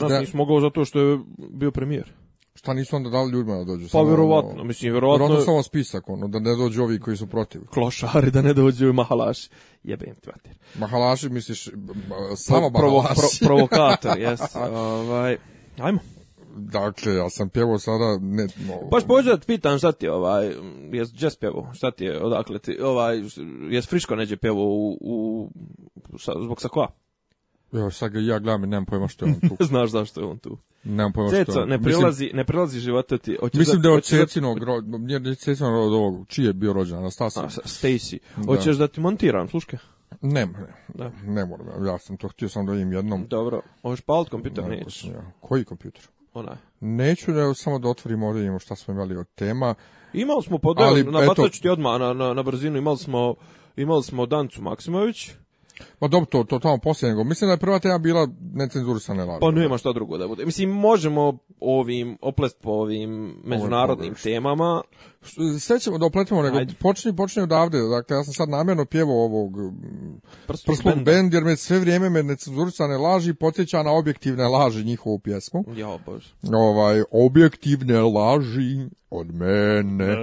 Nas da. nisi mogao zato što je bio premijer. Šta nisu onda dali ljudima da dođu? Pa vjerovatno, ono- mislim, vjerovatno... Vjerovatno samo spisak, ono, da ne dođu ovi koji su protiv. Klošari, da ne dođu mahalaši. Jebem ti vatir. Mahalaši, misliš, samo Pro, mahalaši. provokator, jes. ovaj, ajmo. Dakle, ja sam pjevao sada... Ne, no... Baš pođe da pitan šta ti je ovaj, jes jazz pjevao, šta ti je, odakle ti, ovaj, jes friško neđe pjevao u, u, zbog sakoa? Evo, sad ga ja gledam i nemam pojma što je on tu. Znaš zašto je on tu. Nemam pojma što je on. ne prilazi, ne prilazi života ti. Hoće Mislim da je od Cecinog, da... nije Cecinog od ovog, čiji je bio rođen, Anastasija. Stacy. Hoćeš da ti montiram, sluške? Ne, ne, da. ne moram, ja sam to htio sam da im jednom. Dobro, pa palit kompjuter, ne, nećeš. Ja. Koji kompjuter? Onaj. Neću, ne, samo da otvorim ovdje, imamo šta smo imali od tema. Imali smo, podel, na, ću ti odmah na, na, na brzinu, imali smo, imali smo Dancu Maksimović. Pa dobro, to, to tamo poslije nego. Mislim da je prva tema bila necenzurisana laži. Pa nema šta drugo da bude. Mislim, možemo ovim, oplest po ovim međunarodnim temama. Sve ćemo da opletimo, nego počni, odavde. Dakle, ja sam sad namjerno pjevao ovog Prstog bend, jer me sve vrijeme me necenzurisane laži podsjeća na objektivne laži njihovu pjesmu. Ja, bož. Ovaj, objektivne laži od mene.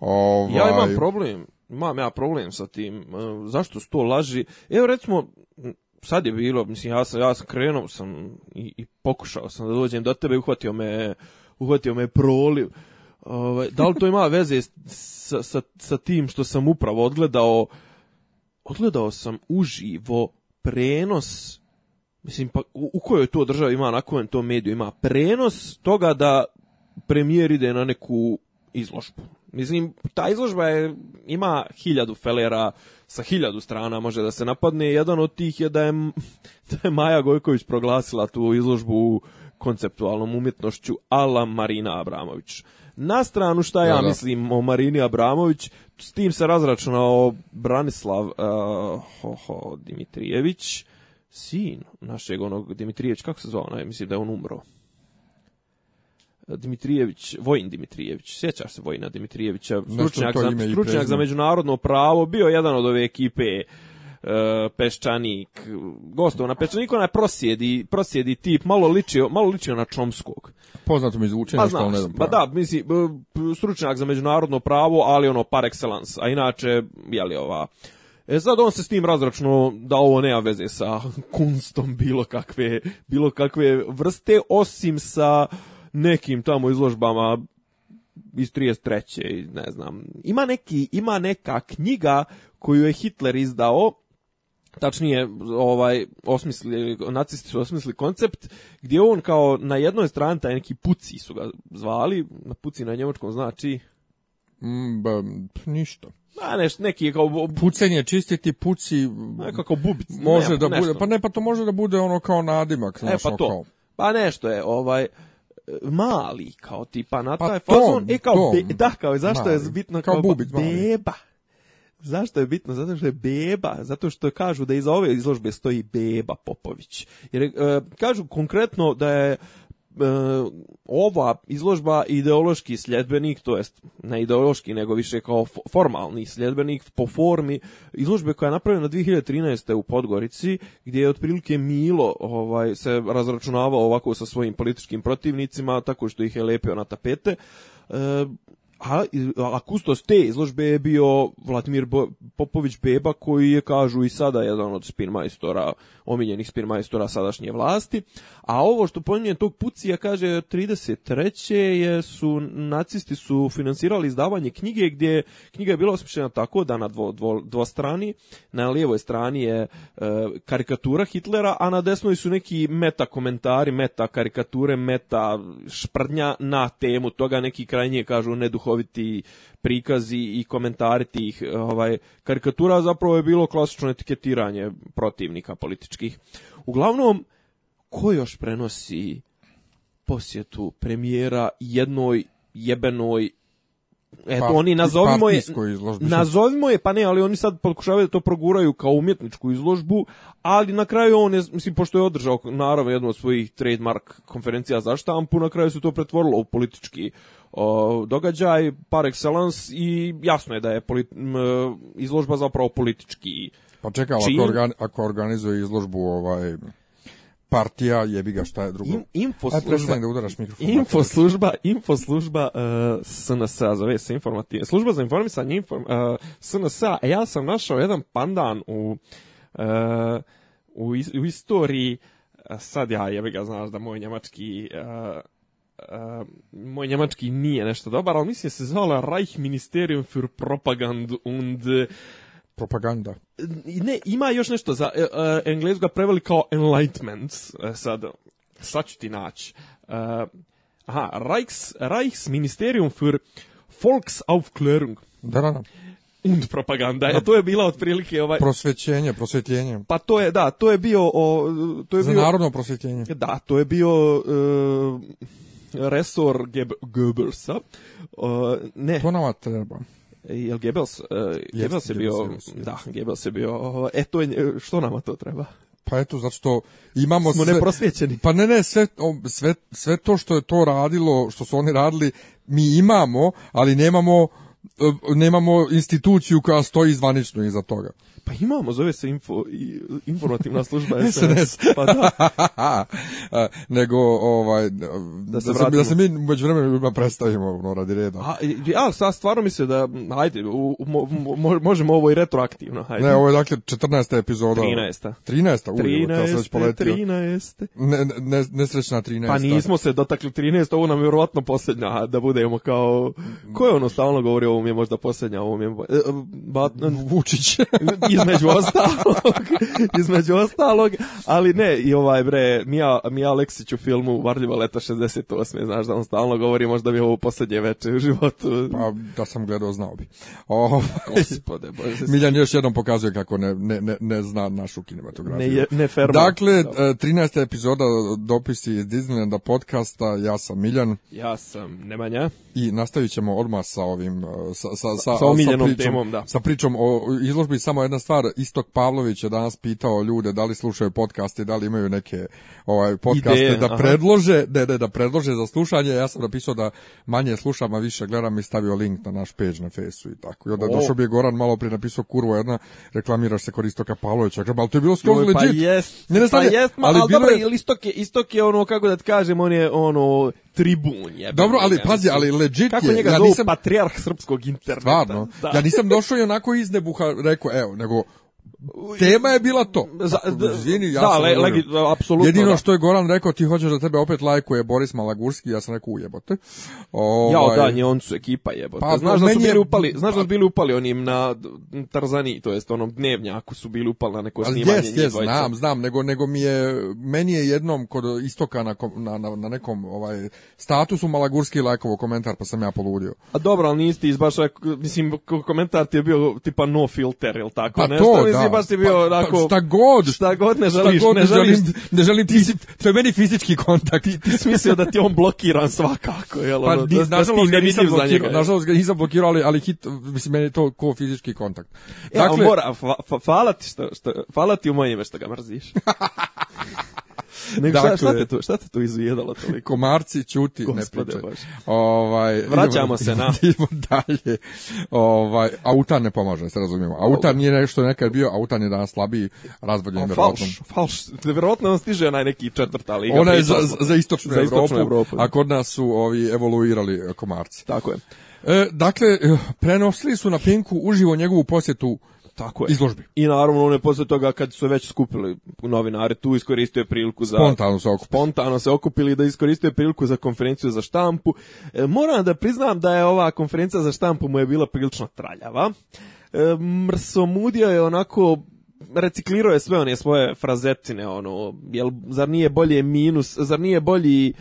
Ovaj, ja imam problem imam ja problem sa tim, e, zašto sto to laži? Evo recimo, sad je bilo, mislim, ja sam, ja sam krenuo sam i, pokušao sam da dođem do tebe, uhvatio me, uhvatio me proliv. Ovaj, da li to ima veze sa, sa, sa tim što sam upravo odgledao? Odgledao sam uživo prenos Mislim, pa u, kojoj to država ima, na kojem to mediju ima prenos toga da premijer ide na neku izložbu. Mislim, ta izložba je, ima hiljadu felera, sa hiljadu strana može da se napadne. Jedan od tih je da je, da je Maja Gojković proglasila tu izložbu konceptualnom umjetnošću ala Marina Abramović. Na stranu šta ja, mislim o Marini Abramović, s tim se razračunao Branislav uh, ho, ho, Dimitrijević, sin našeg onog Dimitrijević, kako se zvao, onaj mislim da je on umro. Dimitrijević, Vojin Dimitrijević, sjećaš se Vojina Dimitrijevića, stručnjak, za, za međunarodno pravo, bio jedan od ove ekipe e, peščanik, Gostovo na peščaniku, onaj prosjedi, prosjedi tip, malo ličio, malo ličio na Čomskog. Poznato mi zvuči, pa, ne znam. Pa, pa- da, misli, stručnjak za međunarodno pravo, ali ono par excellence, a inače, jeli ova, E sad on se s tim razračuno da ovo nema veze sa kunstom bilo kakve, bilo kakve vrste, osim sa nekim tamo izložbama iz 33. ne znam. Ima neki ima neka knjiga koju je Hitler izdao tačnije ovaj osmislili nacisti su osmislili koncept gdje on kao na jednoj strani taj neki puci su ga zvali na puci na njemačkom znači mm, ba, ništa pa neš, neki kao pucanje čistiti puci nekako bubic može da nešto. bude pa ne pa to može da bude ono kao nadimak znači e, pa ono to pa nešto je ovaj mali kao tipa na pa taj pa fazon e kao tom, da kao zašto je bitno kao, kao beba Zašto je bitno? Zato što je beba, zato što kažu da iza ove izložbe stoji beba Popović. Jer e, kažu konkretno da je E, ova izložba ideološki sljedbenik, to jest ne ideološki nego više kao formalni sljedbenik po formi izložbe koja je napravljena 2013. u Podgorici gdje je otprilike Milo ovaj, se razračunavao ovako sa svojim političkim protivnicima tako što ih je lepio na tapete. E, a, a te izložbe je bio Vladimir Popović Beba koji je, kažu, i sada jedan od spin majstora, omiljenih spin sadašnje vlasti. A ovo što pominje tog Pucija, kaže, 33. je su, nacisti su financirali izdavanje knjige gdje knjiga je bila osmišljena tako da na dvo, dvo, strani, na lijevoj strani je e, karikatura Hitlera, a na desnoj su neki meta komentari, meta karikature, meta šprdnja na temu toga neki krajnje, kažu, neduhovni duhoviti prikazi i komentari tih ovaj, karikatura, zapravo je bilo klasično etiketiranje protivnika političkih. Uglavnom, ko još prenosi posjetu premijera jednoj jebenoj Eto, pa, oni nazovimo je, nazovimo je, pa ne, ali oni sad pokušavaju da to proguraju kao umjetničku izložbu, ali na kraju on je, mislim, pošto je održao naravno jednu od svojih trademark konferencija za štampu, na kraju se to pretvorilo u politički događaj par excellence i jasno je da je polit, izložba zapravo politički pa čekaj, čin. ako, organizuje izložbu ovaj partija jebi ga šta je drugo info e, služba da udaraš mikrofon info služba info služba SNS e, zove se informativ služba za informisanje inform, uh, e, SNS ja sam našao jedan pandan u uh, u, u istoriji sad ja jebi ga znaš da moj njemački moj njemački nije nešto dobar, ali mislim se zvala Reich Ministerium für Propagand und e, propaganda. Ne, ima još nešto za uh, preveli kao enlightenment. Sad, sad ću ti naći. aha, Reichs, Reichsministerium für Volksaufklärung. Da, da, da. Und propaganda. Ja, to je bila otprilike ovaj prosvećenje, prosvjetljenje. Pa to je da, to je bio to je Za bio narodno prosvjetljenje. Da, to je bio resor Geb Goebbelsa. ne. To nama treba. Jel Goebbels, uh, Goebbels je bio, da, Goebbels je bio, uh, e što nama to treba? Pa eto, zato što imamo Smo sve... neprosvjećeni. Pa ne, ne, sve, sve, sve to što je to radilo, što su oni radili, mi imamo, ali nemamo e, nemamo instituciju koja stoji zvanično iza toga. Pa imamo, zove se info, informativna služba SNS. SNS. Pa da. Nego, ovaj, da se, da se, da se mi među vremenom predstavimo, no, radi reda. A, ja sad stvarno mislim da, hajde, mo, mo, možemo ovo i retroaktivno. Hajde. Ne, ovo je dakle 14. epizoda. 13. 13. Uj, 13. 13. Ne, ne, nesrećna 13. Pa nismo se dotakli 13, ovo nam je vjerovatno posljednja, da budemo kao, ko je ono stalno govori, ovo mi je možda posljednja, ovo mi je... E, e, ba, Vučić. između ostalog, između ostalog, ali ne, i ovaj bre, Mija, Mija Aleksić u filmu Varljivo leta 68, znaš da on stalno govori možda bi ovo posljednje večer u životu. Pa, da sam gledao, znao bi. O, ovaj, bože. Miljan još jednom pokazuje kako ne, ne, ne, ne zna našu kinematografiju. Ne, ne Dakle, 13. E, epizoda dopisi iz Disneylanda podcasta, ja sam Miljan. Ja sam Nemanja. I nastavit ćemo odmah sa ovim, e, sa, sa, sa, sa, sa, pričom, temom, da. sa pričom o izložbi samo jedna stvar, Istok Pavlović je danas pitao ljude da li slušaju podcaste, da li imaju neke ovaj podcaste da predlože, ne, ne, da predlože za slušanje. Ja sam napisao da manje slušam, a više gledam i stavio link na naš page na fesu i tako. I onda je došao bi je Goran malo prije napisao kurvo jedna, reklamiraš se kod Istoka Pavlovića. ali to je bilo skroz pa legit. Pa jest, ne, pa ali, dobro, je... Istok je, Istok je ono, kako da ti kažem, on je ono, tribun je. Dobro, ali pazi, ali legit je. Kako njega ja nisam... patrijarh srpskog interneta. Stvarno. Da. Ja nisam došao i onako iz nebuha rekao, evo, nego tema je bila to. Zini, ja da, legi, apsolutno. Jedino što je Goran rekao, ti hoćeš da tebe opet lajkuje Boris Malagurski, ja sam rekao ujebote. Ovaj... ja da, nje, on su ekipa jebote. Pa, znaš pa da su je... upali, znaš da su pa- bili upali onim na Tarzani, to jest onom ako su bili upali na neko snimanje jes, jes, znam, znam, nego, nego mi je, meni je jednom kod istoka na, na, na, nekom ovaj, statusu Malagurski lajkovo komentar, pa sam ja poludio. A dobro, ali nisi ti izbaš, mislim, komentar ti je bio tipa no filter, ili tako? Pa nešto, baš ti bio pa, pa, onako... Šta god! Šta god ne želiš, god, ne želiš. Ne želim, ne želim ti, to je meni fizički kontakt. Ti, ti si mislio da ti on blokiran svakako, jel? Pa, ono, da, nažalost, da, da nisam blokirao, nažalost ga nisam blokirao, ali, ali hit, mislim, meni je to ko fizički kontakt. Dakle, e, ali dakle- mora, fa, fa, fala ti, što, što, fala ti u moje ime što ga mrziš. šta, dakle, šta, te to, šta to toliko? Komarci, čuti, ne pričaj. Ovaj, Vraćamo se na... Idemo dalje. Ovaj, autan ne pomaže, se razumijemo. Autan nije nešto nekad bio, autan je danas slabiji, razboljen je vjerovatno. Falš, falš. Vjerovatno on stiže onaj neki četvrta liga. Ona je za, za istočnu, Evropu, a kod nas su ovi evoluirali eh, komarci. Tako je. E, dakle, eh, prenosili su na Pinku uživo njegovu posjetu tako je. izložbi. I naravno on je posle toga kad su već skupili novinari tu iskoristio je priliku za spontano se okupili. Spontano se okupili da iskoristio priliku za konferenciju za štampu. E, moram da priznam da je ova konferencija za štampu mu je bila prilično traljava. E, mrsomudio je onako reciklirao sve one svoje frazetine ono jel zar nije bolje minus zar nije bolji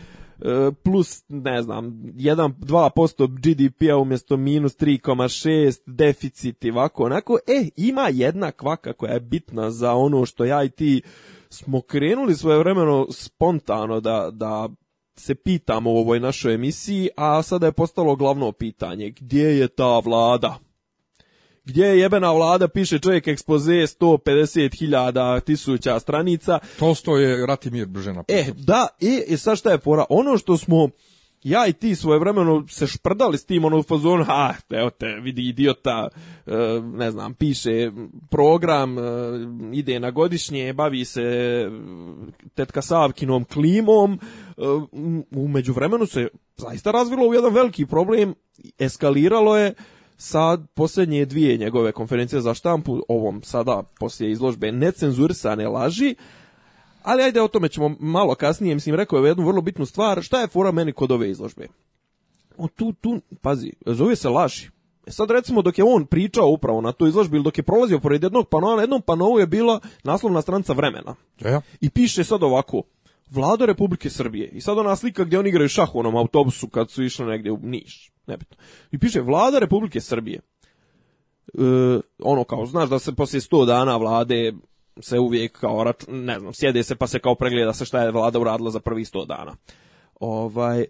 E, plus, ne znam, 1-2% GDP-a umjesto minus 3,6, deficit i ovako onako, e, ima jedna kvaka koja je bitna za ono što ja i ti smo krenuli svoje vremeno spontano da, da se pitamo u ovoj našoj emisiji, a sada je postalo glavno pitanje, gdje je ta vlada? gdje je jebena vlada piše čovjek ekspoze 150.000 tisuća stranica. To je Ratimir Bržena. E, da, i, i sad šta je fora? Ono što smo ja i ti vremeno se šprdali s tim ono u fazonu, ha, evo te, vidi idiota, e, ne znam, piše program, e, ide na godišnje, bavi se e, tetka Savkinom klimom, umeđu vremenu se zaista razvilo u jedan veliki problem, eskaliralo je, sad posljednje dvije njegove konferencije za štampu, ovom sada poslije izložbe necenzurisane laži, ali ajde o tome ćemo malo kasnije, mislim rekao je jednu vrlo bitnu stvar, šta je fora meni kod ove izložbe? O, tu, tu, pazi, zove se laži. E sad recimo dok je on pričao upravo na toj izložbi ili dok je prolazio pored jednog panova, na jednom panovu je bila naslovna stranca vremena. Ja. I piše sad ovako, vlado Republike Srbije. I sad ona slika gdje oni igraju šah u onom autobusu kad su išli negdje u Niš nebitno. I piše vlada Republike Srbije. E, ono kao, znaš da se poslije sto dana vlade se uvijek kao, ne znam, sjede se pa se kao pregleda se šta je vlada uradila za prvi sto dana. Ovaj,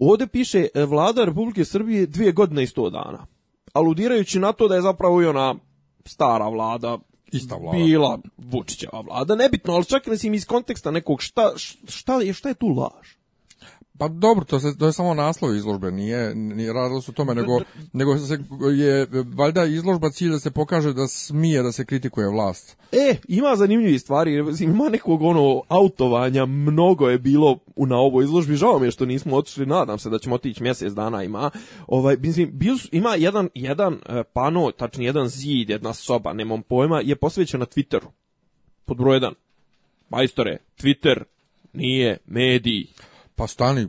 ovdje piše e, vlada Republike Srbije dvije godine i sto dana. Aludirajući na to da je zapravo i ona stara vlada Ista vlada. Bila Vučićeva vlada, nebitno, ali čak mislim iz konteksta nekog šta, šta, je, šta je tu laž? Pa dobro, to, to je samo naslov izložbe, nije, nije radilo se o tome, nego, nego se je valjda izložba cilj da se pokaže da smije da se kritikuje vlast. E, ima zanimljivih stvari, ima nekog ono autovanja, mnogo je bilo u na ovoj izložbi, žao mi je što nismo otišli, nadam se da ćemo otići mjesec dana ima. Ovaj, mislim, ima jedan, jedan e, pano, tačni jedan zid, jedna soba, nemam pojma, je posvećena Twitteru. Pod broj jedan. Majstore, Twitter nije mediji pa stani,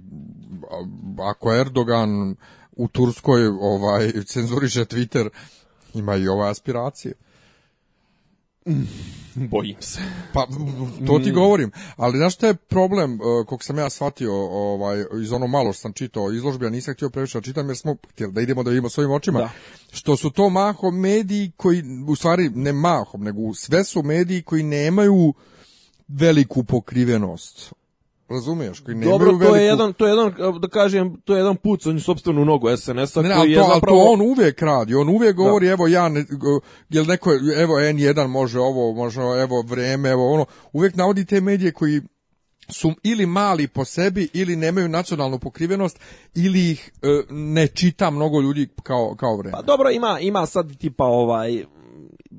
ako Erdogan u Turskoj ovaj, cenzuriše Twitter, ima i ova aspiracije. Bojim se. Pa, to ti mm. govorim. Ali znaš što je problem, eh, kog sam ja shvatio ovaj, iz ono malo što sam čitao izložbe, ja nisam htio previše da čitam jer smo htjeli da idemo da vidimo svojim očima. Što su to maho mediji koji, u stvari ne mahom, nego sve su mediji koji nemaju veliku pokrivenost Razumeš, koji ne Dobro, to je jedan to je jedan da kažem, to je jedan pucanj sopstvenu nogu SNS-a koji ali je to, zapravo to on uvijek radi, on uvijek govori evo ja ne, jel neko evo N1 može ovo, može evo vreme, evo ono, uvijek navodi te medije koji su ili mali po sebi ili nemaju nacionalnu pokrivenost ili ih e, ne čita mnogo ljudi kao kao vreme. Pa dobro, ima ima sad tipa ovaj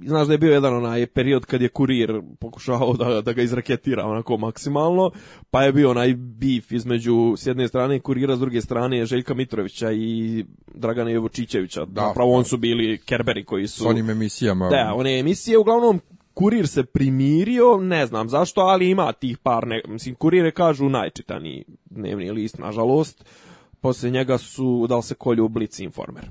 znaš da je bio jedan onaj period kad je kurir pokušao da, da ga izraketira onako maksimalno, pa je bio onaj bif između s jedne strane kurira, s druge strane je Željka Mitrovića i Dragana Jevočićevića. Da. Napravo, on su bili kerberi koji su... S onim emisijama. Da, one emisije uglavnom Kurir se primirio, ne znam zašto, ali ima tih par, ne, mislim, kurire kažu najčitaniji dnevni list, nažalost. Poslije njega su, da li se kolju, Blitz informer.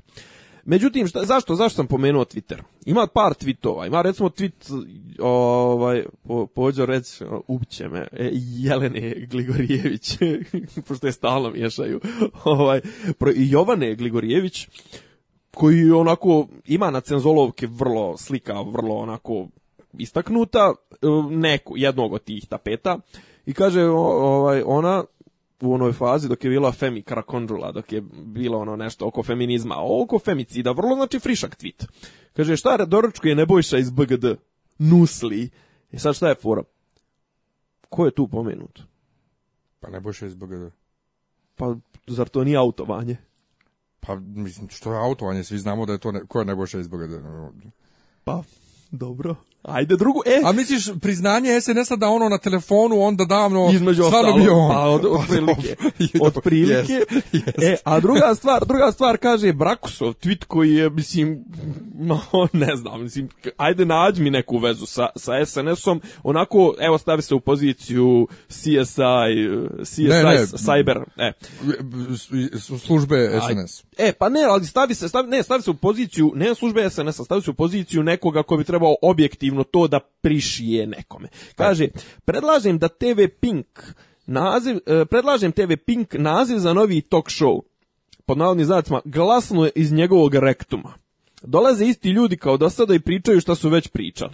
Međutim, zašto, zašto sam pomenuo Twitter? Ima par tweetova, ima recimo tweet, ovaj, po, pođo reći, upće me, e, Jelene Gligorijević, pošto je stalno miješaju, ovaj, pro, Jovane Gligorijević, koji onako ima na cenzolovke vrlo slika, vrlo onako istaknuta, e, neku, jednog od tih tapeta, i kaže, ovaj, ona u onoj fazi dok je bila Femi krakondula, dok je bilo ono nešto oko feminizma, oko femicida, vrlo znači frišak tweet. Kaže, šta je Nebojša iz BGD? Nusli. I e sad šta je fora? Ko je tu pomenut? Pa Nebojša iz BGD. Pa zar to nije autovanje? Pa mislim, što je autovanje? Svi znamo da je to ne, ko je Nebojša iz BGD. Ono. Pa, dobro. Ajde drugu, e. A misliš priznanje SNS-a da ono na telefonu onda davno između bio pa od, pa prilike. E, a druga stvar, druga stvar kaže Brakusov tweet koji je mislim no, ne znam, mislim ajde nađi mi neku vezu sa, sa SNS-om. Onako evo stavi se u poziciju CSI, CSI ne, ne. cyber, e. Službe SNS. e, pa ne, ali stavi se, stavi, ne, stavi se u poziciju ne službe SNS-a, stavi se u poziciju nekoga koji bi trebao objektivno definitivno to da prišije nekome. Kaže, predlažem da TV Pink naziv, e, predlažem TV Pink naziv za novi talk show. Pod navodnim znacima, glasno iz njegovog rektuma. Dolaze isti ljudi kao do sada i pričaju šta su već pričali.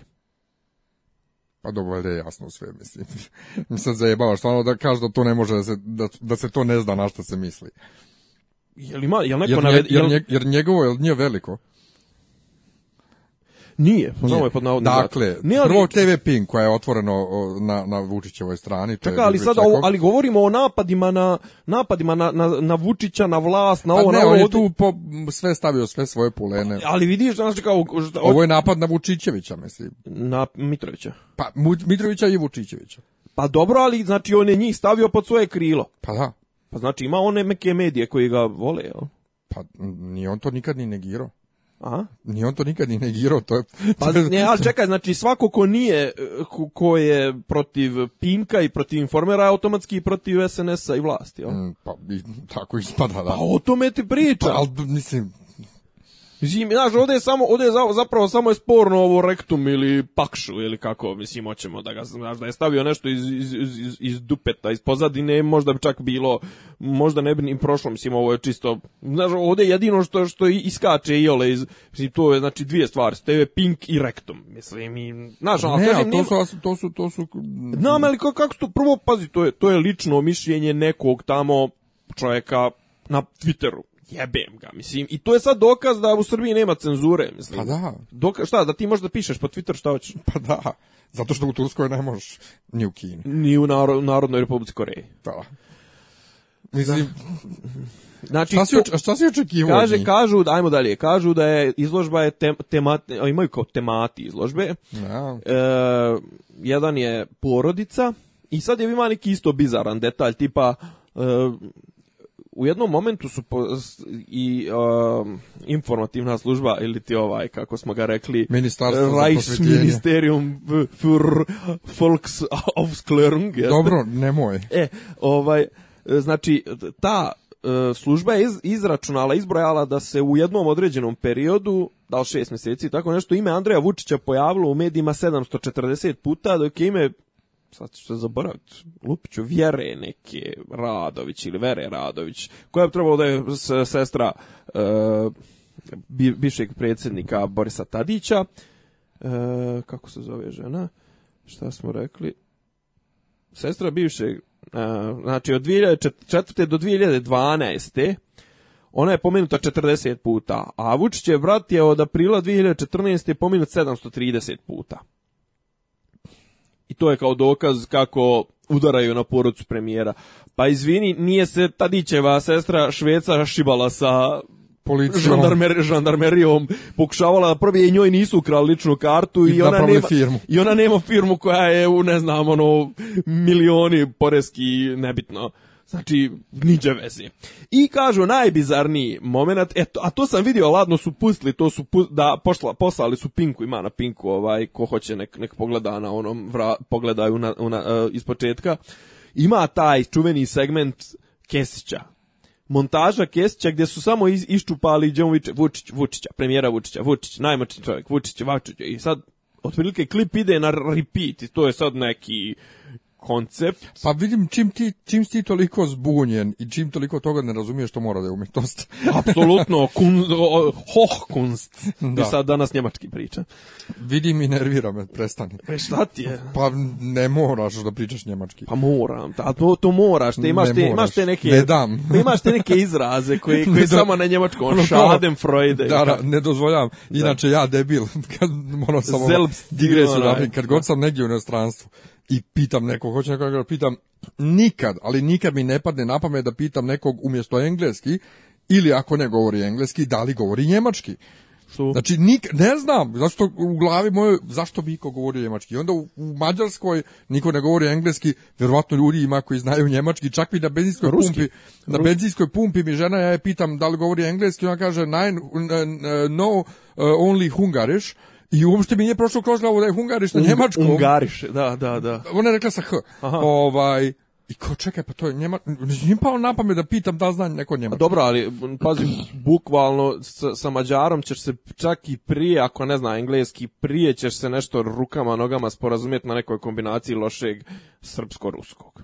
Pa dobro, je jasno sve, mislim. mislim, zajebava, stvarno da kaže da to ne može, da se, da, se to ne zna na što se misli. Jel ima, jel jer, Jer, jer, njegovo, jel nije veliko? Nije, je pod navodnim Dakle, prvo TV Pink koja je otvoreno na, na Vučićevoj strani. Čekaj, ali sad, ali govorimo o napadima na, napadima na, na, na Vučića, na vlast, na pa ovo, pa ne, na je tu sve stavio, sve svoje pulene. Ali vidiš, znači kao... ovo je napad na Vučićevića, mislim. Na Mitrovića. Pa, Mitrovića i Vučićevića. Pa dobro, ali znači on je njih stavio pod svoje krilo. Pa da. Pa znači ima one neke medije koji ga vole, jel? Pa nije on to nikad ni negirao. A? Nije on to nikad ni negirao, to Pa, ne, ali čekaj, znači svako ko nije, eh, ko, je protiv Pinka i protiv Informera, automatski I protiv SNS-a i vlasti, jel? Mm, pa, tako ispada, da. Pa o tome ti priča. Pa, ali, mislim, Mislim, znaš, ovdje je samo, ovdje je zapravo samo je sporno ovo rektum ili pakšu ili kako, mislim, hoćemo da ga, znaš, da je stavio nešto iz, iz, iz, iz dupeta, iz pozadine, možda bi čak bilo, možda ne bi ni prošlo, mislim, ovo je čisto, znaš, ovdje je jedino što, što iskače i ole iz, mislim, to je, znači, dvije stvari, je Pink i rektum, mislim, i, znaš, ono, ne, to, su, to su, to su, Znam, ali kako su to, prvo, pazi, to je, to je lično mišljenje nekog tamo čovjeka na Twitteru jebem ga, mislim. I to je sad dokaz da u Srbiji nema cenzure, mislim. Pa da. šta, da ti možeš da pišeš po Twitter šta hoćeš? Pa da, zato što u Turskoj ne možeš, ni u Kini. Ni u Narodnoj Republici Koreji. Da. Mislim, Znači, šta si, šta si očekivao kaže, Kažu, ajmo dalje, kažu da je izložba je tem, imaju kao temati izložbe. Da. E, jedan je porodica i sad je ima neki isto bizaran detalj, tipa e, u jednom momentu su i um, informativna služba ili ti ovaj kako smo ga rekli ministarstvo ministerium für Volksaufklärung dobro nemoj e ovaj znači ta e, služba je izračunala, izbrojala da se u jednom određenom periodu, da li šest mjeseci, tako nešto, ime Andreja Vučića pojavilo u medijima 740 puta, dok je ime sad ću se zaboraviti, Lupiću, Vjere neke, Radović ili Vere Radović, koja je trebalo da je sestra e, bivšeg predsjednika Borisa Tadića, e, kako se zove žena, šta smo rekli, sestra bivšeg, e, znači od 2004. do 2012. Ona je pomenuta 40 puta, a Vučić je, je od aprila 2014. pomenut 730 puta i to je kao dokaz kako udaraju na porodcu premijera. Pa izvini, nije se Tadićeva sestra Šveca šibala sa Žandarmer, žandarmerijom pokušavala da probije i njoj nisu ukrali ličnu kartu i, ona nema firmu. I ona nema firmu koja je u ne znam ono milioni poreski nebitno. Znači, niđe veze. I kažu, najbizarniji moment, eto, a to sam vidio, ladno su pustili, to su, da, pošla, poslali su Pinku, ima na Pinku, ovaj, ko hoće nek, nek pogleda na onom, pogledaju na, eh, iz početka. Ima taj čuveni segment Kesića, montaža Kesića gdje su samo iz, iščupali Vučić, Vučića, premijera Vučića, Vučić, najmoćni čovjek, Vučić, Vučić i sad otprilike klip ide na repeat i to je sad neki koncept. Pa vidim čim ti, čim si toliko zbunjen i čim toliko toga ne razumiješ što mora da je umjetnost. Apsolutno, kun, kunst. Da. I sad danas njemački priča. Vidim i nervira me, prestani. E šta ti je? Pa ne moraš da pričaš njemački. Pa moram, a to, to moraš, te imaš, ne te, moraš. imaš te neke... Ne dam. imaš te neke izraze koje, koje do... samo na njemačkom, ono no, Freude. Da, da, ne dozvoljam. Inače, da. ja debil, kad moram samo... Digresu, ono, da, kad god sam negdje u inostranstvu i pitam nekog, hoće nekog da pitam, nikad, ali nikad mi ne padne na pamet da pitam nekog umjesto engleski, ili ako ne govori engleski, da li govori njemački. Što? Znači, ne znam, zašto u glavi moje, zašto bi iko govorio njemački? Onda u, Mađarskoj niko ne govori engleski, vjerovatno ljudi ima koji znaju njemački, čak i na benzinskoj Ruski. pumpi, na benzinskoj pumpi mi žena, ja je pitam da li govori engleski, ona kaže, no, uh, only hungarish, i uopšte mi nije prošlo kroz glavu da je Hungariš na Hungariš, da, da, da. Ona je rekla sa H. Ovaj, i ko čekaj, pa to je njema, Nije pao na pamet da pitam da zna neko pa njema. Dobro, ali pazi, bukvalno sa, sa Mađarom ćeš se čak i prije, ako ne zna engleski, prije ćeš se nešto rukama, nogama sporazumjeti na nekoj kombinaciji lošeg srpsko-ruskog.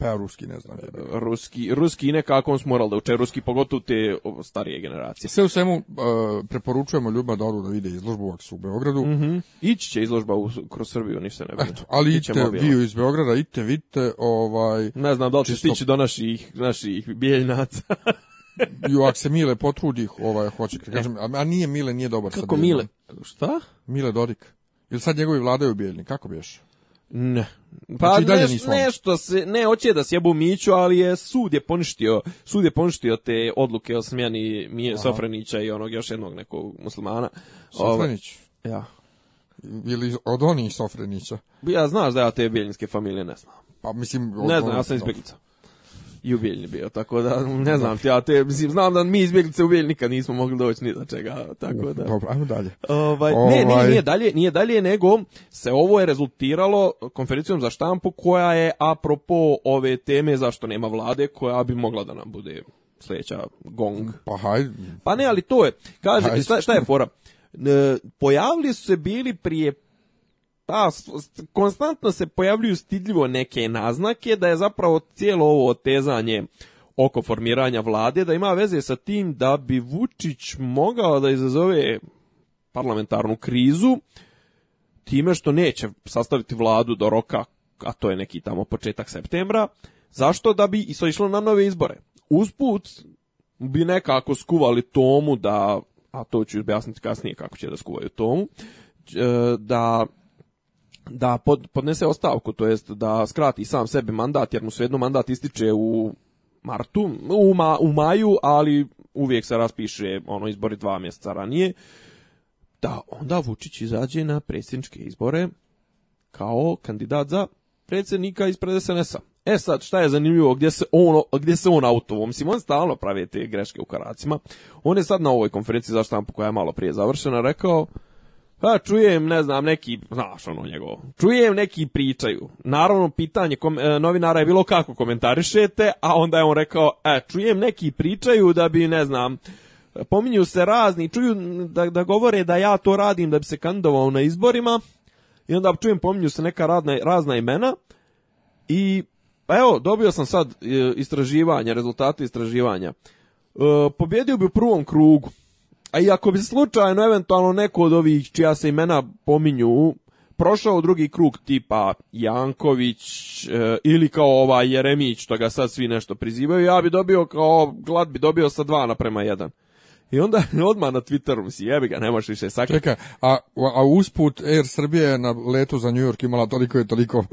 Pa ruski ne znam. Ruski, ruski i nekako smo morali da uče ruski, pogotovo te starije generacije. Sve u svemu uh, preporučujemo ljubav da odu da vide izložbu ako su u Beogradu. Mhm. Ići će izložba u, kroz Srbiju, ništa ne bude. Eto, ali idite vi iz Beograda, idite, vidite. Ovaj, ne znam da li će stići do naših, naših bijeljnaca. jo, ako se Mile potrudi, ovaj, hoće, e. kažem, a, nije Mile, nije dobar Kako Mile? Šta? Mile Dodik. Ili sad njegovi vladaju bijeljni, kako biješ? Ne. Pa znači, neš, nešto se, ne, hoće da sjebu Miću, ali je sud je poništio, sud je poništio te odluke o smjeni Mije Sofrenića i onog još jednog nekog muslimana. Sofrenić? Ovaj, ja. Ili od onih Sofrenića? Ja znaš da ja te bijeljinske familije ne znam. Pa mislim... Ne znam, ja sam izbjeglica i bio, tako da ne znam ti, ja te, mislim, znam da mi izbjeglice u nismo mogli doći ni za čega, tako da. Dobro, ajmo dalje. Ovaj, Ne, ovaj. nije, dalje, nije dalje, nego se ovo je rezultiralo konferencijom za štampu koja je apropo ove teme zašto nema vlade koja bi mogla da nam bude sljedeća gong. Pa hajde. Pa ne, ali to je, kaže, šta, šta je fora? pojavili su se bili prije ta, konstantno se pojavljuju stidljivo neke naznake da je zapravo cijelo ovo otezanje oko formiranja vlade, da ima veze sa tim da bi Vučić mogao da izazove parlamentarnu krizu time što neće sastaviti vladu do roka, a to je neki tamo početak septembra, zašto da bi iso išlo na nove izbore. Usput bi nekako skuvali tomu da, a to ću objasniti kasnije kako će da skuvaju tomu, e, da da pod, podnese ostavku, to jest da skrati sam sebi mandat, jer mu svejedno mandat ističe u martu, u, u maju, ali uvijek se raspiše ono izbori dva mjeseca ranije, da onda Vučić izađe na predsjedničke izbore kao kandidat za predsjednika ispred SNS-a. E sad, šta je zanimljivo, gdje se on, gdje se on autovo, mislim, on stalno pravi te greške u karacima. On je sad na ovoj konferenciji za štampu koja je malo prije završena rekao, pa čujem, ne znam, neki, znaš ono njegovo, čujem neki pričaju. Naravno, pitanje kom, e, novinara je bilo kako komentarišete, a onda je on rekao, e, čujem neki pričaju da bi, ne znam, pominju se razni, čuju da, da govore da ja to radim da bi se kandidovao na izborima, i onda čujem pominju se neka radna, razna imena, i pa evo, dobio sam sad e, istraživanje, rezultate istraživanja. E, pobjedio bi u prvom krugu, a i ako bi slučajno eventualno neko od ovih čija se imena pominju prošao drugi krug tipa Janković eh, ili kao ovaj Jeremić, što ga sad svi nešto prizivaju, ja bi dobio kao glad bi dobio sa dva prema jedan. I onda odmah na Twitteru, si, jebi ga, nemaš više sakriti. Čekaj, a, a usput Air Srbije na letu za New York imala toliko i toliko.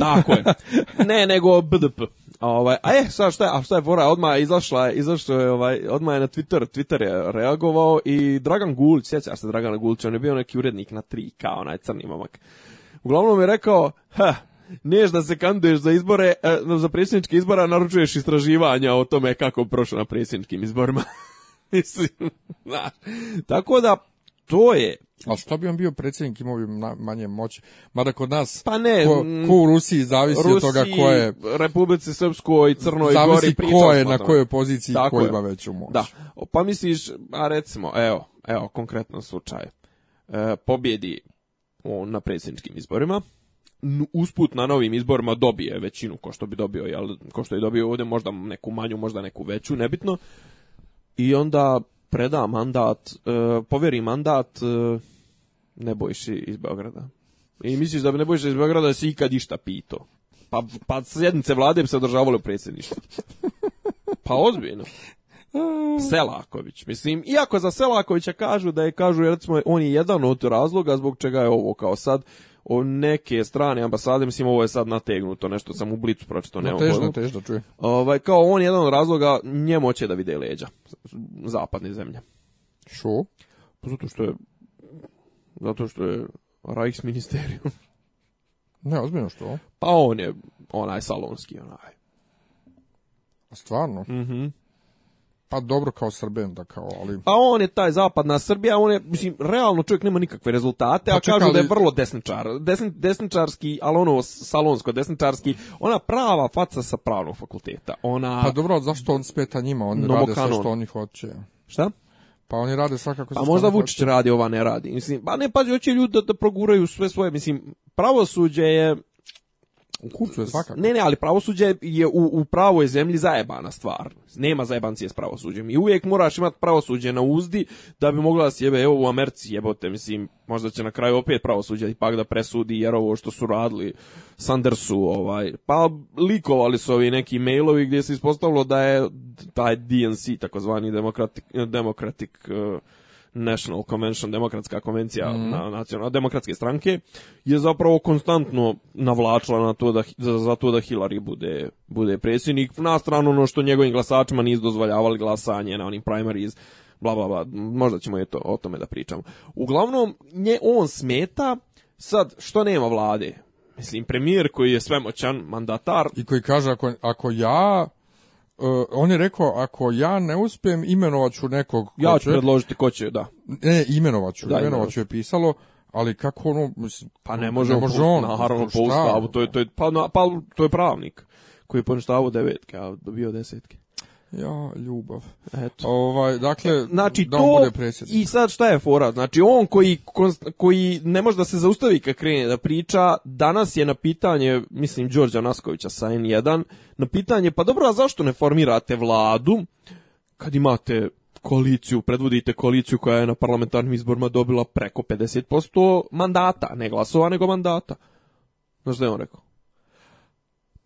Tako je. Ne, nego BDP. A ovaj, a je, sad šta, je, a odmah je izašla, izašla je, ovaj, odmah je na Twitter, Twitter je reagovao i Dragan Gulić, sjećaš se Dragana Gulića, on je bio neki urednik na tri kao onaj crni momak. Uglavnom je rekao, ha, niješ da se kanduješ za izbore, e, za predsjedničke izbora naručuješ istraživanja o tome kako prošlo na predsjedničkim izborima. Mislim, Tako da, to je a što bi on bio predsjednik imao bi manje moći? Mada kod nas pa ne, ko, u Rusiji zavisi od toga ko je Republici Srpskoj, Crnoj zavisi ko je na kojoj poziciji Tako ko ima veću moć. Da. Pa misliš, a recimo, evo, evo konkretan slučaj. E, pobjedi on na predsjedničkim izborima, usput na novim izborima dobije većinu ko što bi dobio, jel, ko što je dobio ovdje možda neku manju, možda neku veću, nebitno. I onda preda mandat, e, poveri mandat e, Nebojši iz Beograda. I misliš da bi bojiš iz Beograda da si ikad išta pito. Pa, pa sjednice vlade bi se održavale u predsjedništvu. Pa ozbiljno. Selaković, mislim, iako za Selakovića kažu da je, kažu, recimo, on je jedan od razloga zbog čega je ovo kao sad, o neke strane ambasade, mislim ovo je sad nategnuto, nešto sam u blicu pročito, nema no, težno, težno, Ovaj, kao on jedan od razloga njemu moće da vide leđa zapadne zemlje. Što? Pa zato što je zato što je Reichsministerium. Ne, ozbiljno što? Pa on je onaj salonski, onaj. Stvarno? Mhm. pa dobro kao Srben da kao, ali... Pa on je taj zapadna Srbija, on je, mislim, realno čovjek nema nikakve rezultate, pa a kažu da je vrlo desničar, desni, desničarski, ali ono salonsko desničarski, ona prava faca sa pravnog fakulteta, ona... Pa dobro, zašto on smeta njima, on rade sve što oni hoće. Šta? Pa oni rade svakako... a pa možda Vučić radi, ova ne radi. Mislim, pa ne, pazi, hoće ljudi da, da proguraju sve svoje. Mislim, pravosuđe je svakako. Ne, ne, ali pravosuđe je u, u pravoj zemlji zajebana stvar. Nema zajebancije s pravosuđem. I uvijek moraš imati pravosuđe na uzdi da bi mogla se jebe, evo u Americi jebote, mislim, možda će na kraju opet pravosuđe ipak da presudi jer ovo što su radili Sandersu, ovaj, pa likovali su ovi neki mailovi gdje se ispostavilo da je taj DNC, takozvani Democratic, Democratic eh, National Convention, demokratska konvencija mm. na nacional, demokratske stranke, je zapravo konstantno navlačila to da, za, to da Hillary bude, bude predsjednik. Na stranu ono što njegovim glasačima nisu dozvoljavali glasanje na onim primaries, bla, bla, bla. Možda ćemo je to, o tome da pričamo. Uglavnom, nje on smeta sad što nema vlade. Mislim, premijer koji je svemoćan, mandatar... I koji kaže, ako, ako ja E, on je rekao, ako ja ne uspijem, imenovat ću nekog. ja ću predložiti ko će, da. Ne, imenovat ću, imenovat ću je pisalo, ali kako ono... Mislim, pa ne može, on. Naravno, po ustavu, to je, to je, pa, pa to je pravnik koji je poništavao devetke, a dobio desetke. Ja, ljubav. Eto. Ovaj, dakle, e, znači, da to, bude I sad šta je fora? Znači, on koji, koji ne može da se zaustavi kad krene da priča, danas je na pitanje, mislim, Đorđa Naskovića sa N1, na pitanje, pa dobro, a zašto ne formirate vladu kad imate koaliciju, predvodite koaliciju koja je na parlamentarnim izborima dobila preko 50% mandata, ne glasova, nego mandata. Znaš da je on rekao?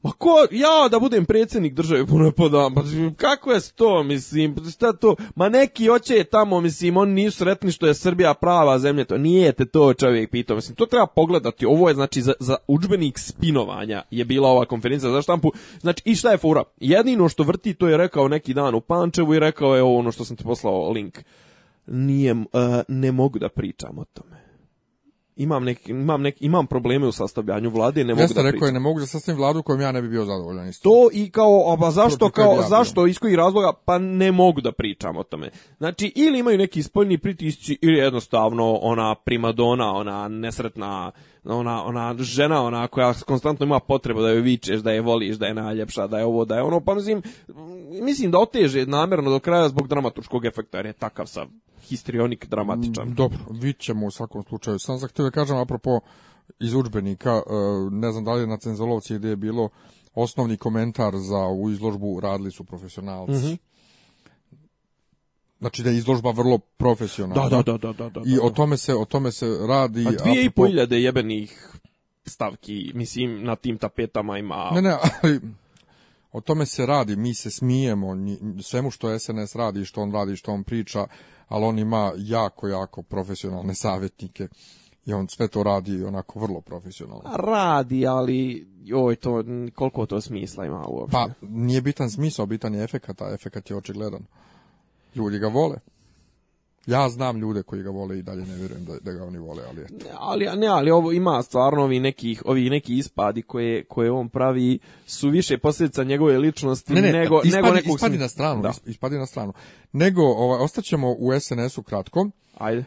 Ma ko, ja da budem predsjednik države puno podam, pa kako je to, mislim, pa šta to, ma neki oće tamo, mislim, oni nisu sretni što je Srbija prava zemlja, to nije te to čovjek pitao, mislim, to treba pogledati, ovo je, znači, za, za učbenik spinovanja je bila ova konferencija za štampu, znači, i šta je fura jedino što vrti, to je rekao neki dan u Pančevu i rekao je ono što sam ti poslao link, nije, e, ne mogu da pričam o tome imam, nek, imam, nek, imam probleme u sastavljanju vlade, ne mogu da pričam. rekao ne mogu da sastavim vladu kojom ja ne bi bio zadovoljan. To i kao, a ba zašto, kao, zašto, iz kojih razloga, pa ne mogu da pričam o tome. Znači, ili imaju neki spoljni pritisci, ili jednostavno ona primadona, ona nesretna ona, ona žena ona koja konstantno ima potrebu da joj vičeš, da je voliš, da je najljepša, da je ovo, da je ono, pa mislim, mislim da oteže namjerno do kraja zbog dramaturškog efekta, jer je takav sa histrionik dramatičan. Mm, dobro, vidit u svakom slučaju. Sam zahtio da kažem apropo iz učbenika, e, ne znam da li je na Cenzolovci gdje je bilo osnovni komentar za ovu izložbu radili su profesionalci. Mhm. Znači da je izložba vrlo profesionalna. Da, da, da, da, da, I o tome se o tome se radi. A dvije i jebenih stavki, mislim, na tim tapetama ima... Ne, ne, ali o tome se radi, mi se smijemo svemu što SNS radi, što on radi, što on priča, ali on ima jako, jako profesionalne savjetnike i on sve to radi onako vrlo profesionalno. Radi, ali joj, to, koliko to smisla ima uopšte? Pa, nije bitan smisao, bitan je efekat, a efekat je očigledan. Ljudi ga vole. Ja znam ljude koji ga vole i dalje ne vjerujem da, da ga oni vole, ali Ne, ali, ne, ali ovo ima stvarno ovi nekih, ovi neki ispadi koje, koje on pravi su više posljedica njegove ličnosti ne, ne, nego, ispadi, nego nekog... Ispadi na stranu, da. ispadi na stranu. Nego, ovaj, ostaćemo u SNS-u kratko. Ajde. E,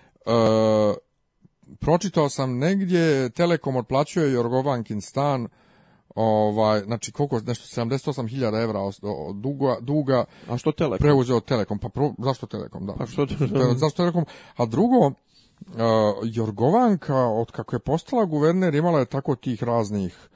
pročitao sam negdje, Telekom otplaćuje Jorgovankin stan ovaj znači koliko nešto 78.000 evra duga duga a što Telekom preuzeo Telekom pa prvo, zašto Telekom da pa zašto Telekom a drugo Uh, Jorgovanka, od kako je postala guverner, imala je tako tih raznih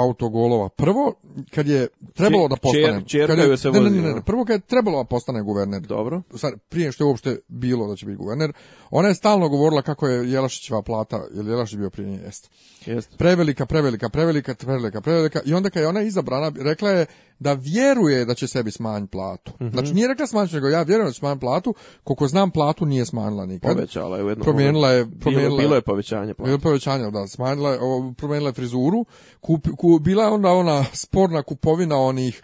autogolova. Prvo kad je trebalo da postane čer, se ne, ne, ne, prvo kad je trebalo da postane guverner. Dobro. Sad prije što je uopšte bilo da će biti guverner, ona je stalno govorila kako je Jelašićeva plata, jer Jelašić bio prije nje jest. Jest. Prevelika, prevelika, prevelika, prevelika, prevelika i onda kad je ona izabrana, rekla je da vjeruje da će sebi smanjiti platu. Mhm. Znači nije rekla smanjiti, nego ja vjerujem da će smanjiti platu, koliko znam platu nije smanjila nikad. Povećala je u Promijenila je, promijenila bilo, je povećanje. Platu. Bilo povećanje, da, smanjila je, promijenila je frizuru, bila je onda ona sporna kupovina onih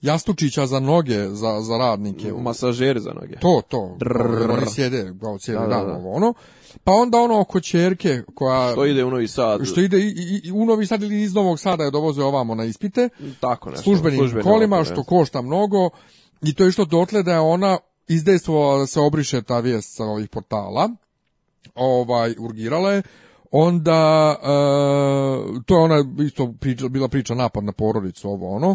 jastučića za noge za, za radnike. Masažeri za noge. To, to. Oni sjede kao cijeli da, dan, ono. Pa onda ono oko čerke koja... Što ide u Novi Sad. Što ide i, i, u Novi Sad ili iz Novog Sada je dovoze ovamo na ispite. Tako nešto. Službenim, kolima, što košta mnogo. I to je što dotle da je ona izdejstvovala da se obriše ta vijest sa ovih portala. Ovaj, urgirala je onda e, to je ona isto priča, bila priča napad na porodicu, ovo ono.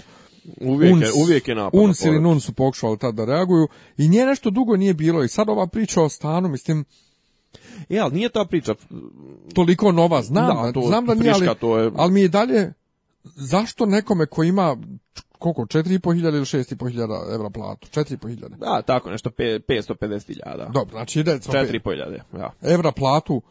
Uvijek, uns, je, uvijek je napad Uns ili Nun su pokušali tad da reaguju i nije nešto dugo nije bilo i sad ova priča o stanu, mislim, E, ali nije ta priča toliko nova, znam da, to, znam da nije, ali, to je... ali mi je dalje, zašto nekome ko ima koliko, 4.500 ili 6.500 evra platu? 4.500. Da, tako, nešto 550.000. Dobro, znači recimo... 4.500, ja. Evra platu,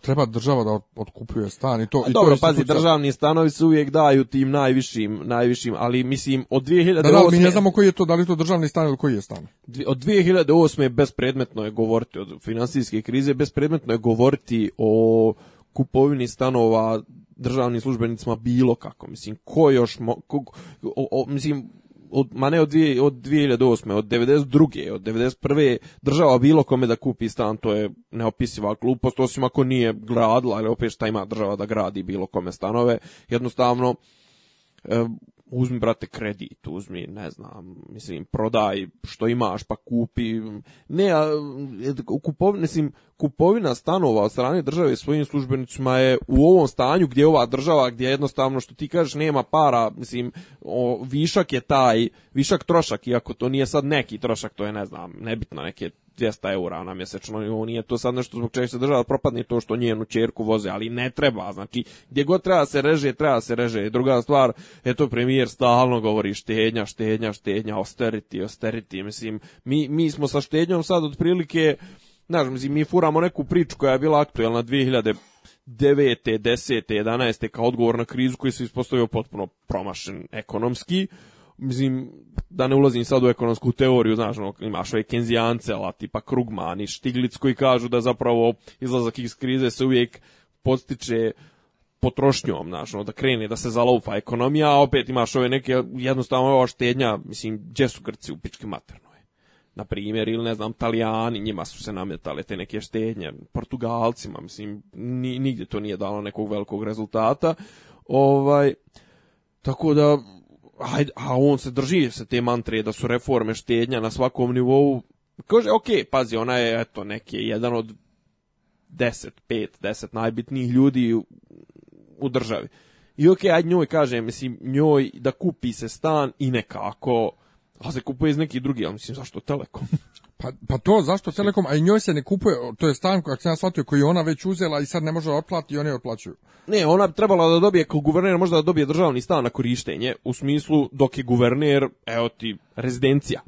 treba država da otkupuje stan i to A i dobro, to pazi, državni stanovi se uvijek daju tim najvišim, najvišim, ali mislim od 2008 da, da, mi ne znamo koji je to, da li je to državni stan ili koji je stan. Od 2008 bespredmetno je govoriti od finansijske krize, bespredmetno je govoriti o kupovini stanova državnim službenicima bilo kako. Mislim, ko još, mo, mislim, od, ma ne od, dvije, od 2008. od 92. od 91. država bilo kome da kupi stan, to je neopisiva glupost, osim ako nije gradila, ali opet šta ima država da gradi bilo kome stanove, jednostavno e, uzmi, brate, kredit, uzmi, ne znam, mislim, prodaj što imaš, pa kupi. Ne, a, kupovina, mislim, kupovina stanova od strane države svojim službenicima je u ovom stanju gdje je ova država, gdje jednostavno što ti kažeš nema para, mislim, višak je taj, višak trošak, iako to nije sad neki trošak, to je, ne znam, nebitno, neke 200 eura na mjesečno i ovo nije to sad nešto zbog čega se država propadne to što njenu čerku voze, ali ne treba, znači gdje god treba se reže, treba se reže. Druga stvar, eto premijer stalno govori štednja, štednja, štednja, austerity, austerity, mislim, mi, mi smo sa štednjom sad otprilike, znaš, mislim, mi furamo neku priču koja je bila aktuelna 2009. 10. 11. kao odgovor na krizu koji se ispostavio potpuno promašen ekonomski mislim, da ne ulazim sad u ekonomsku teoriju, znaš, ono, imaš ove kenzijance, ali tipa Krugman i Štiglic koji kažu da zapravo izlazak iz krize se uvijek postiče potrošnjom, znaš, ono, da krene, da se zalofa ekonomija, a opet imaš ove neke, jednostavno ova štednja, mislim, gdje su Grci u pički maternoj? Na primjer, ili ne znam, Talijani, njima su se nametale te neke štednje, Portugalcima, mislim, nigdje to nije dalo nekog velikog rezultata, ovaj, tako da, ajde, a on se drži se te mantre da su reforme štednja na svakom nivou. Kaže, ok, pazi, ona je, eto, neki jedan od deset, pet, deset najbitnijih ljudi u, državi. I ok, ajde njoj kaže, mislim, njoj da kupi se stan i nekako, a se kupuje iz nekih drugih, ali mislim, zašto Telekom? Pa, pa to, zašto Telekom, a i njoj se ne kupuje, to je stan, ako sam ja shvatio, koji je ona već uzela i sad ne može otplati i oni otplaćuju. Ne, ona bi trebala da dobije, kao guverner, možda da dobije državni stan na korištenje, u smislu dok je guverner, evo ti, rezidencija.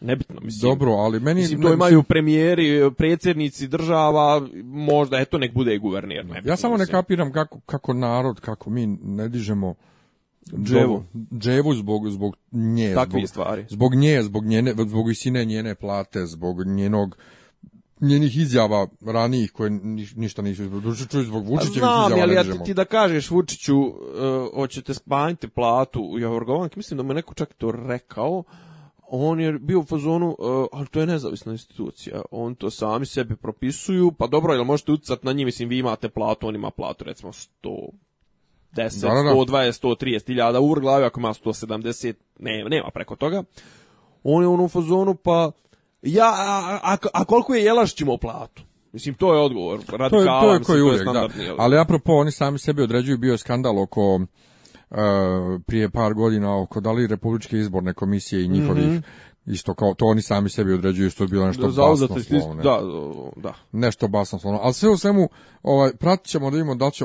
Nebitno, mislim. Dobro, ali meni... Mislim, to imaju mislim... premijeri, predsjednici država, možda, eto, nek bude i guverner. Nebitno, ja samo ne kapiram kako, kako narod, kako mi ne dižemo dževu. Dževu zbog, zbog nje. Takvih stvari. Zbog nje, zbog, njene, zbog visine njene plate, zbog njenog njenih izjava ranijih koje ništa nisu čuju zbog pa ali ja ti, da kažeš Vučiću, uh, hoćete spanjiti platu u Javorgovanki, mislim da mu neko čak to rekao, on je bio u fazonu, uh, ali to je nezavisna institucija, on to sami sebi propisuju, pa dobro, jel možete utjecati na njih, mislim, vi imate platu, on ima platu, recimo 100 110, da, da, da. 120, 130 iljada ako ima 170, ne, nema preko toga. On je on u fazonu, pa ja, a, a, a koliko je Jelaš ćemo platu? Mislim, to je odgovor. Radikala, to je, to je, koji uvijek, da. Ali apropo, oni sami sebi određuju bio skandal oko uh, prije par godina oko da li Republičke izborne komisije i njihovih mm -hmm Isto kao to oni sami sebi određuju što je bilo nešto da, basno Ne? Da, da. Nešto basno slovno. Ali sve u svemu, ovaj, pratit ćemo da vidimo da će,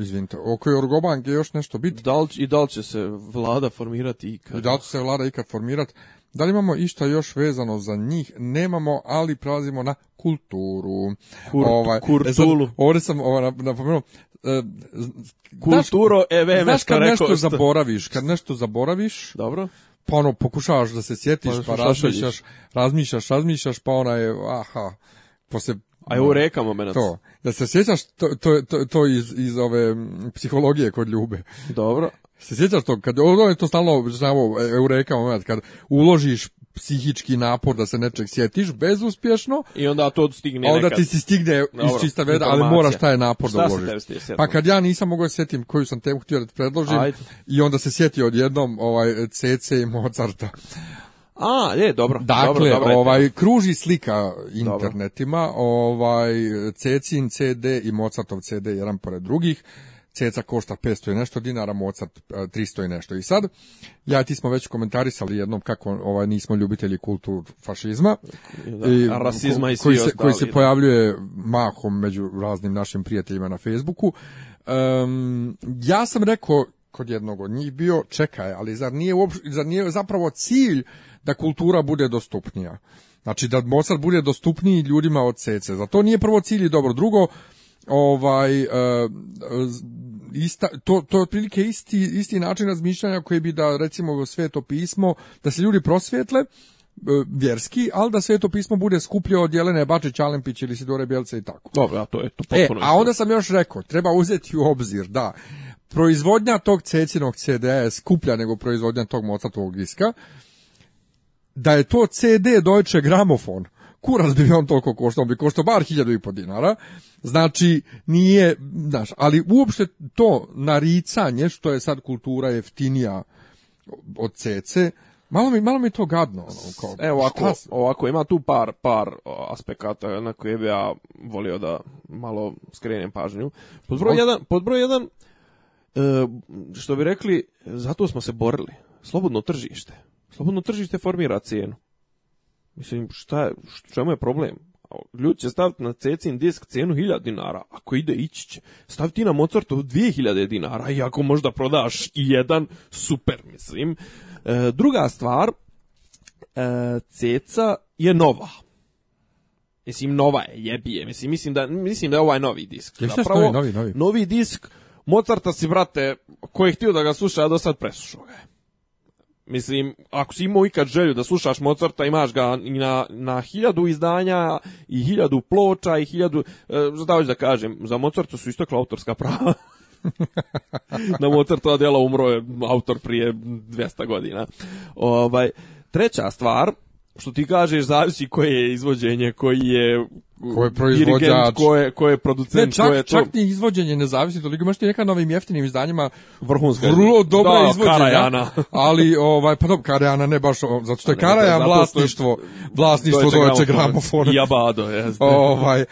izvinite, oko Jorgobanke još nešto biti. Da I da li će se vlada formirati ikad? I da li će se vlada ikad formirati? Da li imamo išta još vezano za njih? Nemamo, ali prazimo na kulturu. ovaj, e kurtulu. ovdje sam ovaj, napomenuo, e, kulturo e kad nešto zaboraviš, kad nešto zaboraviš, Dobro pa ono pokušavaš da se sjetiš, pa, pa razmišljaš, razmišljaš, razmišljaš, pa ona je, aha, posle... A je u reka moment. To, da se sjećaš to, to, to, to iz, iz ove psihologije kod ljube. Dobro. Se sjećaš to, kad, ono je to stalno, znamo, eureka moment, kad uložiš psihički napor da se nečeg sjetiš bezuspješno. I onda to stigne onda ti se stigne iz čista veda, ali moraš taj napor Šta Pa kad ja nisam mogao sjetim koju sam temu htio da predložim i onda se sjeti odjednom ovaj, CC i Mozarta. A, je, dobro. Dakle, dobro, dobro, ovaj kruži slika internetima, ovaj Cecin CD i Mozartov CD jedan pored drugih ceca košta 500 i nešto dinara, Mozart 300 e, i nešto. I sad, ja ti smo već komentarisali jednom kako ovaj, nismo ljubitelji kultur fašizma. i, rasizma i koji se, koji se pojavljuje mahom među raznim našim prijateljima na Facebooku. ja sam rekao kod jednog od njih bio, čekaj, ali zar nije, nije zapravo cilj da kultura bude dostupnija? Znači da Mozart bude dostupniji ljudima od cece. Za to nije prvo cilj i dobro. Drugo, ovaj e, e, ista, to, to je otprilike isti, isti način razmišljanja koji bi da recimo sveto pismo, da se ljudi prosvjetle, e, vjerski, ali da sveto pismo bude skuplje od Jelene Bačić, Alempić ili Sidore Bjelce i tako. Dobro, a to je E, a onda sam još rekao, treba uzeti u obzir da proizvodnja tog cecinog CD-a je skuplja nego proizvodnja tog Mozartovog diska, da je to CD Deutsche Gramofon, kurac bi on toliko koštao, on bi koštao bar hiljadu i po dinara, znači nije, znaš, ali uopšte to naricanje što je sad kultura jeftinija od cece, Malo mi, malo mi to gadno. Ono, kao, Evo ovako, ovako, ima tu par, par aspekata na koje bi ja volio da malo skrenem pažnju. Pod jedan, pod broj jedan e, što bi rekli, zato smo se borili. Slobodno tržište. Slobodno tržište formira cijenu. Mislim, šta, je čemu je problem? Ljudi će staviti na cecin disk cenu 1000 dinara, ako ide ići će. Stavi ti na Mozartu 2000 dinara i ako možda prodaš i jedan, super, mislim. E, druga stvar, e, ceca je nova. Mislim, nova je, jebije. Mislim, mislim, da, mislim da je ovaj novi disk. novi, novi, novi? disk, Mozarta si, brate, ko je htio da ga sluša, ja do sad presušao ga je. Mislim, ako si imao ikad želju da slušaš Mozarta, imaš ga i na, na hiljadu izdanja, i hiljadu ploča, i hiljadu... E, da kažem, za Mozarta su istakla autorska prava. na Mozartova djela umro je autor prije 200 godina. Ovaj, treća stvar, što ti kažeš zavisi koje je izvođenje, koji je ko je proizvođač, je, ko producent, ne, čak, je to. Čak ni izvođenje ne zavisi toliko, imaš ti neka novim jeftinim izdanjima vrhunska. Vrlo dobra da, izvođenja. ali ovaj pa Karajana ne baš zato što je Karajan vlasništvo vlasništvo Deutsche gramofona. I Abado, jeste. Ovaj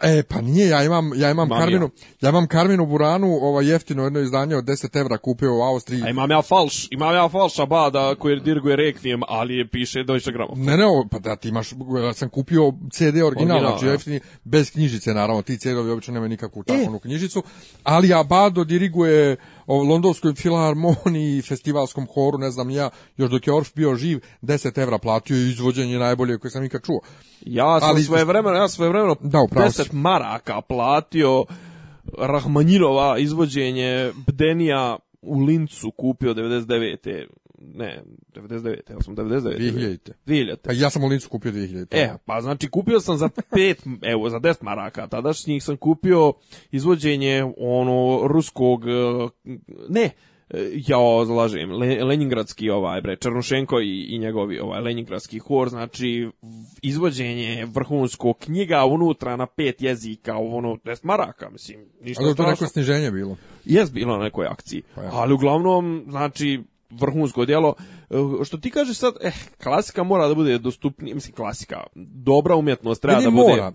pa, e, pa nije, ja imam, ja imam Karminu, ja imam Karminu Buranu, ovaj jeftino jedno izdanje od 10 evra kupio u Austriji. A imam ja falš, imam ja falš bada koji dirguje Requiem, ali je piše Deutsche Grammophon. Ne, ne, pa da ti imaš, ja sam kupio CD original, znači bez knjižice naravno, ti CD-ovi obično nemaju nikakvu čakovnu e. knjižicu, ali bado diriguje o Londonskoj filharmoniji, festivalskom horu, ne znam ja, još dok je Orf bio živ, 10 evra platio i izvođenje najbolje koje sam ikad čuo. Ja sam Ali, svoje vremeno, ja svoje vremeno da, 10 maraka platio Rahmanjinova izvođenje Bdenija u Lincu kupio 99 ne, 99, ja sam 99. 2000. 2000. Pa ja sam u Lincu kupio 2000. E, pa znači kupio sam za 5, evo, za 10 maraka, tadašnjih sam kupio izvođenje ono ruskog, e, ne, e, ja zalažem, Leningradski ovaj bre, Černušenko i, i njegovi ovaj Leningradski hor, znači izvođenje vrhunskog knjiga unutra na pet jezika, ono 10 maraka, mislim, ništa. Ali to neko sniženje bilo. Jes bilo na nekoj akciji. Pa ja. Ali uglavnom, znači vrhunsko djelo. E, što ti kažeš sad, eh, klasika mora da bude dostupnija, mislim klasika, dobra umjetnost treba ne, ne, da bude. Mora.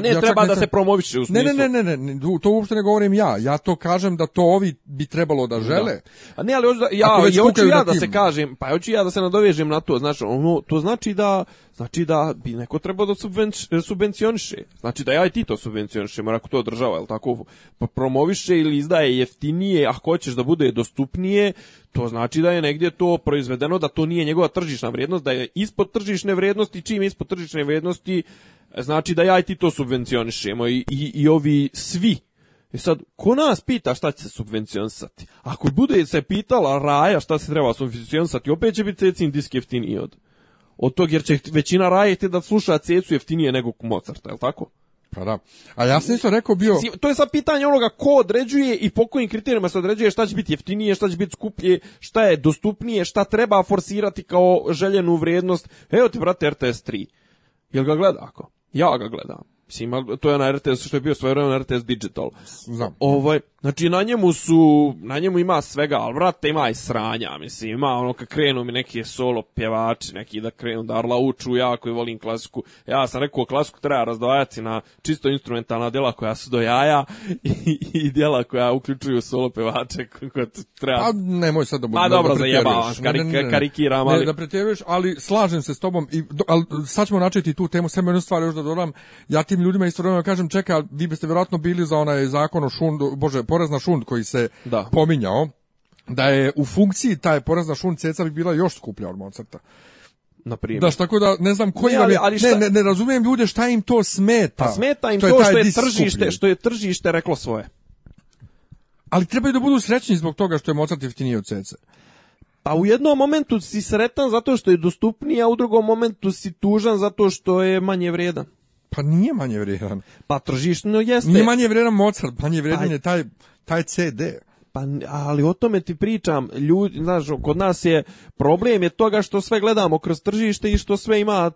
Ne, ne treba da se promoviše u smislu. Ne, ne, ne, ne, to uopšte ne govorim ja. Ja to kažem da to ovi bi trebalo da žele. A ne, ali hoću ja, hoću ja da se kažem, pa hoću ja da se nadovežem na to, znači, ono, to znači da znači da bi neko trebao da subvencioniše. Znači da ja i ti to subvencionišemo, ako to država, jel tako, promoviše ili izdaje jeftinije, ako hoćeš da bude dostupnije, to znači da je negdje to proizvedeno, da to nije njegova tržišna vrijednost, da je ispod tržišne vrijednosti, čim je ispod tržišne vrijednosti, znači da ja i ti to subvencionišemo i, i, ovi svi i e sad, ko nas pita šta će se subvencionisati? Ako bude se pitala Raja šta se treba subvencionisati, opet će biti cecin disk od od tog, jer će većina rajete da sluša Cecu jeftinije nego Mozarta, je li tako? Pa da. A ja sam isto rekao bio... To je sad pitanje onoga ko određuje i po kojim kriterijima se određuje šta će biti jeftinije, šta će biti skuplje, šta je dostupnije, šta treba forsirati kao željenu vrijednost. Evo ti, brate, RTS 3. Jel ga gleda ako? Ja ga gledam. Mislim, to je na RTS što je bio svoje na RTS Digital. Znam. Ovaj, znači, na njemu su, na njemu ima svega, ali vrate ima i sranja, mislim, ima ono kad krenu mi neki solo pjevači, neki da krenu da Arla uču, ja koji volim klasiku, ja sam rekao klasiku treba razdvajati na čisto instrumentalna djela koja su do jaja i, i djela koja uključuju solo pjevače koja treba... Pa nemoj sad da budu, Pa dobro, karikiram, ali... Ne, da pretjeruješ, ali slažem se s tobom, i, ali sad ćemo načeti tu temu, sve jednu stvar još da dodam, ja ti ljudima istovremeno kažem čeka, vi biste vjerojatno bili za onaj zakon o šundu, bože, porez na šund koji se da. pominjao, da je u funkciji taj porez na šund ceca bi bila još skuplja od Mozarta Na primjer. Da, tako da ne znam koji ne, ali, ne, ne, razumijem ljude šta im to smeta. Pa smeta im to, što je tržište, što je tržište reklo svoje. Ali trebaju da budu srećni zbog toga što je Mozart jeftiniji od Cece. Pa u jednom momentu si sretan zato što je dostupniji, a u drugom momentu si tužan zato što je manje vrijedan. Pa nije manje vrijedan. Pa tržišno jeste. Nije manje vrijedan Mozart, manje vrijedan pa- je taj, taj CD. Pa, ali o tome ti pričam, ljudi, znaš, kod nas je problem je toga što sve gledamo kroz tržište i što sve ima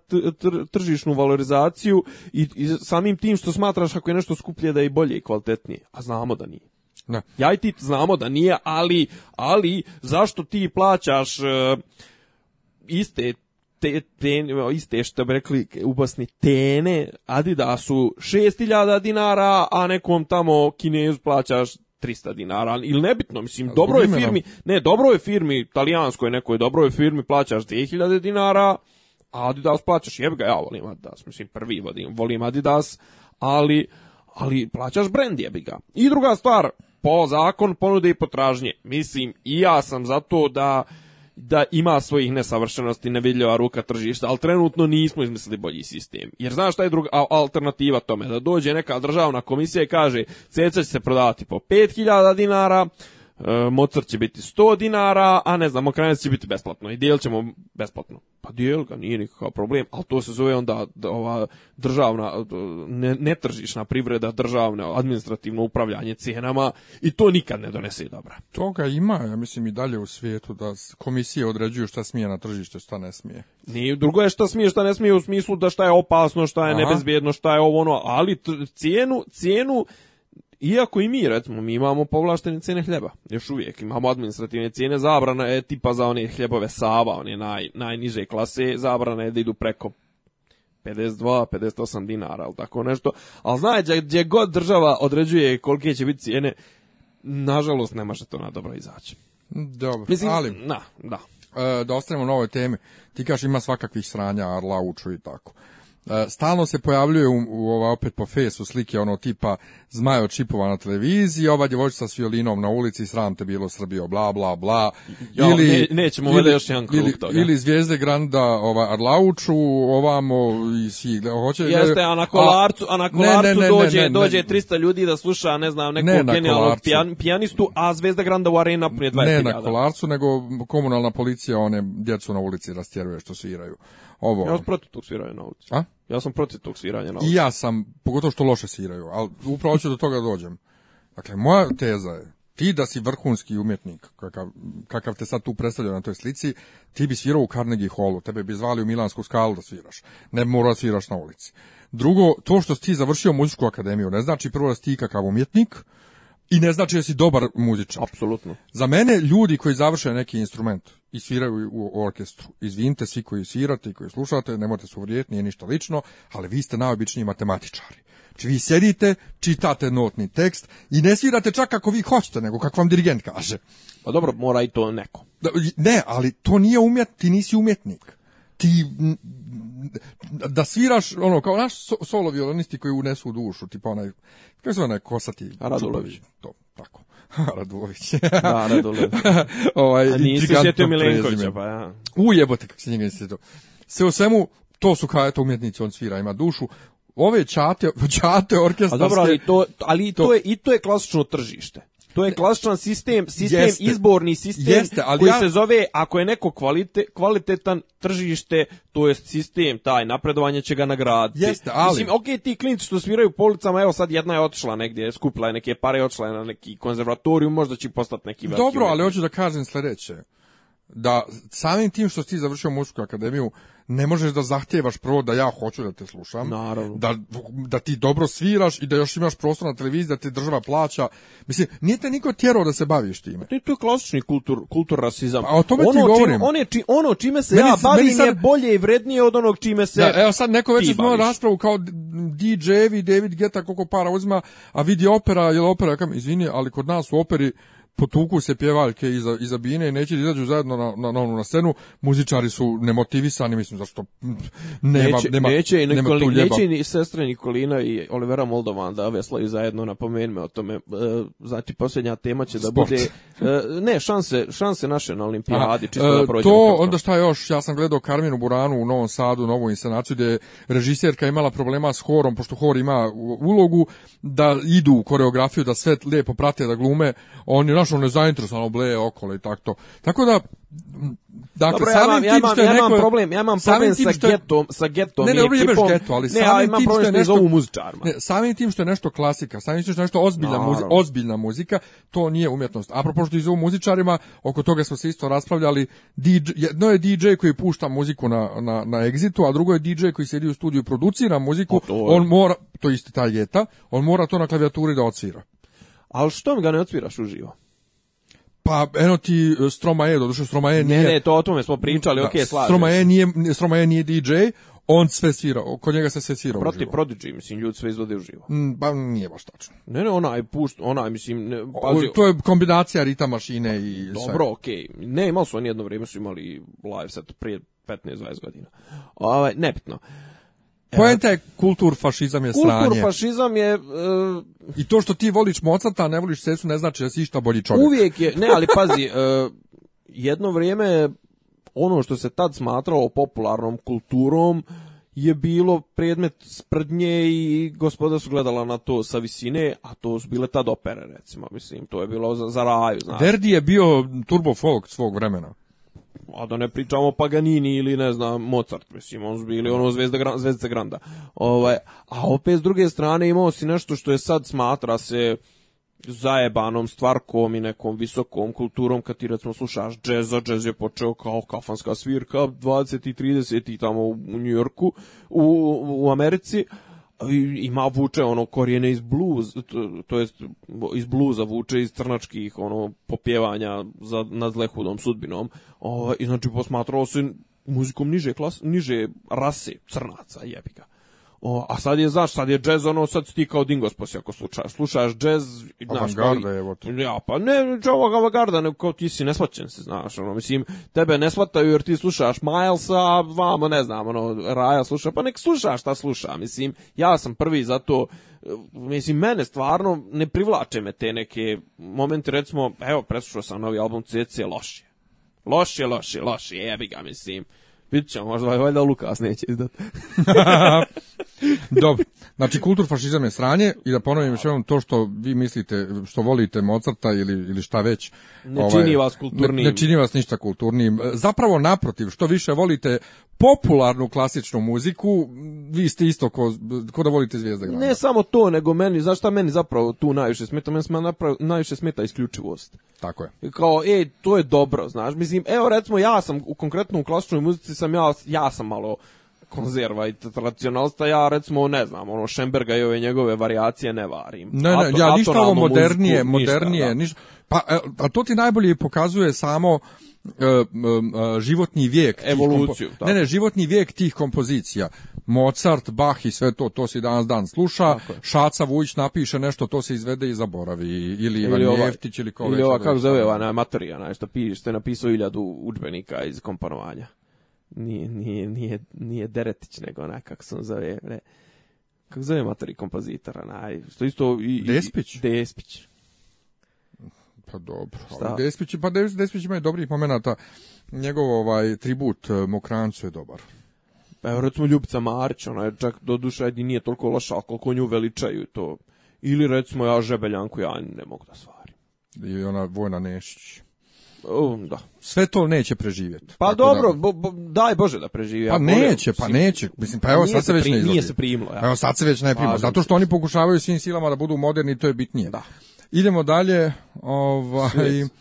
tržišnu valorizaciju i, samim tim što smatraš ako je nešto skuplje da je bolje i kvalitetnije, a znamo da nije. Ne. Ja i ti znamo da nije, ali, ali zašto ti plaćaš e, iste te, ten, iste što bi rekli u Bosni tene Adidasu 6000 dinara, a nekom tamo Kinezu plaćaš 300 dinara ili nebitno mislim dobro je firmi ne dobro je firmi talijanskoj nekoj dobro je firmi plaćaš 2000 dinara a Adidas plaćaš jebi ga ja volim Adidas mislim prvi volim, volim Adidas ali ali plaćaš brend jebi ga i druga stvar po zakon ponude i potražnje mislim i ja sam za to da da ima svojih nesavršenosti, nevidljiva ruka tržišta, ali trenutno nismo izmislili bolji sistem. Jer znaš šta je druga alternativa tome? Da dođe neka državna komisija i kaže, CC će se prodavati po 5000 dinara, E, mocar će biti 100 dinara, a ne znam, okranjac će biti besplatno i dijel ćemo besplatno. Pa dijel ga, nije nikakav problem, ali to se zove onda ova državna, netržišna privreda, državna, administrativno upravljanje cijenama i to nikad ne donese dobra. Toga ima, ja mislim, i dalje u svijetu da komisije određuju šta smije na tržište, šta ne smije. drugo je šta smije, šta ne smije u smislu da šta je opasno, šta je Aha. nebezbjedno, šta je ovo ono, ali cijenu, cijenu iako i mi, recimo, mi imamo povlaštene cijene hljeba, još uvijek imamo administrativne cijene, zabrana je e, tipa za one hljebove Sava, one naj, najniže klase, zabrana je da idu preko 52, 58 dinara, ali tako nešto. Ali znajte, gdje god država određuje kolike će biti cijene, nažalost ne može to na dobro izaći. Dobro, Mislim, ali... Na, da. E, da ostavimo na ovoj temi. Ti kažeš ima svakakvih sranja, arla, uču i tako stalno se pojavljuje u, ova opet po fesu slike ono tipa od čipova na televiziji, ova djevojčica s violinom na ulici, sram te bilo Srbijo, bla bla bla. ili nećemo ili, još jedan ili, toga. Ili zvijezde Granda, ova Arlauču, ovamo i svi hoće Jeste a na kolarcu, a, na kolarcu dođe dođe 300 ljudi da sluša, ne znam, nekog genijalnu pijanistu, a Zvezda Granda u arena Ne na kolarcu, nego komunalna policija one djecu na ulici rastjeruje što sviraju. Ovo. Ja ono. protiv tog sviraju na ulici. A? Ja sam protiv tog sviranja I ja sam, pogotovo što loše sviraju, ali upravo ću do toga dođem. Dakle, moja teza je, ti da si vrhunski umjetnik, kakav, kakav te sad tu predstavlja na toj slici, ti bi svirao u Carnegie Hallu, tebe bi zvali u Milansku skalu da sviraš, ne bi morao sviraš na ulici. Drugo, to što si ti završio muzičku akademiju ne znači prvo da si ti kakav umjetnik, i ne znači da si dobar muzičar. Apsolutno. Za mene ljudi koji završaju neki instrument i sviraju u orkestru, izvinite svi koji svirate i koji slušate, nemojte se uvrijediti, nije ništa lično, ali vi ste najobičniji matematičari. Či znači, vi sedite, čitate notni tekst i ne svirate čak kako vi hoćete, nego kako vam dirigent kaže. Pa dobro, mora i to neko. Ne, ali to nije umjet, ti nisi umjetnik. Ti da sviraš, ono, kao naš solo violonisti koji unesu dušu, tipa onaj, kako se onaj kosati? Radulović. To, tako. Radulović. da, Radulović. ovaj, nisi sjetio Milenkovića, pa ja. Ujebote, kako se njega nisi sjetio. sve u svemu, to su kao, eto, umjetnici, on svira, ima dušu, ove čate, čate orkestarske... A dobro, ali to, ali to, to je, i to je klasično tržište. To je klasičan sistem, sistem izborni sistem jeste, ali koji ja... se zove ako je neko kvalite, kvalitetan tržište, to jest sistem taj napredovanje će ga nagraditi. ali... Mislim, ok, ti klinci što sviraju po ulicama, evo sad jedna je otišla negdje, skupila je neke pare, otišla je na neki konzervatoriju, možda će postati neki veliki. Dobro, ali hoću da kažem sljedeće. Da samim tim što si završio mušku akademiju, ne možeš da zahtjevaš prvo da ja hoću da te slušam, Da, da ti dobro sviraš i da još imaš prostor na televiziji da te država plaća. Mislim, nije te niko tjerao da se baviš time. To je klasični kultur, kultur rasizam. A o tome ono ti govorim. Ono, ono čime se meni, ja bavim sad, je bolje i vrednije od onog čime se Evo sad neko već smo raspravu kao DJ-evi, David Geta koliko para uzima, a vidi opera, jel opera, kam, izvini, ali kod nas u operi potuku se pjevaljke iza, iza bine i neće da izađu zajedno na, na, na, na scenu, muzičari su nemotivisani, mislim, zašto nema, neće, nema, neće, i neće ni sestra Nikolina i Olivera Moldovan da i zajedno, me o tome. E, znači, posljednja tema će da bude... E, ne, šanse, šanse naše na olimpijadi, čisto da e, prođemo. To, onda šta još, ja sam gledao Karminu Buranu u Novom Sadu, novu inscenaciju, gdje je režiserka imala problema s horom, pošto hor ima ulogu, da idu u koreografiju, da sve lijepo prate, da glume, oni, znaš, ono, ono bleje okolo i tako to. Tako da, dakle, samim tim što je neko... problem, ja imam problem sa getom, sa getom. Ne, ne, dobro, geto, ali samim ja tim što je nešto... samim tim što je nešto klasika, samim tim što je nešto ozbiljna, muzika, to nije umjetnost. A propos što i zovu muzičarima, oko toga smo se isto raspravljali, DJ, jedno je DJ koji pušta muziku na, na, na exitu, a drugo je DJ koji sjedi u studiju i producira muziku, pa on mora, to je isti taj geta, on mora to na klavijaturi da odsvira. Ali što mi ga ne odsviraš uživo? Pa eno ti e, Stromae, doduše Stromae nije... Ne, ne, to o tome smo pričali, da, ok, slažem. Stromae nije, Stromae nije DJ, on sve svira, kod njega se sve svira Proti Prodigy, mislim, ljudi sve izvode uživo. Mm, nije baš tačno. Ne, ne, onaj pušt, onaj, mislim, ne, to je kombinacija rita mašine i Dobro, sve. Dobro, okej. Ne, imali su oni jedno vrijeme, su imali live set prije 15-20 godina. Ove, ovaj, nebitno. Uh, Poenta je kultur fašizam je kultur, sranje. Kultur fašizam je e, i to što ti voliš mocata, a ne voliš Sesu ne znači da si išta bolji čovjek. Uvijek je, ne, ali pazi, e, jedno vrijeme ono što se tad smatralo popularnom kulturom je bilo predmet sprdnje i gospoda su gledala na to sa visine, a to su bile tad opere recimo, mislim, to je bilo za, za raju, Verdi je bio turbo folk svog vremena a da ne pričamo Paganini ili ne znam Mozart, mislim, on bili ono zvezda, zvezda Granda. Ovaj, a opet s druge strane imao si nešto što je sad smatra se zajebanom stvarkom i nekom visokom kulturom kad ti recimo slušaš džeza, džez je počeo kao kafanska svirka 20 i 30 i tamo u Njujorku u, u Americi ima vuče ono korijene iz bluz, to, jest iz bluza vuče iz crnačkih ono popjevanja za nad zlehudom sudbinom. Ovaj znači posmatrao se muzikom niže klas, niže rase crnaca, jebiga. O, a sad je, znaš, sad je džez ono, sad ti kao dingos ako slušaš, slušaš džez... Avangarda je, evo Ja, pa ne, ovog avangarda, ne, kao ti si nesvaćen se, znaš, ono, mislim, tebe ne shvataju jer ti slušaš Milesa, a vamo, ne znam, ono, Raja sluša, pa nek sluša šta sluša, mislim, ja sam prvi zato, mislim, mene stvarno ne privlače me te neke momenti, recimo, evo, preslušao sam novi album CC, loš je. Loš je, loš je, loš je, jebi ga, mislim. Vidit ćemo, možda valjda Lukas neće Dobro. Znači, kultur fašizam je sranje i da ponovim još jednom to što vi mislite, što volite Mozarta ili, ili šta već. Ne ovaj, čini vas kulturnim Ne, čini vas ništa kulturnim Zapravo naprotiv, što više volite popularnu klasičnu muziku, vi ste isto ko, ko da volite Zvijezda Ne samo to, nego meni, znaš šta meni zapravo tu najviše smeta? Meni smeta najviše smeta isključivost. Tako je. Kao, ej, to je dobro, znaš. Mislim, evo recimo ja sam, u, konkretno u klasičnoj muzici sam ja, ja sam malo konzerva i tradicionalista, ja recimo ne znam, ono Šemberga i ove njegove variacije ne varim. Ne, ne, ja ništa ovo modernije, modernije, ništa, Pa, e, a to ti najbolje pokazuje samo e, e, životni vijek evoluciju ne ne životni vijek tih kompozicija Mozart, Bach i sve to to se danas dan sluša Šaca Vujić napiše nešto to se izvede i zaboravi ili Ivan ili ovaj, Jeftić ili ko ili ova kako zove ona materija što piše napisao Iljadu udžbenika iz komponovanja nije, nije, nije, nije Deretić, nego onaj, kako se on zove, ne, kako zove matori kompozitora, naj, što isto i... Despić? Despić. Pa dobro, Šta? ali Despić, pa Despić ima i dobrih momenata, njegov ovaj tribut e, Mokrancu je dobar. Pa evo recimo Ljubica Marć, ona je čak do duša ajde nije toliko loša koliko nju veličaju to. Ili recimo ja Žebeljanku ja ne mogu da svarim. I ona Vojna Nešić. Um, da sve to neće preživjeti. Pa dobro, daj Bože da preživi. Pa neće, pa neće. Mislim, pa evo sad se, već ne Nije se primilo Ja. Evo sad se već ne zato što oni pokušavaju svim silama da budu moderni, to je bitnije. Da. Idemo dalje. Ovaj, Svijet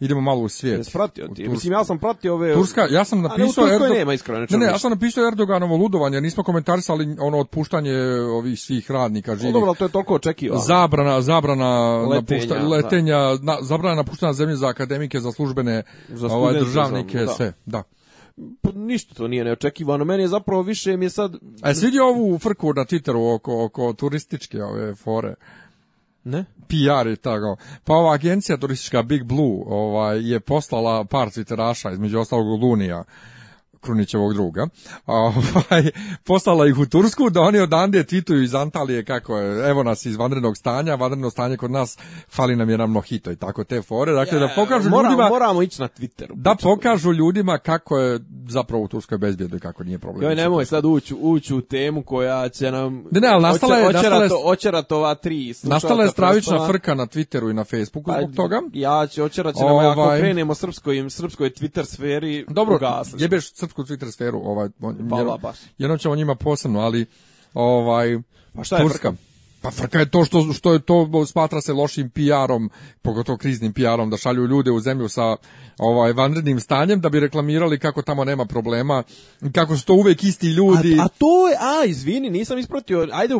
idemo malo u svijet. Jesi pratio Mislim, ja sam pratio ove... Turska, ja sam napisao... Erdo... nema iskreno, ne, ne, ja sam napisao Erdoganovo ludovanje, nismo komentarisali ono otpuštanje ovih svih radnika živih. Dobro, to je toliko očekio. Zabrana, zabrana letenja, napušta, letenja na, zabrana napuštanja zemlje za akademike, za službene za ovaj, državnike, da. sve, da pa ništa to nije neočekivano. Meni je zapravo više mi je sad... A je vidio ovu frku na Twitteru oko, oko turističke ove fore? Ne? PR i tako. Pa ova agencija turistička Big Blue ovaj, je poslala par citeraša između ostalog Lunija, Krunićevog druga, ovaj, poslala ih u Tursku da oni odande tituju iz Antalije kako je, evo nas iz vanrednog stanja, vanredno stanje kod nas, fali nam jedan mnohito i tako te fore. Dakle, da pokažu moramo, ljudima... Moramo ići na Twitteru. Da pokažu ljudima kako je zapravo u Turskoj bezbjedno i kako nije problem. Joj, znači, nemoj sad ući, ući u temu koja će nam... Ne, ne, ali nastala je... Očerat, ova tri. Nastala je stravična frka na Twitteru i na Facebooku zbog pa, toga. Ja ću, očerat će ovaj... nam, ako krenemo srpskoj, srpskoj Twitter sferi, Dobro, jebeš Twitter transferu, ovaj, on, pa, jednom, jednom ćemo njima posebno, ali ovaj, pa šta je Turska? Vrka? Pa frka je to što, što je to smatra se lošim PR-om, pogotovo kriznim PR-om, da šalju ljude u zemlju sa ovaj, vanrednim stanjem da bi reklamirali kako tamo nema problema, kako su to uvek isti ljudi. A, a to je, a izvini, nisam ispratio, ajde,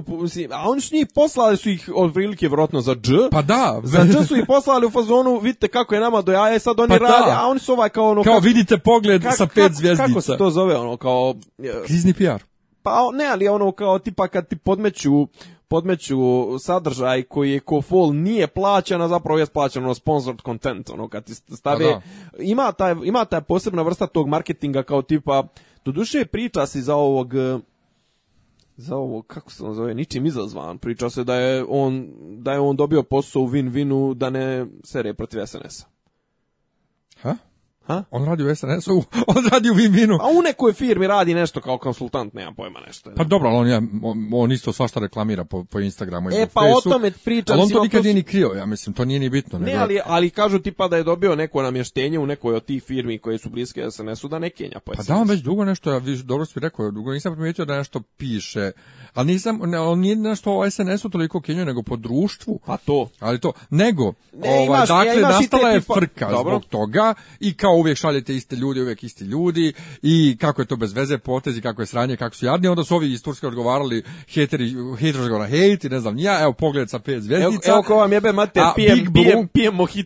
a oni su njih poslali su ih otprilike vjerojatno za dž. Pa da. Za dž su ih poslali u fazonu, vidite kako je nama do jaja, e, sad oni pa rade, a oni su ovaj kao ono... Kao, vidite pogled kak, sa pet zvijezdica. Kako se to zove, ono, kao... Krizni PR. Pa ne, ali ono kao tipa kad ti podmeću podmeću sadržaj koji je nije plaćan, a zapravo je plaćeno ono sponsored content, ono kad ti stave pa ima taj ima taj posebna vrsta tog marketinga kao tipa doduše priča se za ovog e, za kako se on zove, ničim izazvan. Priča se da je on, da je on dobio posao u win-winu da ne serije protiv SNS-a. On radi u SNS-u, on radi u Viminu. A u nekoj firmi radi nešto kao konsultant, nemam pojma nešto. Pa dobro, ali on, je, on isto svašta reklamira po, po Instagramu i e, po pa Facebooku. o tome pričam. Ali on to nikad nije ni krio, ja mislim, to nije ni bitno. Ne, ali, ali kažu ti pa da je dobio neko namještenje u nekoj od tih firmi koje su bliske SNS-u da ne kenja po Pa da, on već dugo nešto, ja viš, dobro si rekao, dugo nisam primijetio da nešto piše ali nisam, on nije nešto o ovaj SNS-u toliko kenju, nego po društvu. Pa to. Ali to, nego, ne, ovaj, dakle, nastala je frka zbog toga i kao uvijek šaljete iste ljudi, uvijek isti ljudi i kako je to bez veze potezi, kako je sranje, kako su jadni, onda su ovi iz Turske odgovarali hejteri, hejteri i ne znam, ja, evo pogled sa pet Evo, ko vam jebe, mate, pijem,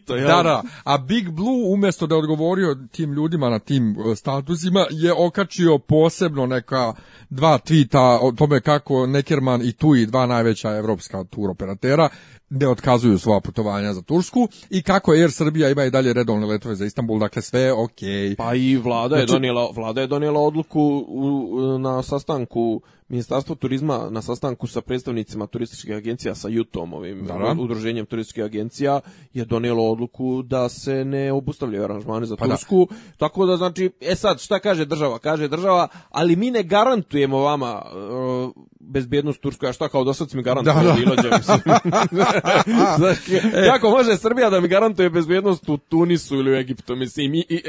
Da, da, a Big Blue umjesto da je odgovorio tim ljudima na tim e, statusima je okačio posebno neka dva tvita o tome kako Neckerman Nekerman i tu i dva najveća evropska operatera ne otkazuju svoja putovanja za Tursku i kako Air Srbija ima i dalje redovne letove za Istanbul, dakle sve ok. Pa i vlada, je, znači- donijela, vlada je donijela odluku u, na sastanku Ministarstvo turizma na sastanku sa predstavnicima turističkih agencija sa Jutom, ovim udruženjem turističkih agencija, je donijelo odluku da se ne obustavljaju aranžmane za pa Tursku. Tako da znači, e sad, šta kaže država? Kaže država, ali mi ne garantujemo vama e, bezbjednost Turskoj, a šta kao dosad mi garantujemo da, da. znači, kako može Srbija da mi garantuje bezbjednost u Tunisu ili u Egiptu, mislim, i, i,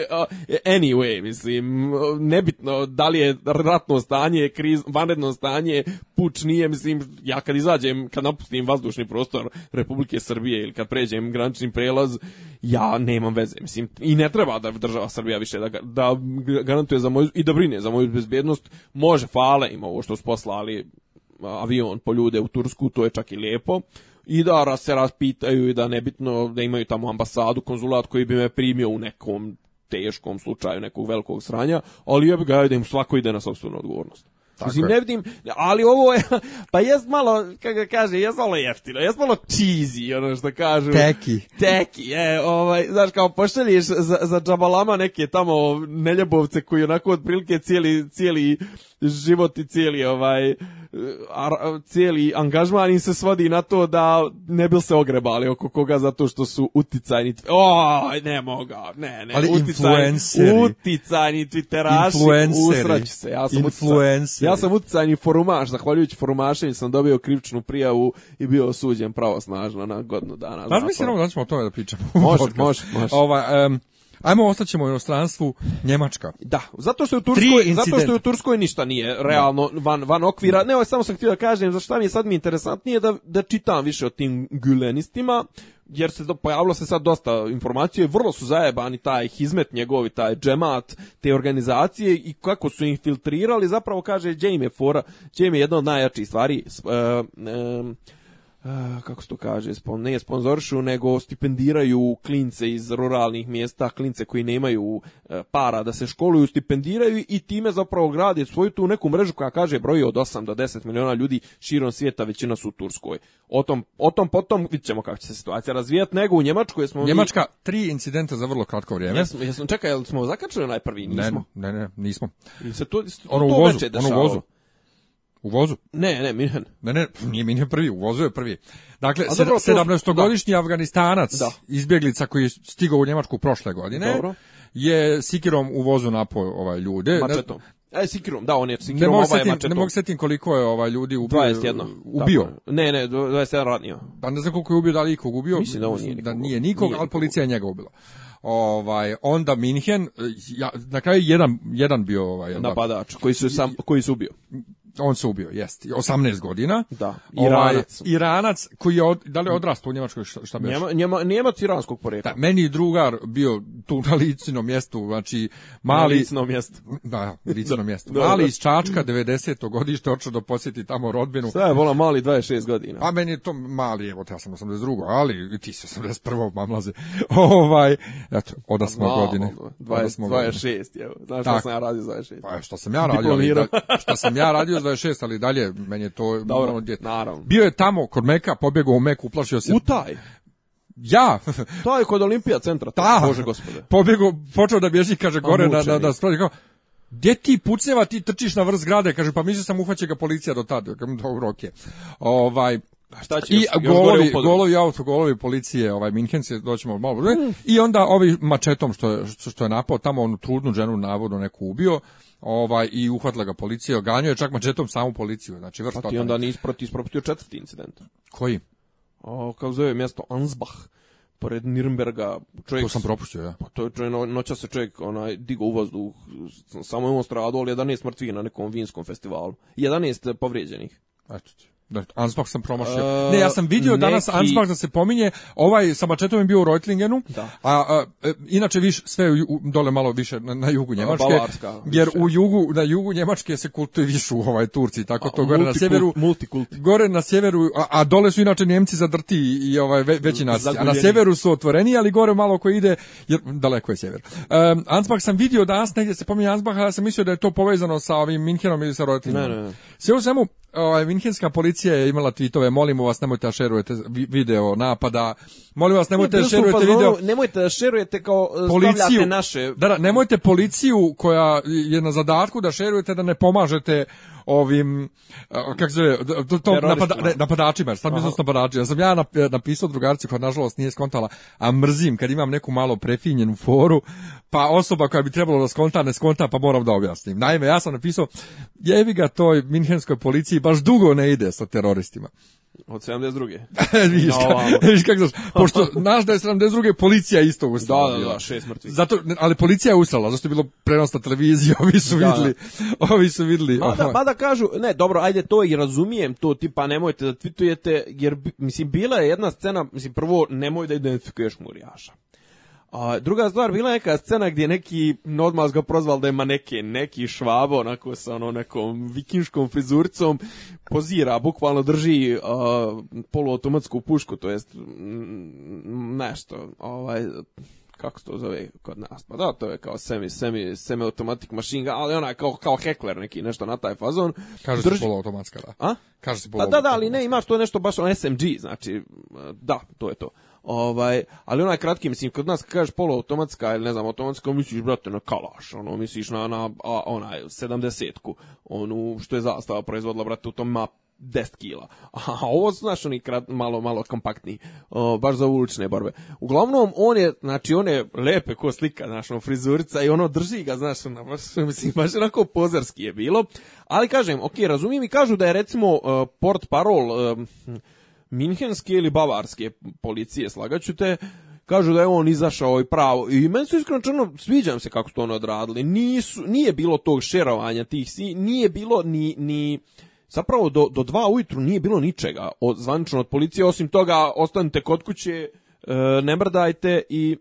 e, anyway, mislim, nebitno da li je ratno stanje, kriz, vanredno stanje, puč nije, mislim, ja kad izađem, kad napustim vazdušni prostor Republike Srbije ili kad pređem granični prelaz, ja nemam veze, mislim, i ne treba da država Srbija više da, da garantuje za moju, i da brine za moju bezbjednost, može, fale im ovo što su poslali avion po ljude u Tursku, to je čak i lijepo, i da se raspitaju i da nebitno da imaju tamo ambasadu, konzulat koji bi me primio u nekom teškom slučaju nekog velikog sranja, ali ja bih ga da im svako ide na sobstvenu odgovornost. Tako ne vidim, ali ovo je, pa jest malo, kako kaže, jest malo jeftino, jest malo cheesy, ono što kažu. Teki. Teki, je, ovaj, znaš, kao pošalješ za, za džabalama neke tamo neljebovce koji onako otprilike cijeli, cijeli život i cijeli, ovaj, cijeli angažman im se svodi na to da ne bil se ogrebali oko koga zato što su uticajni o, ne mogao, ne, ne ali uticajni, uticajni twitteraši usraću se, ja sam, ja sam uticajni forumaš, zahvaljujući forumašenju sam dobio krivičnu prijavu i bio osuđen pravosnažno na godinu dana. Znaš mi se da ćemo o tome da pričamo? Može, može, može. Ova, um, Ajmo ostaćemo u inostranstvu Njemačka. Da, zato što je u Turskoj, zato što je Turskoj ništa nije realno van, van okvira. Ne, samo sam htio da kažem, za šta mi je sad mi interesantnije da, da čitam više o tim gulenistima jer se pojavilo se sad dosta informacije, vrlo su zajebani taj hizmet njegovi, taj džemat, te organizacije i kako su infiltrirali, zapravo kaže Jamie Fora, Jamie je jedna od najjačih stvari, e, e, Eh, kako se to kaže, ne sponzoršu, nego stipendiraju klince iz ruralnih mjesta, klince koji nemaju eh, para da se školuju, stipendiraju i time zapravo grade svoju tu neku mrežu koja kaže broji od 8 do 10 miliona ljudi širom svijeta, većina su u Turskoj. O tom, o tom potom vidit ćemo kako će se situacija razvijati, nego u Njemačkoj smo... Njemačka, tri incidenta za vrlo kratko vrijeme. Jesmo, jesmo, čekaj, jel smo zakačili najprvi? Nismo. Ne, ne, ne, nismo. se to, ono to u vozu, ono u vozu. U vozu? Ne, ne, Minhen. Ne, ne, nije Minhen prvi, u vozu je prvi. Dakle, dobro, 17-godišnji da. Afganistanac, da. izbjeglica koji je stigao u Njemačku prošle godine, dobro. je sikirom u vozu napao ovaj, ljude. Mačetom. E, sikirom, da, on je sikirom, ne mogu ovaj setim, Ne mogu setim koliko je ovaj ljudi ubio. 21. Ubio. Dakle. Ne, ne, 21 ranio. Pa ne znam koliko je ubio, da li ikog ubio. Mislim da on nije nikog. Da nije nikog, nije ali policija je njega ubila. Ovaj onda Minhen ja, na kraju jedan jedan bio ovaj napadač koji su sam koji su ubio on se ubio, jest, 18 godina. Da, ovaj, Iranac. Ovaj, Iranac koji je, od, da li je odrastao u Njemačkoj, šta, šta Njema, Njema, Njemac iranskog porekla. Da, meni drugar bio tu na licinom mjestu, znači mali... Na licinom mjestu. Da, licinom mjestu. da, mali da. iz Čačka, 90. godište, očeo da posjeti tamo rodbinu. Šta je, vola mali 26 godina. A pa meni je to mali, evo, ja sam 82, ali ti si 81, mamlaze. ovaj, eto, odasmo godine. 20, 26, evo, znaš pa šta sam ja radio 26. Pa, šta sam ja radio, da, sam ja radio 26, ali dalje meni je to Dobro, ono, djet. naravno. Bio je tamo kod Meka, pobjegao u Meku, uplašio se. U taj. Ja. to je kod Olimpija centra. Ta. Bože gospode. Pobjegao, počeo da bježi, kaže, gore mučeni. na, na, na kao, Gdje ti pucnjeva, ti trčiš na vrst grade, kaže, pa mislio sam uhvaće ga policija do tada, dobro, ok. Ovaj, šta će I još, golovi, još golovi, policije, ovaj Minhen se doćemo malo. I onda ovi mačetom što je, što je napao tamo onu trudnu ženu navodno neku ubio ovaj i uhvatila ga policija, ganjao je čak mačetom samu policiju, znači vrh Pa ti onda nisi proti ispropustio četvrti incident. Koji? O, kao zove mjesto Ansbach pored Nirnberga čovjek... To sam propustio, ja. Pa to je čovjek, noća se čovjek onaj, digao u vazduh, samo je on stradao, ali 11 mrtvih na nekom vinskom festivalu. 11 povrijeđenih. Eto ti da Ansbach sam promašio. E, ne, ja sam vidio danas Ansbach da se pominje, ovaj sa mačetom je bio u Reutlingenu, A, a, e, inače viš, sve u, dole malo više na, jugu Njemačke, jer u jugu, na jugu Njemačke se kultivišu ovaj Turci, tako to gore na sjeveru, Multikult. gore na sjeveru, a, dole su inače Njemci zadrti i ovaj ve, veći nas, a na severu su otvoreni, ali gore malo ko ide, jer daleko je sever. Um, Ansbach sam vidio danas negdje se pominje Ansbach, ja sam mislio da je to povezano sa ovim Minhenom ili sa ne. Sve u svemu, ovaj, Minhenska policija je imala molim molimo vas nemojte da šerujete video napada, molim vas nemojte ne, da šerujete video. Nemojte da šerujete kao e, policiju, naše. Da, nemojte policiju koja je na zadatku da šerujete da ne pomažete ovim kako se to, to napadačima, sad mi napadači. Ja sam ja e, napisao drugarci koja nažalost nije skontala, a mrzim kad imam neku malo prefinjenu foru, pa osoba koja bi trebalo da skonta, ne skonta, pa moram da objasnim. Naime, ja sam napisao, jevi ga toj minhenskoj policiji baš dugo ne ide sa teroristima. Od 72. dva? no, ka, kako znaš. Pošto naš da je 72. policija isto ustala. Da, da, da, šest mrtvih. Zato, ali policija je ustala, zašto je bilo prenos na televiziji, ovi su vidli. Da. Ovi ovaj. su vidli. Pa da kažu, ne, dobro, ajde to i razumijem to, tipa nemojte da tweetujete, jer, mislim, bila je jedna scena, mislim, prvo, nemoj da identifikuješ murijaša. A druga stvar, bila neka scena gdje neki, odmah ga prozval da je maneke, neki švabo, onako sa onom nekom vikinškom frizurcom, pozira, bukvalno drži uh, poluautomatsku pušku, to jest nešto, ovaj, kako se to zove kod nas, pa da, to je kao semi, semi, semi automatic machine ali ona kao, kao hekler neki, nešto na taj fazon. Kaže Drži... se poluautomatska, da. A? Kaže se poluautomatska. Pa da, da, ali ne, imaš to nešto baš on SMG, znači, da, to je to. Ovaj, ali onaj kratki, mislim, kod nas kažeš poluautomatska ili ne znam, automatska, misliš, brate, na kalaš, ono, misliš na, na a, onaj, 70 onu što je zastava proizvodila, brate, u tom 10 kila. A ovo su, znaš, oni krat, malo, malo kompaktni o, baš za ulične borbe. Uglavnom, on je, znači, on je lepe ko slika, znaš, ono, frizurica i ono drži ga, znaš, mislim, baš onako pozarski je bilo. Ali kažem, ok, razumijem i kažu da je, recimo, e, port parol... E, hm, minhenske ili bavarske policije, slagaću te, kažu da je on izašao i pravo. I meni su iskreno črno, sviđam se kako su to ono odradili. Nisu, nije bilo tog šerovanja tih si, nije bilo ni, ni zapravo do, do dva ujutru nije bilo ničega od, zvanično od policije, osim toga ostanite kod kuće, e, ne mrdajte i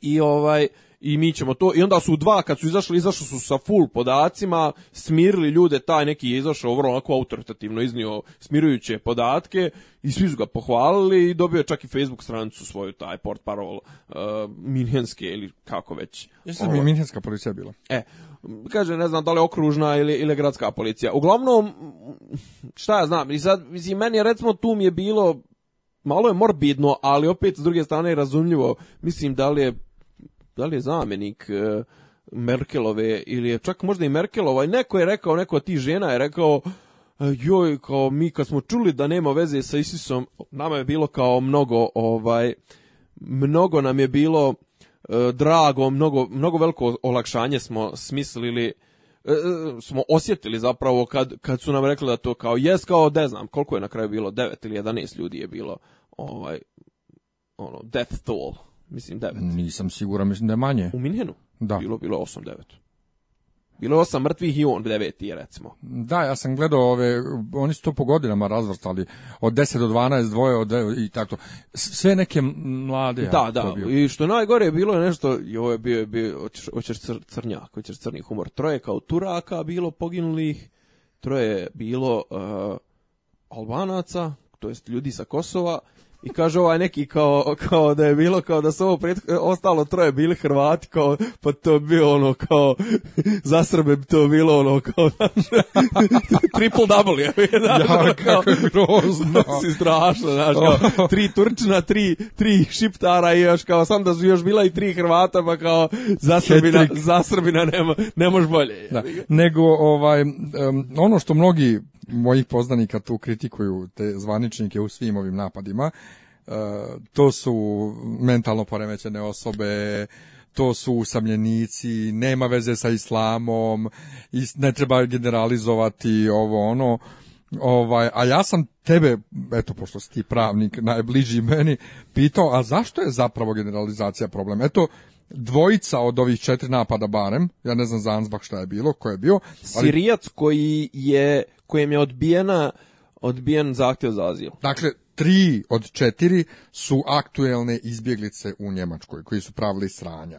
i ovaj i mi ćemo to. I onda su dva, kad su izašli, izašli su sa full podacima, smirili ljude, taj neki je izašao vrlo onako autoritativno iznio smirujuće podatke i svi su ga pohvalili i dobio je čak i Facebook stranicu svoju, taj port parol uh, minhenske ili kako već. jesam mi ovaj. minhenska policija bila? E, kaže, ne znam da li je okružna ili, ili gradska policija. Uglavnom, šta ja znam, i sad, mislim, meni je recimo tu mi je bilo malo je morbidno, ali opet s druge strane razumljivo. Mislim da li je da li je zamjenik e, Merkelove ili je čak možda i Merkelova i neko je rekao, neko od tih žena je rekao e, joj, kao mi kad smo čuli da nema veze sa Isisom, nama je bilo kao mnogo, ovaj, mnogo nam je bilo e, drago, mnogo, mnogo veliko olakšanje smo smislili smo osjetili zapravo kad, kad su nam rekli da to kao jes kao ne znam koliko je na kraju bilo 9 ili 11 ljudi je bilo ovaj ono death toll Mislim devet. Nisam siguran, mislim da je manje. U Minhenu? Da. Bilo, bilo osam devet. Bilo je osam mrtvih i on je recimo. Da, ja sam gledao ove, oni su to po godinama razvrstali, od 10 do 12, dvoje od, i tako. Sve neke mlade. Da, da, i što najgore je bilo je nešto, i ovo je bio, je bio, crnjak, hoćeš crni humor. Troje kao Turaka bilo poginulih, troje bilo eh, Albanaca, to jest ljudi sa Kosova, i kaže ovaj neki kao, kao da je bilo kao da su ovo e, ostalo troje bili Hrvati kao pa to bi bio ono kao za Srbe bi to bilo ono kao triple double je. ja, ono kako je grozno. si strašno, znaš, kao, tri Turčina, tri, tri Šiptara i još kao sam da su još bila i tri Hrvata pa kao za Srbina, za Srbina nema, ne može bolje. Da, nego ovaj, ono što mnogi mojih poznanika tu kritikuju te zvaničnike u svim ovim napadima. E, to su mentalno poremećene osobe, to su usamljenici, nema veze sa islamom, ne treba generalizovati ovo ono. Ovaj, a ja sam tebe, eto pošto si ti pravnik najbliži meni, pitao, a zašto je zapravo generalizacija problem? Eto, dvojica od ovih četiri napada barem, ja ne znam za Ansbach šta je bilo, ko je bio. Ali... Sirijac koji je kojem je odbijena odbijen zahtjev za azil. Dakle, tri od četiri su aktuelne izbjeglice u Njemačkoj koji su pravili sranja.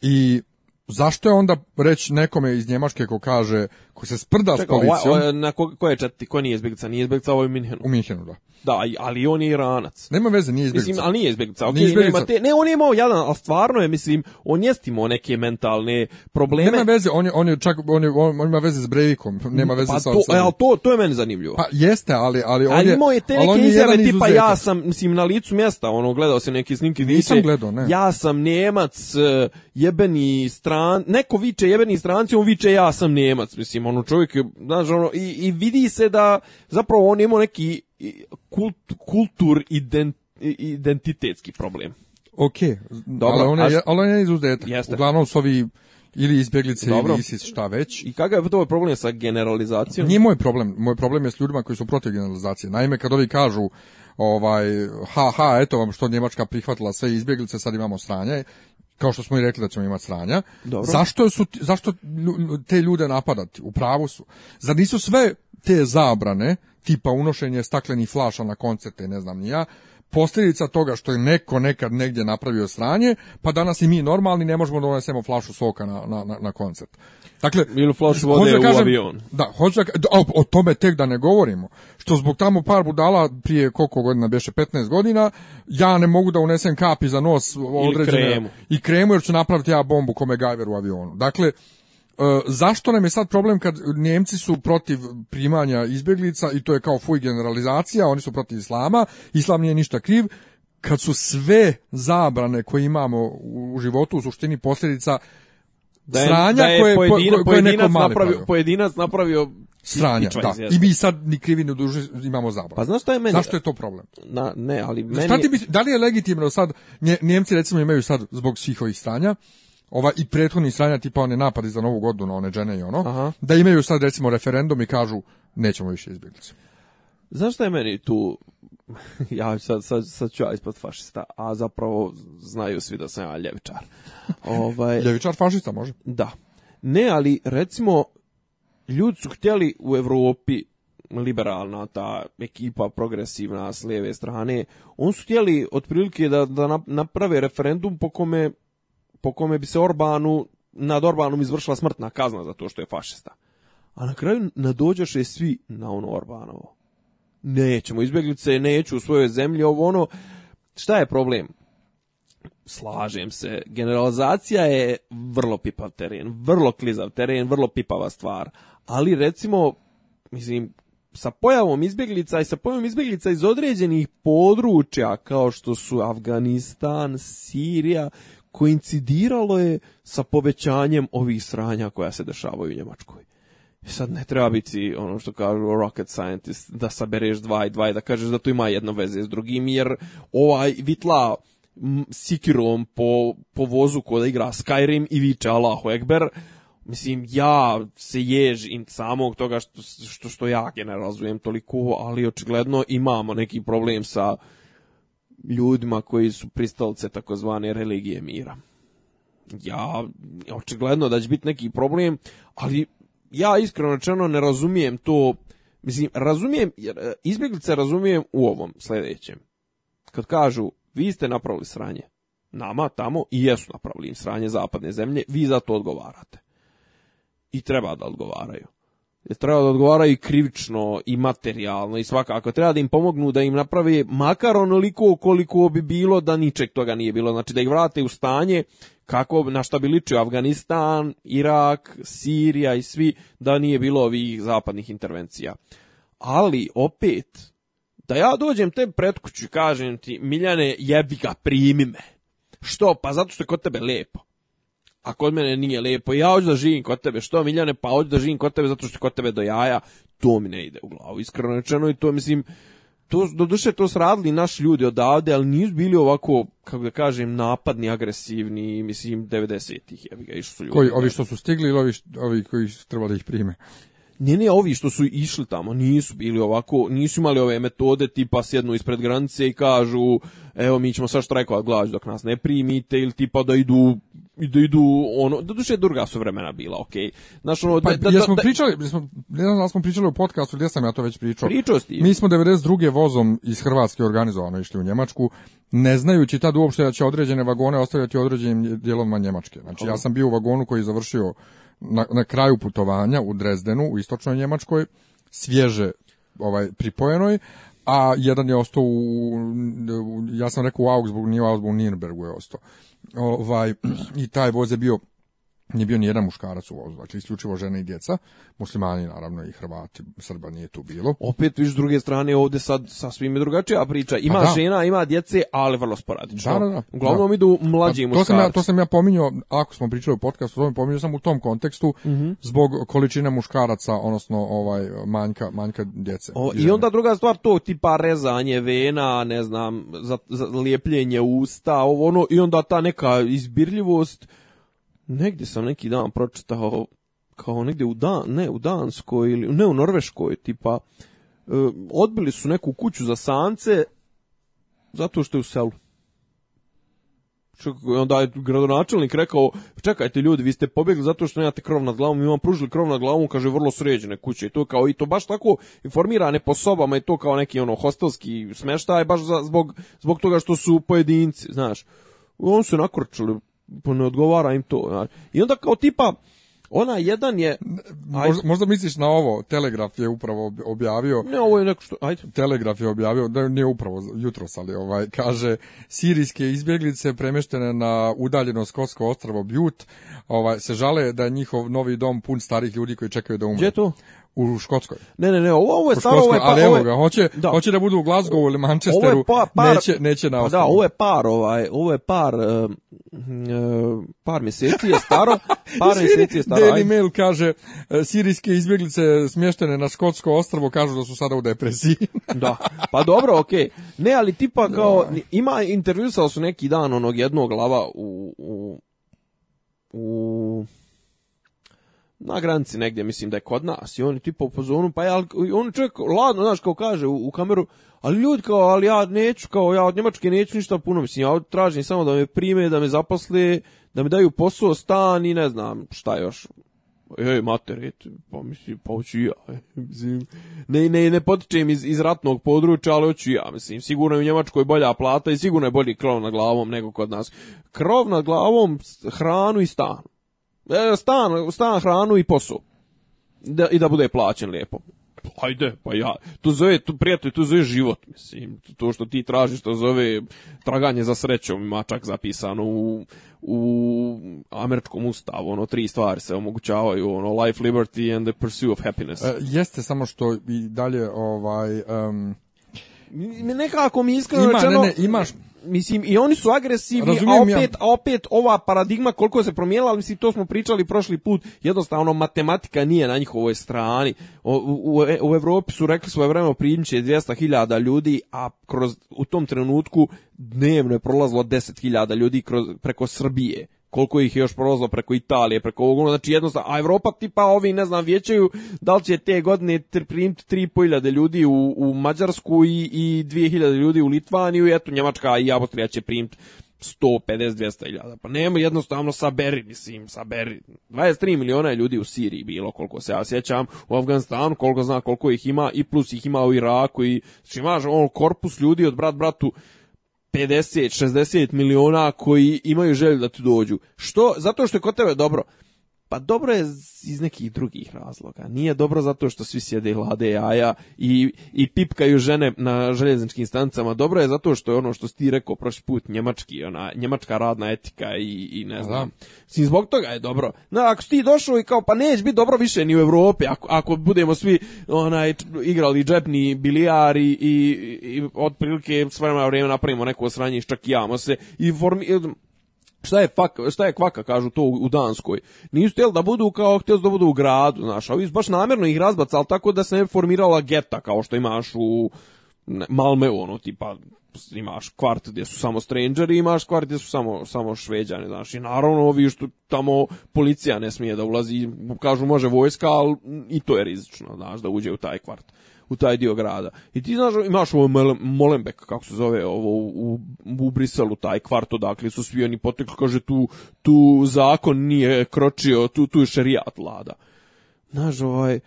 I zašto je onda reći nekome iz Njemačke ko kaže, ko se sprda s policijom... Čekaj, na ko, ko je četiri, ko nije izbjeglica? Nije izbjeglica, ovo je u Minhenu. U Minhenu, da. Da, ali on je Iranac. Nema veze, nije Mislim, ali nije izbjeglica Okay, te, ne, on je imao jadan, ali stvarno je, mislim, on jest imao neke mentalne probleme. Nema veze, on je, on je čak, on, je, on, ima veze s Brevikom, nema veze pa sa to, e, ali to, to je meni zanimljivo. Pa jeste, ali, ali on je... Ali imao je te neke izjave, tipa ja sam, mislim, na licu mjesta, ono, gledao se neke snimke. Nisam viče, gledao, ne. Ja sam Njemac, e, jebeni stran, neko viče jebeni stranci, on viče ja sam Njemac, mislim, ono, čovjek je, znaš, ono, i, i vidi se da zapravo on je imao neki kult, kultur ident, identitetski problem. Ok, Dobro, ali, on je, ali on je izuzetak. Jeste. Uglavnom su ovi ili izbjeglice Dobro. ili ISIS, šta već. I kakav je to problem sa generalizacijom? Nije moj problem. Moj problem je s ljudima koji su protiv generalizacije. Naime, kad ovi kažu ovaj, ha, ha, eto vam što Njemačka prihvatila sve izbjeglice, sad imamo sranje, kao što smo i rekli da ćemo imati sranja. Zašto, su, zašto te ljude napadati? U pravu su. Zar nisu sve te zabrane tipa unošenje staklenih flaša na koncerte, ne znam ni ja, posljedica toga što je neko nekad negdje napravio sranje, pa danas i mi normalni ne možemo donesemo flašu soka na, na, na koncert. Dakle, Milu flašu vode da u avion. Da, hoću da, o, tome tek da ne govorimo. Što zbog tamo par budala prije koliko godina, beše 15 godina, ja ne mogu da unesem kapi za nos određene... I kremu jer ću napraviti ja bombu kome gajver u avionu. Dakle, E, zašto nam je sad problem kad Njemci su protiv primanja izbjeglica i to je kao fuj generalizacija, oni su protiv islama, islam nije ništa kriv, kad su sve zabrane koje imamo u životu u suštini posljedica da je, sranja da je koje, pojedina, pojedinac, napravio, pojedinac napravio sranja, da. I mi sad ni krivi ni duži imamo zabranu. Pa znaš je meni? Zašto je to problem? Na, ne, ali meni... bi, da li je legitimno sad, Njemci recimo imaju sad zbog svih ovih stanja, ova i prethodni sranja tipa one napadi za novu godinu na one žene i ono, Aha. da imaju sad recimo referendum i kažu nećemo više izbjeglice. Znaš šta je meni tu, ja sad, sad, sad ću ja ispod fašista, a zapravo znaju svi da sam ja ljevičar. ovaj, ljevičar fašista može? Da. Ne, ali recimo, ljudi su htjeli u Evropi, liberalna ta ekipa progresivna s lijeve strane, oni su htjeli otprilike da, da naprave referendum po kome po kome bi se Orbanu, nad Orbanom izvršila smrtna kazna za to što je fašista. A na kraju nadođaše svi na ono Orbanovo. Nećemo izbjeglice, neću u svojoj zemlji, ovo ono. Šta je problem? Slažem se, generalizacija je vrlo pipav teren, vrlo klizav teren, vrlo pipava stvar. Ali recimo, mislim, sa pojavom izbjeglica i sa pojavom izbjeglica iz određenih područja kao što su Afganistan, Sirija, koincidiralo je sa povećanjem ovih sranja koja se dešavaju u Njemačkoj. I sad ne treba biti ono što kažu rocket scientist da sabereš dva i dva i da kažeš da to ima jedno veze s drugim jer ovaj vitla sikirom po, po vozu ko igra Skyrim i viče Allahu Ekber mislim ja se ježim samog toga što, što, što ja generalizujem toliko ali očigledno imamo neki problem sa ljudima koji su pristalice takozvane religije mira. Ja, očigledno da će biti neki problem, ali ja iskreno rečeno ne razumijem to, mislim, razumijem, e, izbjeglice razumijem u ovom sljedećem. Kad kažu, vi ste napravili sranje, nama tamo i jesu napravili im sranje zapadne zemlje, vi za to odgovarate. I treba da odgovaraju treba da odgovaraju krivično i materijalno i svakako treba da im pomognu da im naprave makar onoliko koliko bi bilo da ničeg toga nije bilo znači da ih vrate u stanje kako na šta bi ličio Afganistan, Irak, Sirija i svi da nije bilo ovih zapadnih intervencija. Ali opet da ja dođem te pretkuću i kažem ti Miljane jebi ga primi me. Što? Pa zato što je kod tebe lepo a kod mene nije lepo, ja hoću da živim kod tebe, što Miljane, pa hoću da živim kod tebe zato što kod tebe do jaja, to mi ne ide u glavu, iskreno rečeno i to mislim, to, duše, to sradili naši ljudi odavde, ali nisu bili ovako, kako da kažem, napadni, agresivni, mislim, 90-ih, bih ga, išli su ljudi. Koji, ovi što su stigli ili ovi, ovi koji su trebali ih prime? nije ovi što su išli tamo nisu bili ovako, nisu imali ove metode tipa sjednu ispred granice i kažu evo mi ćemo sad štrajkovat glađu dok nas ne primite ili tipa da idu da idu ono da duše druga su vremena bila okej okay. ono pa, da, da, pričali ne znam da smo pričali u podcastu, gdje sam ja to već pričao pričao si mi smo 92 vozom iz Hrvatske organizovano išli u Njemačku ne znajući tad uopšte da će određene vagone ostavljati određenim dijelovima Njemačke znači ja sam bio u vagonu koji je završio na, na kraju putovanja u Drezdenu u istočnoj Njemačkoj svježe ovaj pripojenoj a jedan je ostao u, ja sam rekao u Augsburg nije u u Nürnbergu je ostao. Ovaj, I taj voz je bio nije bio nijedan muškarac u vozu, znači isključivo žene i djeca, muslimani naravno i Hrvati, Srba nije tu bilo. Opet viš s druge strane ovdje sad sasvim je drugačija priča, ima pa žena, ima djece, ali vrlo sporadično. Da, da, da. Uglavnom idu mlađi muškarci. Pa, to sam, ja, to sam ja pominjao, ako smo pričali u podcastu, o sam pominjao sam u tom kontekstu mhm. zbog količine muškaraca, odnosno ovaj manjka, manjka djece. O, I onda druga stvar to tipa rezanje vena, ne znam, za, za lijepljenje usta, ovo ono i onda ta neka izbirljivost negdje sam neki dan pročitao kao negdje u ne u Danskoj ili ne u Norveškoj, tipa e, odbili su neku kuću za sance zato što je u selu. Čekaj, onda je gradonačelnik rekao, čekajte ljudi, vi ste pobjegli zato što nemate krov nad glavom, mi vam pružili krov nad glavom, kaže, vrlo sređene kuće. I to kao, i to baš tako informirane po sobama i to kao neki ono hostelski smeštaj, baš za, zbog, zbog toga što su pojedinci, znaš. Oni su nakorčili ne odgovara im to. I onda kao tipa, ona jedan je... Možda, možda misliš na ovo, Telegraf je upravo objavio... Ne, ovo je neko Ajde. Telegraf je objavio, ne, nije upravo jutros, ali ovaj, kaže, sirijske izbjeglice premještene na udaljeno Skotsko ostravo Bjut, ovaj, se žale da je njihov novi dom pun starih ljudi koji čekaju da umre. Gdje to? u Škotskoj. Ne, ne, ne, ovo, je staro, ovo je pa, ga, hoće da. hoće da budu u Glasgowu ili Manchesteru. Ovo pa par, neće neće pa na Da, ovo je par, ovaj, ovo je par eh, eh, par mjeseci je staro, par mjeseci je staro. Mail kaže eh, sirijske izbjeglice smještene na škotsko ostrvo kažu da su sada u depresiji. da. Pa dobro, okej. Okay. Ne, ali tipa kao da. ima intervjuisao su neki dan onog jednog glava u u u na granici negdje, mislim da je kod nas, i oni tipa u pa on čovjek, ladno, znaš, kao kaže u, kameru, ali ljudi kao, ali ja neću, kao ja od Njemačke neću ništa puno, mislim, ja tražim samo da me prime, da me zaposle, da mi daju posao, stan i ne znam šta još. Ej, mater, et, pa mislim, pa hoću ja, e, ne, ne, ne potičem iz, iz ratnog područja, ali hoću ja, mislim, sigurno je u Njemačkoj bolja plata i sigurno je bolji krov nad glavom nego kod nas. Krov nad glavom, hranu i stan, E, stan, stan, hranu i posao. Da, I da bude plaćen lijepo. Ajde, pa ja, to zove, tu prijatelj, to zove život, mislim, to što ti tražiš, to zove traganje za srećom, ima čak zapisano u, u američkom ustavu, ono, tri stvari se omogućavaju, ono, life, liberty and the pursuit of happiness. E, jeste, samo što i dalje, ovaj, um... Nekako mi iskreno ima, rečeno... imaš mislim i oni su agresivni, a opet, opet ova paradigma koliko se promijenila, ali mislim to smo pričali prošli put, jednostavno matematika nije na njihovoj strani. u, e, u, Evropi su rekli svoje vremeno dvjesto 200.000 ljudi, a kroz, u tom trenutku dnevno je prolazilo 10.000 ljudi kroz, preko Srbije koliko ih je još prolazilo preko Italije, preko ovog, znači jednostavno, a Evropa tipa ovi, ne znam, vjećaju da li će te godine primiti 3.500 ljudi u, u Mađarsku i, i 2.000 ljudi u Litvaniju, i eto, Njemačka i Austrija će primiti 150-200 Pa nema jednostavno saberi, mislim, saberi. 23 miliona je ljudi u Siriji bilo, koliko se ja sjećam, u Afganistanu, koliko zna koliko ih ima, i plus ih ima u Iraku, i znači imaš on korpus ljudi od brat bratu, 50, 60 miliona koji imaju želju da ti dođu. Što? Zato što je kod tebe dobro. Pa dobro je iz nekih drugih razloga. Nije dobro zato što svi sjede i hlade jaja i, i pipkaju žene na željezničkim stancama. Dobro je zato što je ono što si ti rekao prošli put njemački, ona, njemačka radna etika i, i ne znam. Sim zbog toga je dobro. Na, ako si ti došao i kao pa neće biti dobro više ni u Europi ako, ako budemo svi onaj, igrali džepni bilijar i, i, i otprilike s vremena vremena napravimo neko sranje i ščakijamo se i formi, Šta je, fak, šta je kvaka, kažu to u Danskoj. Nisu htjeli da budu kao htjeli da budu u gradu, znaš, a su baš namjerno ih razbacali tako da se ne formirala geta kao što imaš u Malme, ono, tipa, imaš kvart gdje su samo strangeri, imaš kvart gdje su samo, samo šveđani, znaš, i naravno ovi što tamo policija ne smije da ulazi, kažu može vojska, ali i to je rizično, znaš, da uđe u taj kvart u taj dio grada. I ti znaš, imaš ovo Molenbeek, kako se zove, ovo u, u Briselu, taj kvarto, dakle, su svi oni potekli, kaže tu, tu zakon nije kročio, tu, tu je šerijat vlada. Znaš, ovaj,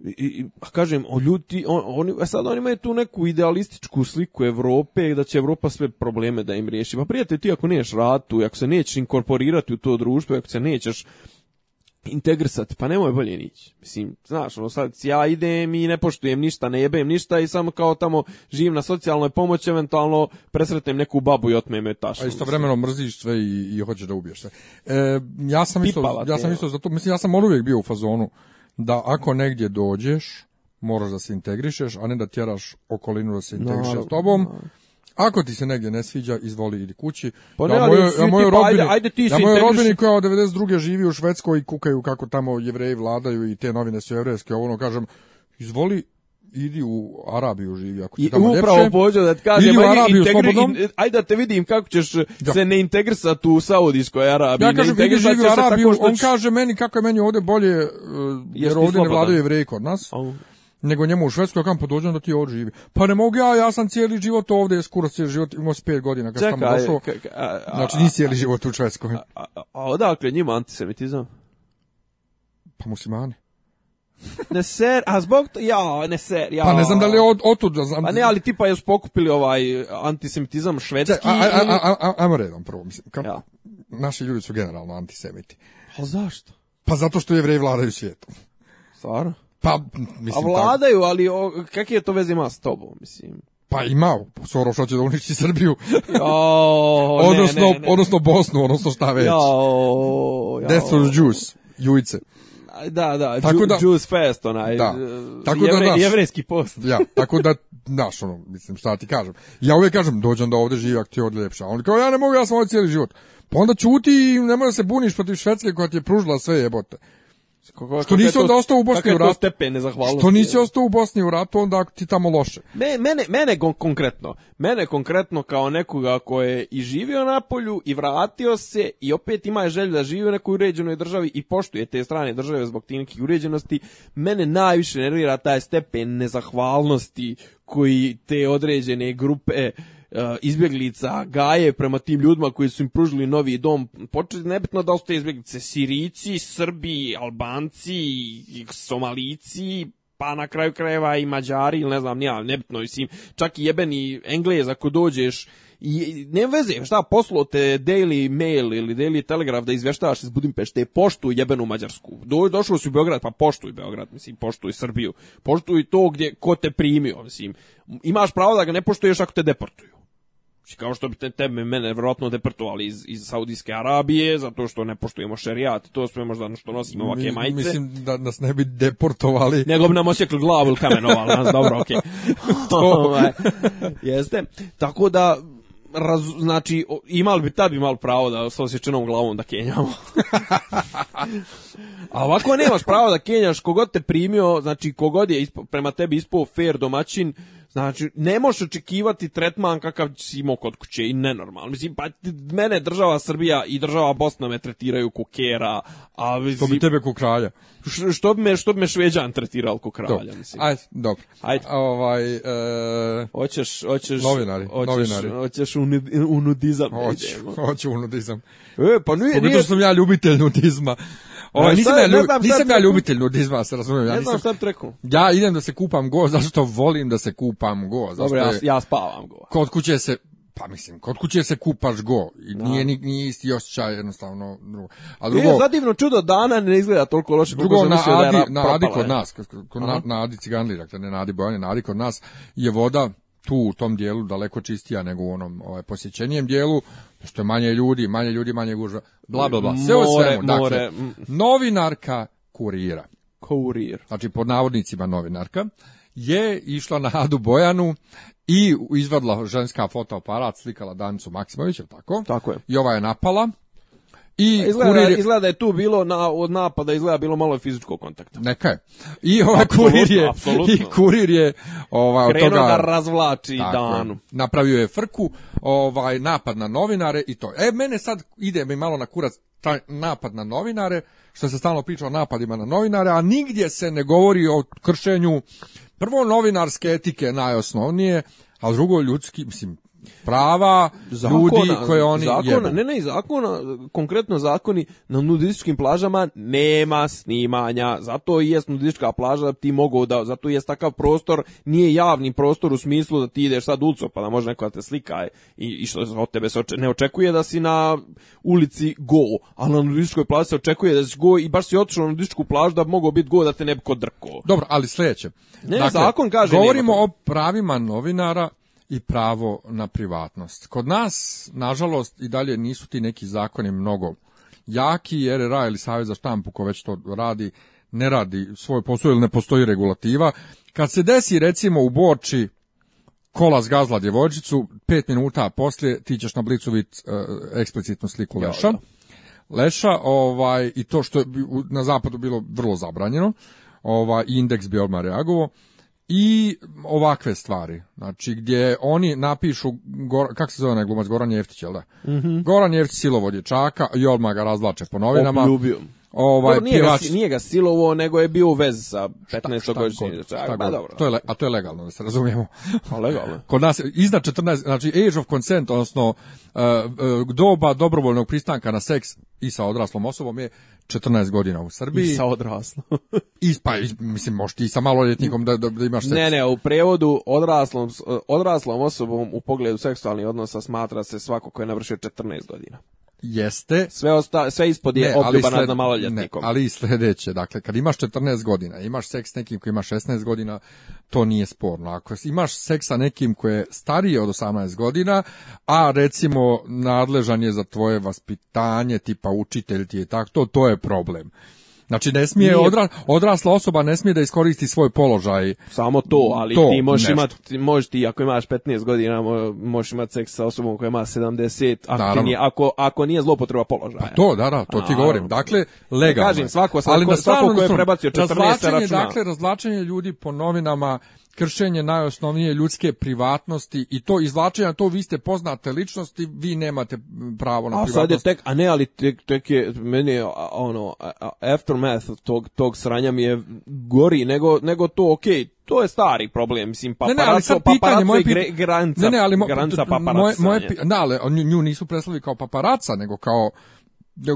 i, kažem, o ljudi, on, oni, e sad oni imaju tu neku idealističku sliku Evrope, da će Evropa sve probleme da im riješi. Pa prijatelj, ti ako neš ratu, ako se nećeš inkorporirati u to društvo, ako se nećeš integrisati, pa nemoj bolje nići. Mislim, znaš, ono sad ja idem i ne poštujem ništa, ne jebem ništa i samo kao tamo živim na socijalnoj pomoći, eventualno presretnem neku babu i otmem je tašno. A istovremeno mrziš sve i, i hoćeš da ubiješ sve. E, ja sam isto, ja sam isto zato, mislim, ja sam uvijek bio u fazonu da ako negdje dođeš, moraš da se integrišeš, a ne da tjeraš okolinu da se integriše no, s tobom. Ako ti se negdje ne sviđa, izvoli idi kući. Pa ne, ja moju, ja ajde, ajde, ti ja moju rodbini koja od 92. živi u Švedskoj i kukaju kako tamo jevreji vladaju i te novine su jevrejske, ono kažem, izvoli idi u Arabiju živi ako ti tamo I upravo pođe da ti kažem, u Arabiju integri, ajde da te vidim kako ćeš se ne integrisati u Saudijskoj Arabiji. Ja kažem, idi živi u Arabiju, on kaže meni kako je meni ovdje bolje, e, jer ovdje ne vladaju jevreji kod nas nego njemu u Švedskoj, kampu dođem da ti ovdje Pa ne mogu ja, ja sam cijeli život ovdje, skoro cijeli život, imao se pet godina kad sam došao. Znači nisi cijeli život u Švedskoj. A, odakle njima antisemitizam? Pa muslimani. ne ser, a zbog to, ja, ne ser, ja. Pa ne znam da li je od, otud. Da znam. Pa ne, ali tipa jesu pokupili ovaj antisemitizam švedski. Ajmo a, ajmo redom prvo, mislim. Kam, ja. Naši ljudi su generalno antisemiti. A pa zašto? Pa zato što jevreji vladaju svijetom. Stvarno? Pa, mislim, A vladaju, ali o, kak je to veze ima s tobom, mislim? Pa ima, Soroš hoće da uniči Srbiju. odnosno, ne, ne, ne. odnosno Bosnu, odnosno šta već. Jao, jao. Death of Jews, jujice. Da, da, tako da Jews fest onaj. Da. Eh, tako jevre, da naš, jevrejski post. ja, tako da naš ono, mislim šta ti kažem. Ja uvijek kažem dođem da ovde živak ti je ljepša. On kao ja ne mogu, ja sam ovdje cijeli život. Pa onda čuti i ne da se buniš protiv Švedske koja ti je pružila sve jebote što nisi ostao u Bosni u ratu? stepen Što nisi ostao u Bosni u ratu, onda ti tamo loše. Me, mene, mene konkretno, mene konkretno kao nekoga ko je i živio na polju i vratio se i opet ima želju da živi u nekoj uređenoj državi i poštuje te strane države zbog tih nekih uređenosti, mene najviše nervira taj stepen nezahvalnosti koji te određene grupe E, izbjeglica gaje prema tim ljudima koji su im pružili novi dom. Počeli nebitno da ostaje izbjeglice Sirici, Srbi, Albanci, Somalici, pa na kraju krajeva i Mađari ne znam nebitno, mislim, čak i jebeni Englez ako dođeš i ne veze, šta, poslo te Daily Mail ili Daily Telegraph da izveštavaš iz Budimpešte, poštuj jebenu Mađarsku. Do, došlo si u Beograd, pa poštuj Beograd, mislim, poštuj Srbiju, poštuj to gdje, ko te primio, mislim. Imaš pravo da ga ne poštuješ ako te deportuju. Znači, kao što bi te, tebe mene vjerojatno deportovali iz, iz Saudijske Arabije, zato što ne poštujemo šerijat, to smo možda što nosimo ovakve majice. Mislim da nas ne bi deportovali. Nego bi nam osjekli glavu ili kamenovali nas, dobro, okej. Okay. Ovaj, jeste. Tako da, znači, imali bi, tad bi malo pravo da sa osjećenom glavom da kenjamo. A ovako nemaš pravo da kenjaš, kogod te primio, znači kogod je ispo, prema tebi ispao fair domaćin, Znači, ne možeš očekivati tretman kakav si imao kod kuće i nenormalno. Mislim, pa mene država Srbija i država Bosna me tretiraju ko kera. A, mislim, to bi tebe ko kralja? Što, bi, me, što bi me Šveđan tretirao ko kralja, dobro. mislim. Ajde, dobro. Ajde. Ovaj, e... Hoćeš, hoćeš... Novinari, novinari. Hoćeš u nudizam. Hoću, hoću u nudizam. E, pa nije... Pogledaj što sam ja ljubitelj nudizma. Ovaj, nisam, je, ja, nisam ja ljubitelj nudizma, se razumijem. Ja, ne nisam, znam šta treku. Ja idem da se kupam go, zato volim da se kupam go. Zato ja, ja spavam go. Kod kuće se, pa mislim, kod kuće se kupaš go i da. nije, nije isti osjećaj jednostavno drugo. A drugo, je zadivno čudo dana ne izgleda toliko loše. Drugo, na Adi, da na Adi kod nas, kod, kod na, na Adi Ciganli, dakle ne na Adi Bojani, na Adi kod nas je voda tu u tom dijelu daleko čistija nego u onom ovaj, posjećenijem dijelu, što je manje ljudi, manje ljudi, manje gužva, bla, bla, bla, sve more, svemu. Dakle, mm. novinarka kurira. Kurir. Znači, pod navodnicima novinarka je išla na Adu Bojanu i izvadla ženska fotoaparat, slikala Danicu Maksimovića, tako? Tako je. I ova je napala i pa izgleda, kurir... izgleda je tu bilo na, od napada izgleda bilo malo fizičkog kontakta. Neka je. I ovaj kurir je i kurir je ovaj od razvlači danu. Napravio je frku, ovaj napad na novinare i to. E mene sad ide mi malo na kurac taj napad na novinare, što se stalno priča o napadima na novinare, a nigdje se ne govori o kršenju prvo novinarske etike najosnovnije, a drugo ljudski, mislim, prava ljudi koje oni zakona, Ne, ne, zakona, konkretno zakoni na nudističkim plažama nema snimanja, zato i jest nudistička plaža, ti mogu da, zato i jest takav prostor, nije javni prostor u smislu da ti ideš sad ulicu, pa da može neko da te slika e, i, i što od tebe se ne očekuje da si na ulici go, A na nudističkoj plaži se očekuje da si go i baš si otišao na nudističku plažu da bi biti go da te ne bi kod drko. Dobro, ali sljedeće. Ne, dakle, zakon kaže... Govorimo o pravima novinara i pravo na privatnost. Kod nas, nažalost, i dalje nisu ti neki zakoni mnogo jaki, jer RA ili Savjet za štampu, ko već to radi, ne radi svoj posao ili ne postoji regulativa. Kad se desi, recimo, u Borči kola zgazla djevojčicu, pet minuta poslije ti ćeš na blicu vid e, eksplicitnu sliku leša. Leša, ovaj, i to što je na zapadu bilo vrlo zabranjeno, ovaj, indeks bi odmah reagovao i ovakve stvari. Znači gdje oni napišu kako kak se zove onaj glumac Goran Jeftić, jel da? Mm -hmm. Goran Jeftić silovo dječaka i odmah ga razvlače po novinama. Obljubio ovaj nije, ga, nije ga silovo, nego je bio u vezi sa 15-godišnjim pa dobro. To je, a to je legalno, da se razumijemo. Pa legalno. Kod nas iznad 14, znači age of consent, odnosno uh, doba dobrovoljnog pristanka na seks i sa odraslom osobom je 14 godina u Srbiji. I sa odraslom. I, pa, mislim, možeš ti sa maloljetnikom da, da, da imaš seks. Ne, ne, u prevodu odraslom, odraslom osobom u pogledu seksualnih odnosa smatra se svako ko je navršio 14 godina. Jeste. Sve, sve ispod je ali i sljedeće, dakle, kad imaš 14 godina, imaš seks nekim koji ima 16 godina, to nije sporno. Ako imaš sa nekim koji je stariji od 18 godina, a recimo nadležan je za tvoje vaspitanje, tipa učitelj ti je tako, to, to je problem. Znači ne smije odra, odrasla osoba ne smije da iskoristi svoj položaj. Samo to, ali to, ti možeš imati možeš ti ako imaš 15 godina možeš imati seks sa osobom koja ima 70, ako nije, ako, ako nije zloupotreba položaja. Pa to, da, da, to ti A, govorim. Dakle, legalno. Kažem svako, svako, ali svako ko je prebacio 14 računa. Dakle, razvlačenje ljudi po novinama kršenje najosnovnije ljudske privatnosti i to izvlačenje, to vi ste poznate ličnosti, vi nemate pravo na a, privatnost. A sad je tek, a ne, ali tek, tek je, meni ono, aftermath tog, tog sranja mi je gori nego, nego to, okej, okay, to je stari problem, mislim, paparaco, ne, ne, ali pitanje, moje granca, ne, ne, ali mo, granca paparaca. Moje, moje, da, ali nju nisu predstavili kao paparaca, nego kao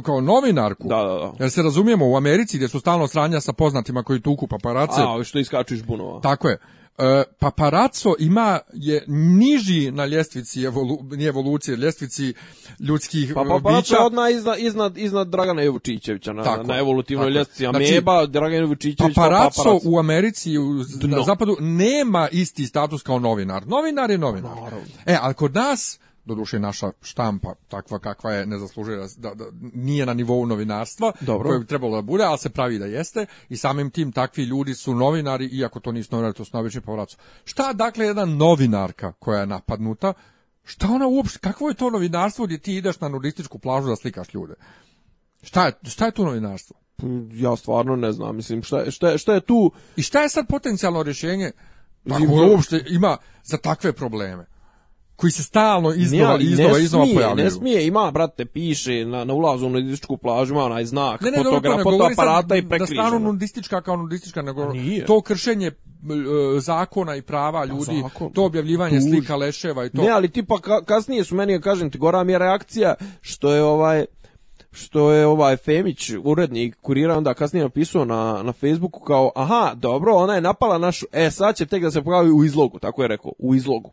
kao novinarku. Da, da, da. Jer se razumijemo, u Americi gdje su stalno sranja sa poznatima koji tuku paparace. A, što iskaču bunova. Tako je. E, paparaco ima je niži na ljestvici evolu, nije evolucije, ljestvici ljudskih pa, pa, bića. Pa odmah iznad, iznad, iznad Dragana Vučićevića na, tako, na evolutivnoj ljestvici. Ameba, znači, Dragana Vučićević, paparaco, u Americi u, na zapadu nema isti status kao novinar. Novinar je novinar. Naravno. E, ali kod nas doduše naša štampa takva kakva je ne zaslužuje da, da nije na nivou novinarstva Dobro. koje bi trebalo da bude, ali se pravi da jeste i samim tim takvi ljudi su novinari iako to nisu novinari, to su novični povracu. Šta dakle jedna novinarka koja je napadnuta, šta ona uopšte, kakvo je to novinarstvo gdje ti ideš na nudističku plažu da slikaš ljude? Šta je, šta je tu novinarstvo? Ja stvarno ne znam, mislim, šta, šta, šta je tu... I šta je sad potencijalno rješenje? Pa uopšte ima za takve probleme koji se stalno iznova, i iznova, ne smije, Ne smije, ima, brate, piše na, na ulazu u nudističku plažu, ima onaj znak ne, ne, i prekriženo. Da nudistička kao nudistička, nego Nije. to kršenje e, zakona i prava pa ljudi, to objavljivanje slika leševa i to. Ne, ali tipa kasnije su meni, kažem ti, gora mi je reakcija što je ovaj što je ovaj Femić, urednik kurira, onda kasnije napisao na, na Facebooku kao, aha, dobro, ona je napala našu, e, sad će tek da se pojavi u izlogu, tako je rekao, u izlogu.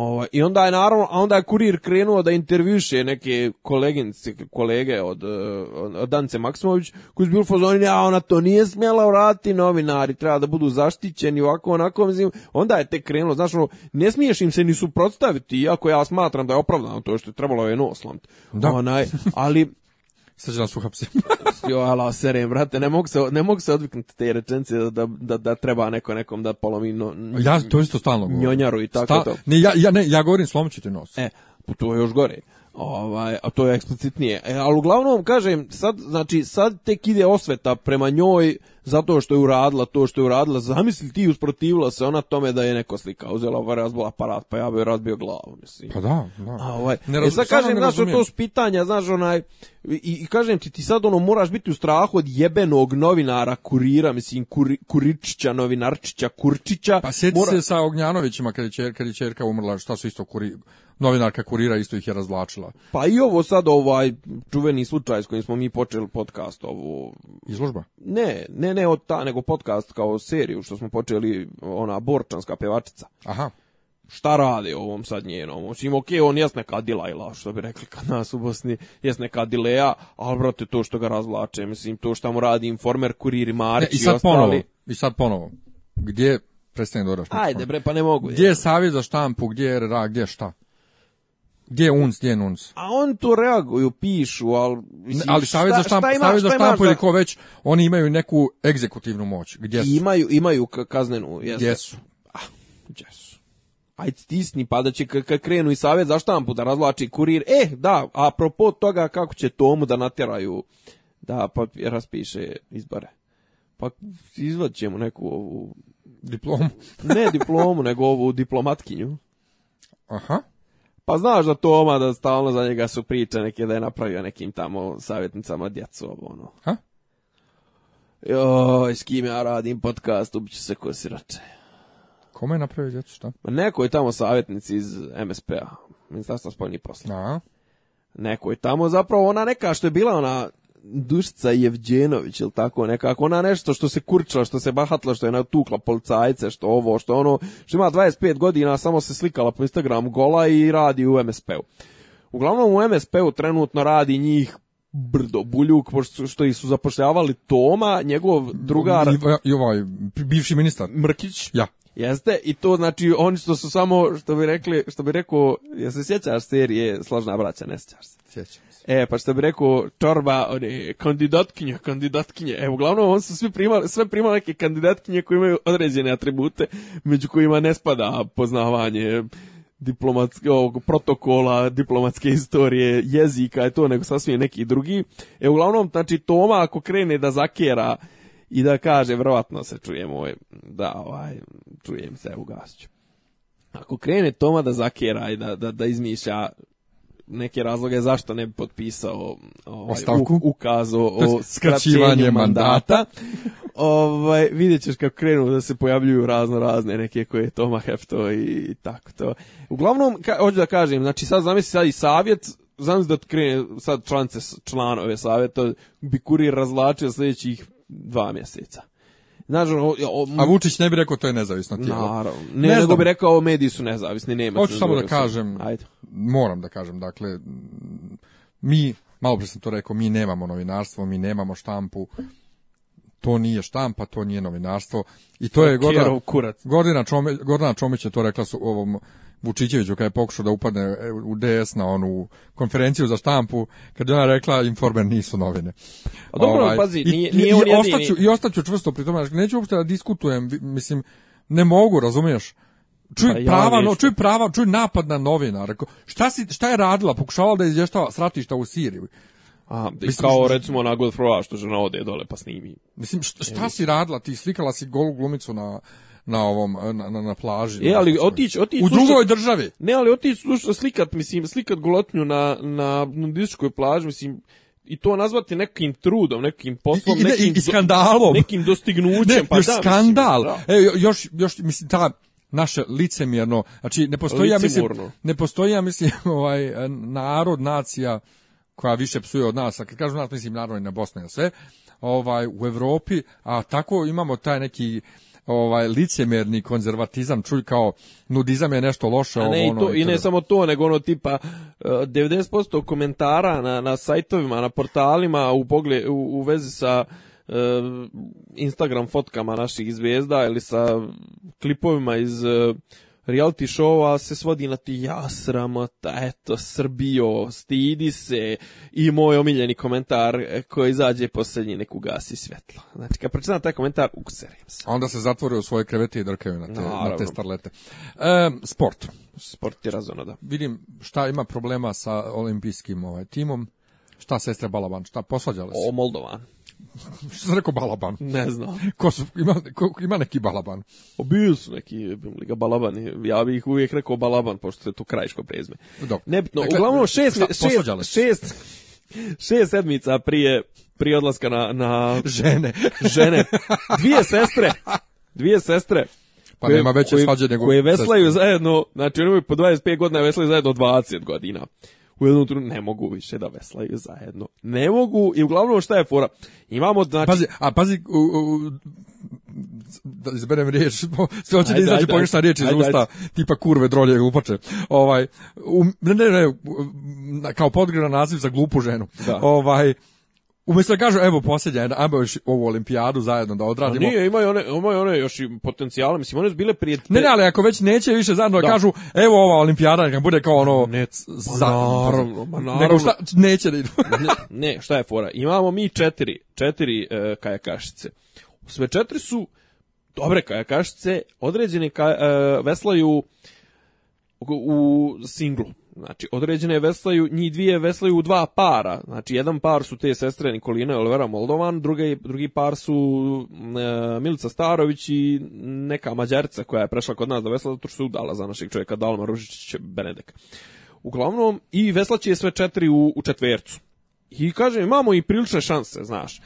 Ovo, ovaj, I onda je naravno, a onda je kurir krenuo da intervjuše neke koleginice, kolege od, eh, od Dance Maksimović, koji su bili fazoni, a ona to nije smjela vratiti novinari, treba da budu zaštićeni ovako, onako, mislim, onda je tek krenulo, znaš, ono, ne smiješ im se ni suprotstaviti, iako ja smatram da je opravdano to što je trebalo je nos ali Srđan Suhapsin. jo, ala, serem, brate, ne mogu se, ne mogu se odviknuti te rečenice da, da, da treba neko nekom da polomi ja to isto stalno govorim. Njonjaru i tako Sta, to. Ne, ja, ja, ne, ja govorim slomčiti nos. E, pa to je još gore. Ovaj, a to je eksplicitnije. E, ali uglavnom, kažem, sad, znači, sad tek ide osveta prema njoj zato što je uradila to što je uradila. Zamisli ti, usprotivila se ona tome da je neko slika. Uzela ovaj razbila aparat, pa ja bi razbio glavu, mislim. Pa da, da. ovaj, ne e, sad kažem, znaš, to su pitanja, znaš, onaj, i, i kažem ti, ti sad ono moraš biti u strahu od jebenog novinara, kurira, mislim, Kuričića, novinarčića, Kurčića. Pa sjeti se sa Ognjanovićima kada je, čer, kad je čerka umrla, šta su isto kuri, novinarka kurira isto ih je razvlačila. Pa i ovo sad ovaj čuveni slučaj s kojim smo mi počeli podcast ovo. izložba. Ne, ne, ne od ta nego podcast kao seriju što smo počeli ona borčanska pevačica. Aha šta rade ovom sad njenom. Osim, ok, on jes neka dilajla, što bi rekli kad nas u Bosni, jes neka dileja, ali brate, to što ga razvlače, mislim, to što mu radi informer, kurir, marić i, i ostali. Ponovo, I sad ponovo, gdje prestane Ajde, bre, pa ne mogu. Gdje je savjet za štampu, gdje je RRA, gdje šta? Gdje je UNC, gdje je A on to reaguju, pišu, ali... Mislim, ali Savjet za štampu, Savjet za štampu ili ko već, oni imaju neku egzekutivnu moć. Gdje su? Imaju, imaju kaznenu, jesu Gdje su? Ah, gdje su? Ajde stisni, pa da će krenu i Savjet za štampu da razlači kurir. E, da, a propos toga kako će Tomu da natjeraju da pa raspiše izbore. Pa izvad ćemo neku ovu... Diplomu? ne diplomu, nego ovu diplomatkinju. Aha. Pa znaš da Toma, da stalno za njega su priče neke da je napravio nekim tamo savjetnicama djecu, ovo ono. Ha? Joj, s kim ja radim podcast, ubiću se ko sirače. Kome je napravio djecu, šta? neko je tamo savjetnici iz MSP-a, Ministarstva spoljnih posla. Aha. Neko je tamo, zapravo ona neka što je bila ona Dušica Jevđenović ili tako nekako, ona nešto što se kurčila, što se bahatla, što je natukla policajce, što ovo, što ono, što ima 25 godina, samo se slikala po Instagramu gola i radi u MSP-u. Uglavnom u MSP-u trenutno radi njih Brdo Buljuk, pošto što ih su zapošljavali Toma, njegov drugar... i ovaj, bivši ministar. Mrkić. Ja. Jeste, i to znači oni što su samo, što bi rekli, što bi rekao, ja se sjećaš serije Složna braća, ne sjećaš se? Sjećam se. E, pa što bi rekao, čorba, one, kandidatkinje, kandidatkinje. E, uglavnom, on su svi primali, sve primali neke kandidatkinje koje imaju određene atribute, među kojima ne spada poznavanje diplomatskog protokola, diplomatske istorije, jezika i to, nego sasvim neki drugi. E, uglavnom, znači, Toma ako krene da zakera i da kaže, vjerojatno se čujem ovaj, da, ovaj, čujem se, ugasit Ako krene Toma da zakera i da, da, da izmišlja neke razloge zašto ne bi potpisao ovaj, ukaz o, skraćivanju mandata. ovaj, vidjet ćeš kako krenu da se pojavljuju razno razne neke koje je Toma Hefto i tako to. Uglavnom, ka, hoću da kažem, znači sad zamisli sad i savjet, zamisli da krene sad članice, članove savjeta, bi kurir razlačio sljedećih dva mjeseca. Znaš, ono, o, A Vučić ne bi rekao to je nezavisno tijelo. Naravno. Ne, ne nego bi rekao mediji su nezavisni, nema. Hoću samo da kažem, Ajde. moram da kažem, dakle, mi, malo prije sam to rekao, mi nemamo novinarstvo, mi nemamo štampu, to nije štampa, to nije novinarstvo i to je godina Gordana, Gordana Gordana je to rekla su ovom Vučićeviću kada je pokušao da upadne e, u DS na onu konferenciju za štampu, kad je ona rekla informer nisu novine. A dobro, ovaj, pazi, nije, nije i, on jedini. Ostaću, I ostaću čvrsto pri tome, neću uopšte da diskutujem, mislim, ne mogu, razumiješ? Čuj, pa prava, no, čuj prava, čuj napad na Rekao, Šta, si, šta je radila? Pokušavala da izvještava sratišta u Siriji. A, mislim, kao recimo na Godfrova što žena ode dole pa snimi. Mislim, šta, šta e, si radila? Ti slikala si golu glumicu na, na ovom eh, na, na, plaži. Je, ali otići, otići u drugoj državi. Ne, ali otići slikat, mislim, slikat golotnju na na nudističkoj plaži, mislim i to nazvati nekim trudom, nekim poslom, nekim i skandalom, nekim dostignućem, ne, pa još da, skandal. Mislim, da. E, još još mislim ta naše licemjerno, znači ne postoji ja mislim ne postoji mislim ovaj narod, nacija koja više psuje od nas, a kad kažem nas mislim narod i na Bosnu i sve, ovaj u Evropi, a tako imamo taj neki ovaj licemerni konzervatizam čuj kao nudizam je nešto loše ne, ono i, to, i ne samo to nego ono tipa 90% e, komentara na na sajtovima na portalima u pogled u, u vezi sa e, Instagram fotkama naših zvijezda ili sa klipovima iz e, reality a se svodi na ti ja sramota, eto, Srbijo, stidi se i moj omiljeni komentar e, koji izađe posljednji neku gasi svjetlo. Znači, kad pročitam taj komentar, ukserim se. onda se zatvore u svoje krevete i drkaju na te, na te starlete. E, sport. Sport je da. Vidim šta ima problema sa olimpijskim ovaj, timom. Šta se Balaban, šta posvađali se? O Moldovan. što sam rekao balaban? Ne znam. Ko su, ima, ko, ima neki balaban? O, su neki balaban. balaban. Ja bih uvijek rekao balaban, pošto je to krajiško prezme. Dobro. Nebitno. E, uglavnom šest, šest, šest, šest sedmica prije, prije odlaska na, na... Žene. žene. Dvije sestre. Dvije sestre. Pa koje, nema veće svađe nego... Koje veslaju zajedno, znači oni imaju po 25 godina, veslaju zajedno 20 godina u jednom trenutku ne mogu više da veslaju zajedno. Ne mogu i uglavnom šta je fora? Imamo znači Pazi, a pazi u, u, da izberem riječ, sve hoće da izađe pogrešna riječ iz usta, tipa kurve, drolje glupače. Ovaj, ne, ne, ne, kao podgrana naziv za glupu ženu. Da. Ovaj, Umesto da kažu, evo, posljednja, ajmo još ovu olimpijadu zajedno da pa odradimo. nije, imaju one, imaju one još i potencijale, mislim, one su bile prije... Ne, ne, ali ako već neće više zajedno da, kažu, evo ova olimpijada, neka bude kao ono... Ne, naravno, ma naravno. šta, neće da idu. ne, šta je fora? Imamo mi četiri, četiri uh, kajakašice. Sve četiri su dobre kajakašice, određeni e, veslaju u singlu. Znači, određene veslaju, njih dvije veslaju u dva para. Znači, jedan par su te sestre Nikoline Olivera Moldovan, drugi, drugi par su e, Milica Starović i neka Mađarica koja je prešla kod nas da vesla, zato što se udala za našeg čovjeka Dalma Ružičić Benedek. Uglavnom, i veslaći je sve četiri u, u četvercu. I kaže, imamo i prilične šanse, znaš.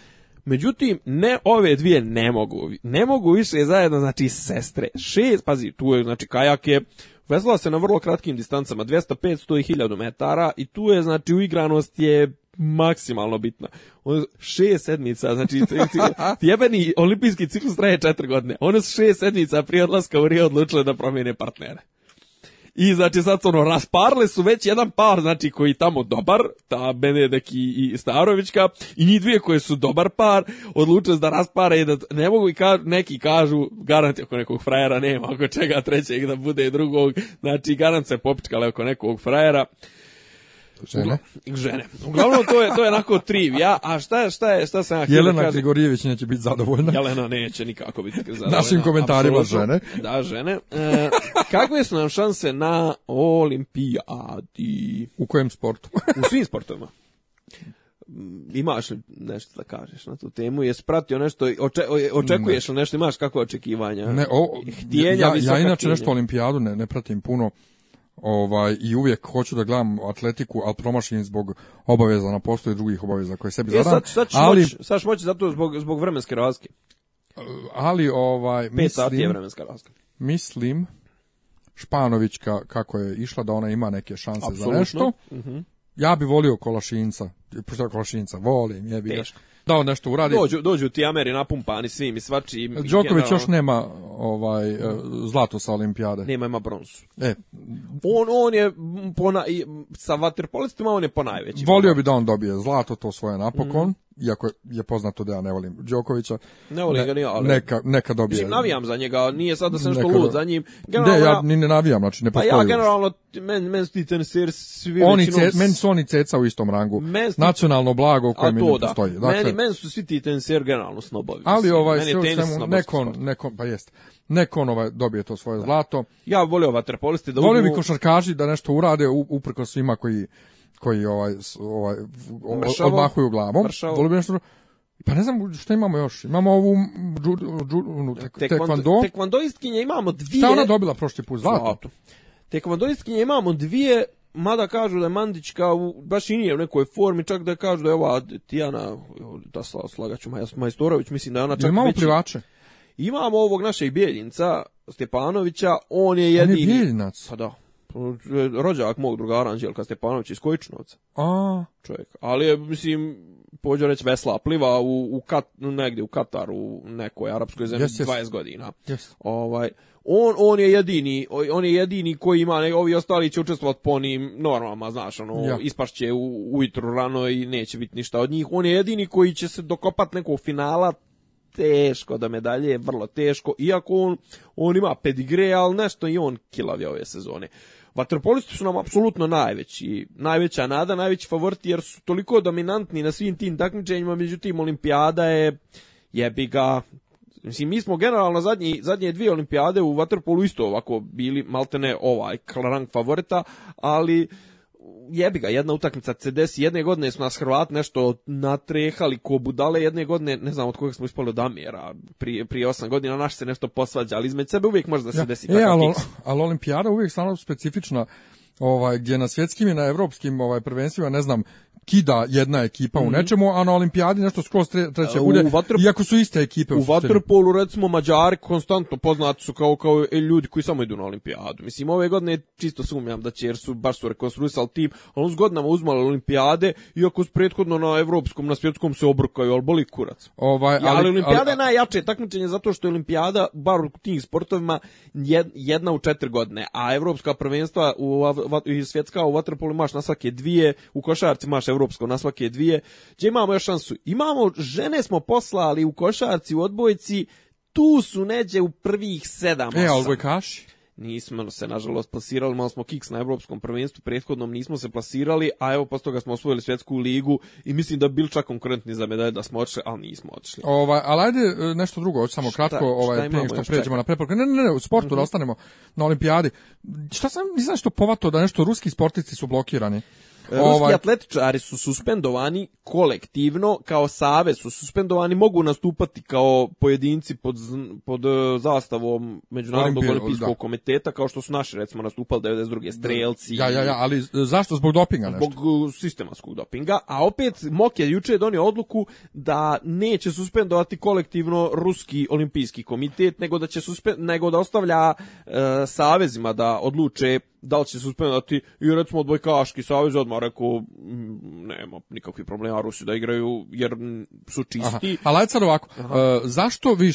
Međutim, ne ove dvije ne mogu. Ne mogu više zajedno, znači, sestre. Šest, pazi, tu je, znači, kajak je Vezala se na vrlo kratkim distancama, 200, 500 i 1000 metara i tu je, znači, uigranost je maksimalno bitna. On šest sedmica, znači jebeni olimpijski ciklus traje četiri godine. One su šest sedmica prije odlaska u Rio odlučile da promijene partnere. I znači sad ono, rasparle su već jedan par, znači koji tamo dobar, ta Benedek i, i Starovićka, i njih dvije koje su dobar par, odlučili da raspare i da ne mogu i neki kažu, garanti ako nekog frajera nema, ako čega trećeg da bude drugog, znači garant se popičkale ako nekog frajera žene. žene. Uglavnom to je to je onako trivija, a šta je šta je šta sam ja Jelena Grigorijević neće biti zadovoljna. Jelena neće nikako biti zadovoljna. Našim komentarima žene. Da, žene. E, kakve su nam šanse na olimpijadi? U kojem sportu? U svim sportovima mm, imaš li nešto da kažeš na tu temu? je pratio nešto, očekuješ li nešto, imaš kakve očekivanja? Ne, ja, inače nešto olimpijadu ne, ne pratim puno ovaj, i uvijek hoću da gledam atletiku, al promašim zbog obaveza na poslu i drugih obaveza koje sebi e, zadam. Sad, sad, ali, moći, sad zato zbog, zbog vremenske razlike. Ali, ovaj, mislim... je vremenska razlika. Mislim, Španović kako je išla, da ona ima neke šanse Absolutno. za nešto. Mhm. Ja bi volio Kolašinca, pošto Kolašinca, volim, je bi da on nešto uradi. Dođu, dođu ti Ameri napumpani svi i svači. Đoković još nema ovaj e, zlato sa olimpijade. Nema, ima bronzu. E. On, on je pona, sa vaterpolistima on je ponajveći. Volio bi da on dobije zlato, to svoje napokon. Mhm iako je poznato da ja ne volim Đokovića. Ne volim ga ni ali... Neka, neka dobije. Mislim, navijam za njega, nije sad da sam nešto lud za njim. Generalno, ne, ja ni ne navijam, znači ne postoji. Pa ja generalno, men, men ti teniseri svi oni ce, men su oni ceca u istom rangu. Men, Nacionalno blago koje mi ne da. postoji. Dakle, meni, men su svi ti teniseri generalno snobovi. Ali ovaj, sve u svemu, nekon, nekon, pa jeste. Nekon ovaj dobije to svoje da. zlato. Ja volio vaterpolisti da... Volio bi košarkaži da nešto urade uprko svima koji koji ovaj, ovaj mršavo, odmahuju glavom. nešto pa ne znam šta imamo još. Imamo ovu džu, džu, tekvando. Tekvandoistkinje imamo dvije. Šta ona dobila prošli put? Zlato. Zlato. Tekvandoistkinje imamo dvije, mada kažu da je Mandićka u, baš i nije u nekoj formi, čak da kažu da je ova Tijana, da slagaću Majstorović, mislim da je ona čak Imamo plivače. Imamo ovog našeg Bijeljinca, Stjepanovića, on je jedini... On je Bijeljinac. Pa da rođak mog drugara Anđelka Stepanović iz Kojičnovca. A. Čovjek. Ali je, mislim, pođe reći vesla, pliva u, u Kat, negdje u Kataru, u nekoj arapskoj zemlji, yes, 20 godina. Yes. Ovaj, on, on je jedini, on je jedini koji ima, ovi ostali će učestvovati po onim normama, znaš, ono, ja. ispašće u, ujutru rano i neće biti ništa od njih. On je jedini koji će se dokopat nekog finala, teško da medalje vrlo teško, iako on, on ima pedigre, ali nešto i on kilavi ove sezone. Vaterpolisti su nam apsolutno najveći, najveća nada, najveći favoriti jer su toliko dominantni na svim tim takmičenjima, međutim olimpijada je jebi ga Mislim, mi smo generalno zadnje, zadnje dvije olimpijade u Vaterpolu isto ovako bili, maltene ovaj, rang favorita, ali jebi ga, jedna utakmica se desi, jedne godine smo nas Hrvat nešto natrehali ko budale, jedne godine, ne znam od koga smo ispali od Amjera, prije, osam godina naš se nešto posvađa, ali između sebe uvijek može da se desi. E, ali, ali olimpijada uvijek stvarno specifična ovaj, gdje na svjetskim i na evropskim ovaj, prvenstvima, ne znam, kida jedna ekipa u mhm. nečemu, a na olimpijadi nešto skroz treće bude vatr... iako su iste ekipe. U, waterpolu recimo, Mađari konstantno poznati su kao, kao ljudi koji samo idu na olimpijadu. Mislim, ove godine čisto sumnjam da će, jer su, baš su rekonstruisali tim, ali on s godinama uzmali olimpijade, iako su prethodno na evropskom, na svjetskom se obrkaju, ali boli kurac. Ovaj, ali, ali olimpijada je najjače takmičenje zato što je olimpijada, bar u tim sportovima, jedna u četiri godine, a evropska prvenstva u i svjetska u vaterpolu maš na svake dvije, u košarci maš evropsko na svake dvije, gdje imamo još šansu. Imamo, žene smo poslali u košarci, u odbojci, tu su neđe u prvih sedam. E, ali nismo se nažalost plasirali, malo smo kiks na europskom prvenstvu, prethodnom nismo se plasirali, a evo posto toga smo osvojili svjetsku ligu i mislim da bil čak konkurentni za medalje da smo otišli, ali nismo otišli. Ovaj, ali ajde e, nešto drugo, samo kratko, ovaj, šta što pređemo na Ne, ne, ne, u sportu mhm. da ostanemo na olimpijadi. Šta sam, nisam što povato da nešto ruski sportici su blokirani. Ruski ovaj- atletičari su suspendovani kolektivno, kao savez su suspendovani, mogu nastupati kao pojedinci pod, pod e, zastavom Međunarodnog olimpijskog komiteta, kao što su naši recimo nastupali 92. strelci. Ja, ja, ja, ali zašto? Zbog dopinga nešto? Zbog e, sistematskog dopinga, a opet Mok je juče donio odluku da neće suspendovati kolektivno Ruski olimpijski komitet, nego da će nego da ostavlja e, savezima da odluče da li će se suspendati i recimo odbojkaški savez odmah rekao nema nikakvih problema Rusi da igraju jer su čisti. Aha. A sad ovako, Uh, zašto vi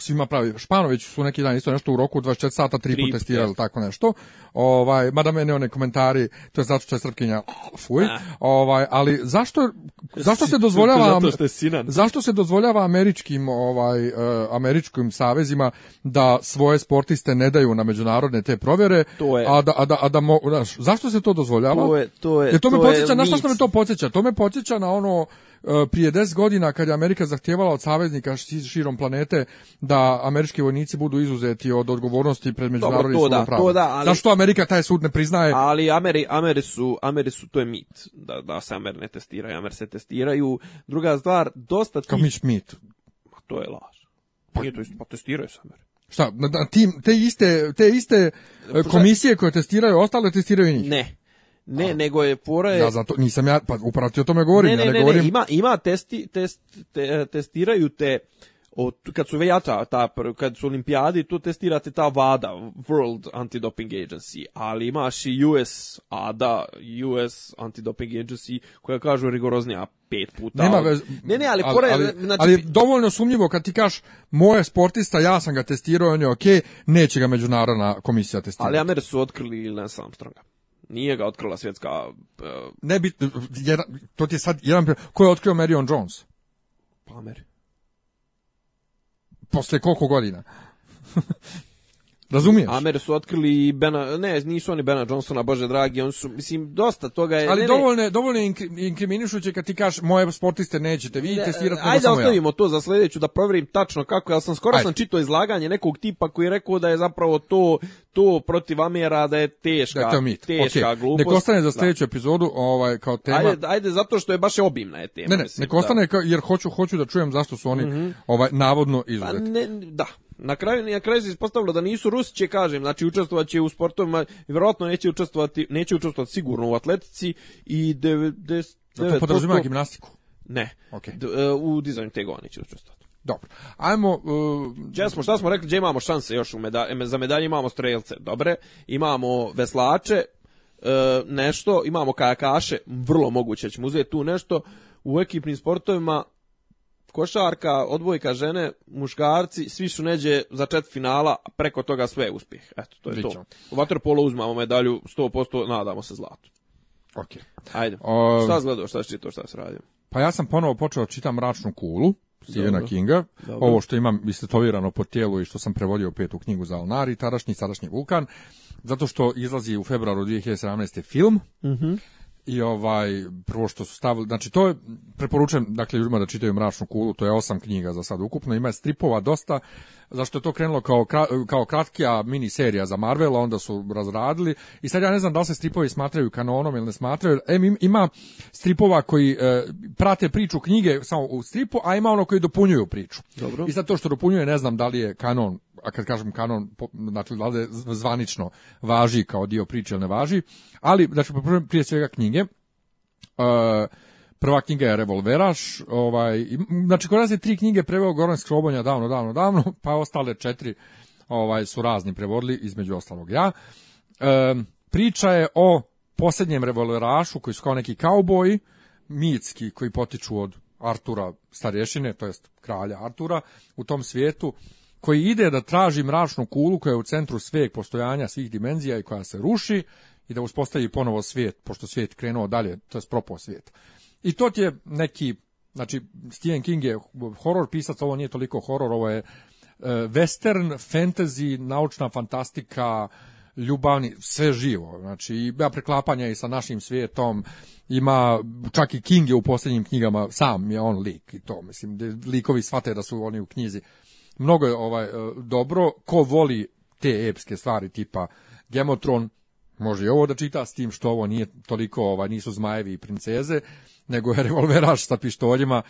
svima pravi, Španović su neki dan isto nešto u roku 24 sata tri puta testirali tako nešto, ovaj, mada mene one komentari, to je zato što je Srpkinja fuj, ah. ovaj, ali zašto, zašto se dozvoljava zašto se dozvoljava američkim ovaj, e, američkim savezima da svoje sportiste ne daju na međunarodne te provjere, to je. a da, a da, znaš, zašto se to dozvoljava? To je, to je, to, me podsjeća, na što me to podsjeća? To me podsjeća na ono, e, prije 10 godina kad je Amerika zahtijevala od saveznika širom planete da američki vojnici budu izuzeti od odgovornosti pred međunarodnim sudom prava. To da, ali, Zašto Amerika taj sud ne priznaje? Ali Ameri, Ameri, su, Ameri su, to je mit, da, da se Ameri ne testiraju, Ameri se testiraju. Druga stvar, dosta... Kao mit? To je laž. Pa, to pa testiraju se Ameri. Šta, na tim, te iste, te iste e, komisije koje testiraju, ostale testiraju njih? Ne. Ne, nego je pora Ja zato nisam ja, pa upravo o tome govorim, ne, ne, ja ne, ne govorim... Ne, ima, ima testi, test, testiraju te o, kad su vejata ta, kad su olimpijadi, tu testirate ta vada, World Anti-Doping Agency, ali imaš i US ADA, US Anti-Doping Agency, koja kažu rigoroznija pet puta. Nema Ne, ne, ali, znači... ali dovoljno sumnjivo kad ti kažeš moje sportista, ja sam ga testirao, on je ok, neće ga međunarodna komisija testirati. Ali Amer su otkrili Lance Armstronga. Nije ga otkrila svjetska... E, ne, bitno, to ti je sad jedan... Ko je otkrio Marion Jones? Pa Ameri posle koliko godina? Razumiješ? Amer su otkrili i Bena, ne, nisu oni Bena Johnsona, bože dragi, oni su, mislim, dosta toga je... Ali ne, dovoljno, je inkriminišuće kad ti kažeš moje sportiste nećete, vi testirati nego Ajde, ostavimo to za sljedeću da provjerim tačno kako, ja sam skoro sam čitao izlaganje nekog tipa koji je rekao da je zapravo to to protiv Amera da je teška, je teška okay. glupost. Nek ostane za sljedeću epizodu ovaj, kao tema. Ajde, ajde, zato što je baš obimna je tema. Ne, ne, nek ostane jer hoću, hoću da čujem zašto su oni mhm. ovaj, navodno pa izuzeti. Pa ne, da, na kraju, na kraju se ispostavilo da nisu Rusiće, kažem, znači učestvovaće će u sportovima, vjerojatno neće učestvovati, neće učestvovati sigurno u atletici i 99%... Zato podrazumijeva gimnastiku? Ne, okay. E, u dizajnu te neće će učestvovati. Dobro. Ajmo uh, smo šta smo rekli, gdje imamo šanse još u za medalje imamo strelce, dobre. Imamo veslače, e, nešto, imamo kajakaše, vrlo moguće ćemo uzeti tu nešto u ekipnim sportovima košarka, odbojka žene, muškarci, svi su neđe za čet finala, preko toga sve je uspjeh. Eto, to je to. U vaterpolu uzmamo medalju 100%, nadamo se zlatu. Ok. Ajde. Šta gledao, šta čitao, šta se radio? Pa ja sam ponovo počeo čitam Mračnu kulu. Stephena Kinga, ovo što imam istetovirano po tijelu i što sam prevodio petu knjigu za Alnari, tadašnji, sadašnji Vulkan, zato što izlazi u februaru 2017. film, uh i ovaj prvo što su stavili znači to je preporučujem dakle ljudima da čitaju mračnu kulu to je osam knjiga za sad ukupno ima stripova dosta zašto je to krenulo kao, kao kratkija mini serija za Marvela, onda su razradili i sad ja ne znam da li se stripovi smatraju kanonom ili ne smatraju, e, ima stripova koji e, prate priču knjige samo u stripu, a ima ono koji dopunjuju priču. Dobro. I sad to što dopunjuje ne znam da li je kanon, a kad kažem kanon, znači da zvanično važi kao dio priče ili ne važi, ali znači prije svega knjige, e, Prva knjiga je Revolveraš, ovaj, znači kod nas je tri knjige preveo Goran Skrobonja davno, davno, davno, pa ostale četiri ovaj, su razni prevodili, između ostalog ja. E, priča je o posljednjem revolverašu koji su kao neki kauboji, mitski koji potiču od Artura Starešine, to jest kralja Artura, u tom svijetu koji ide da traži mračnu kulu koja je u centru sveg postojanja, svih dimenzija i koja se ruši i da uspostavi ponovo svijet, pošto svijet krenuo dalje, to je propao svijet. I to ti je neki, znači Stephen King je horor pisac, ovo nije toliko horor, ovo je e, western, fantasy, naučna fantastika, ljubavni, sve živo. Znači, ja preklapanja i sa našim svijetom, ima, čak i King je u posljednjim knjigama, sam je on lik i to, mislim, likovi shvate da su oni u knjizi. Mnogo je ovaj, e, dobro, ko voli te epske stvari tipa Gemotron, može i ovo da čita, s tim što ovo nije toliko, ovaj, nisu zmajevi i princeze, nego je revolveraš sa pištoljima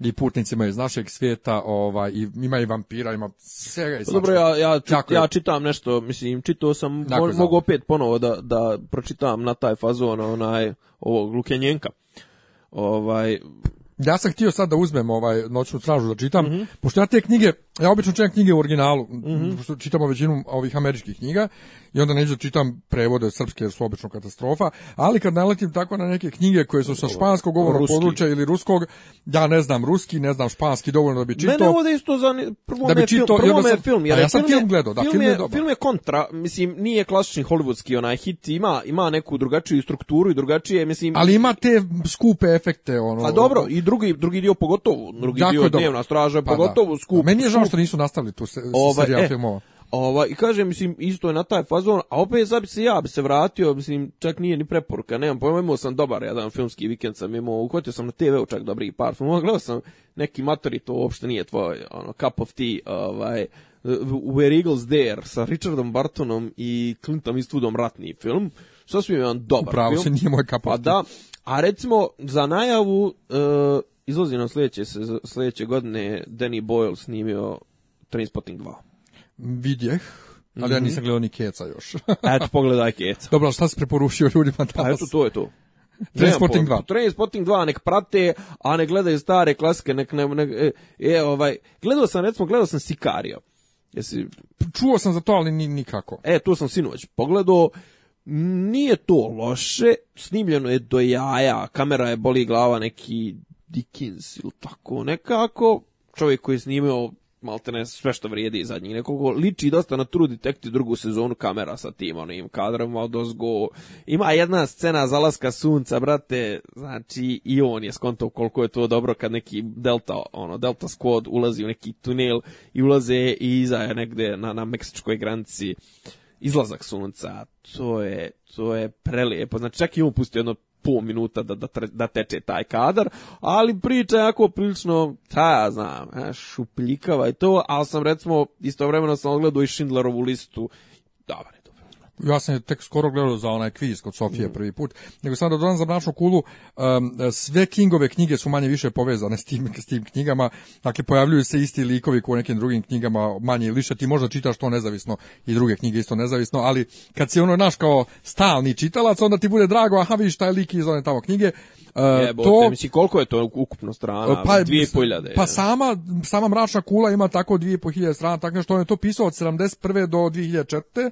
i putnicima iz našeg svijeta, ovaj, i ima i vampira, ima svega. i pa dobro, ja, ja, ja čitam nešto, mislim, čitao sam, mo, mogu opet ponovo da, da pročitam na taj fazon onaj, ovog Lukenjenka. Ovaj, ja sam htio sad da uzmem ovaj noćnu stražu da čitam, mm pošto ja te knjige ja obično čitam knjige u originalu, mm -hmm. čitamo većinu ovih američkih knjiga i onda neću čitam prevode srpske jer su obično katastrofa, ali kad naletim tako na neke knjige koje su sa španskog govora, područja ili ruskog, ja ne znam ruski, ne znam španski dovoljno da bi čitao. Mene ovo da isto za prvo da film, me film, jer pa ja sam film, gledao, da film, je, Film je kontra, mislim nije klasični hollywoodski onaj hit, ima ima neku drugačiju strukturu i drugačije, mislim. Ali ima te skupe efekte ono. A pa dobro, i drugi drugi dio pogotovo, drugi dakle, dio dnevna straža pa pogotovo skup. Meni je zašto nisu nastavili tu se, ova, serija e, filmova? Ovaj, I kaže, mislim, isto je na taj fazon, a opet sad bi se ja bi se vratio, mislim, čak nije ni preporuka, nemam pojma, imao sam dobar jedan filmski vikend sam imao, uhvatio sam na TV-u čak dobri par filmova, ono, gledao sam neki matori, to uopšte nije tvoj, ono, cup of tea, ovaj, Where Eagles Dare sa Richardom Bartonom i Clintom Eastwoodom ratni film, sasvim jedan dobar Upravo film. Upravo se nije moj kapot. Pa da, a recimo, za najavu, e, izlazino sljedeće, sljedeće godine Danny Boyle snimio Trainspotting 2. Vidjeh, ali mm -hmm. ja mhm. nisam gledao ni Keca još. Eto, pogledaj Keca. Dobro, šta si preporučio ljudima danas? Pa eto, to je to. Trainspotting 2. Trainspotting 2 nek prate, a ne gledaju stare klasike, nek ne, ne e, e, ovaj, gledao sam recimo, gledao sam Sicario. Jesi... Čuo sam za to, ali ni, nikako. E, tu sam sinoć pogledao, nije to loše, snimljeno je do jaja, kamera je boli glava neki Dickens ili tako nekako, čovjek koji je snimao maltene sve što vrijedi zadnjih nekoliko liči dosta na True Detective drugu sezonu kamera sa tim onim kadrom odozgo. Ima jedna scena zalaska sunca, brate, znači i on je skonto koliko je to dobro kad neki Delta, ono, Delta Squad ulazi u neki tunel i ulaze i iza je negde na, na meksičkoj granici izlazak sunca. To je, to je prelijepo. Znači čak i on pustio jedno po minuta da, da, da teče taj kadar, ali priča je jako prilično, ta ja znam, e, šupljikava i to, ali sam recimo istovremeno sam odgledao i Schindlerovu listu, dobro, ja sam je tek skoro gledao za onaj kviz kod Sofije mm. prvi put, nego sam da za mračnu kulu, sve Kingove knjige su manje više povezane s tim, s tim knjigama, dakle pojavljuju se isti likovi u nekim drugim knjigama manje ili više, ti možda čitaš to nezavisno i druge knjige isto nezavisno, ali kad si ono naš kao stalni čitalac, onda ti bude drago, aha vidiš taj lik iz one tamo knjige, e, to, te, koliko je to ukupno strana? Pa, Pa sama, sama mračna kula ima tako dvije strana, tako što on je to pisao od 71. do 2004.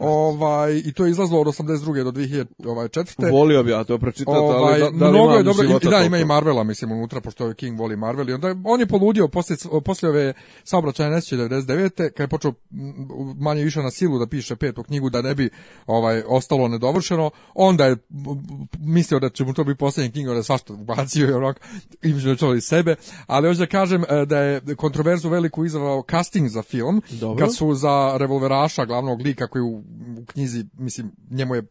Ovaj i to je izlazilo od 82 do 2000 ovaj Volio bih ja to pročitati, ali ovaj, da, da mnogo je dobro i, da ima i Marvela mislim unutra pošto je King voli Marvel i onda on je poludio posle posle ove saobraćajne nesreće 99. kad je počeo manje više na silu da piše petu knjigu da ne bi ovaj ostalo nedovršeno, onda je mislio da će mu to biti poslednji knjiga, da svašta bacio i onak i sebe, ali hoću da kažem e, da je kontroverzu veliku izazvao casting za film, Dobro. kad su za revolveraša glavnog lika koji u u knjizi, mislim, njemu je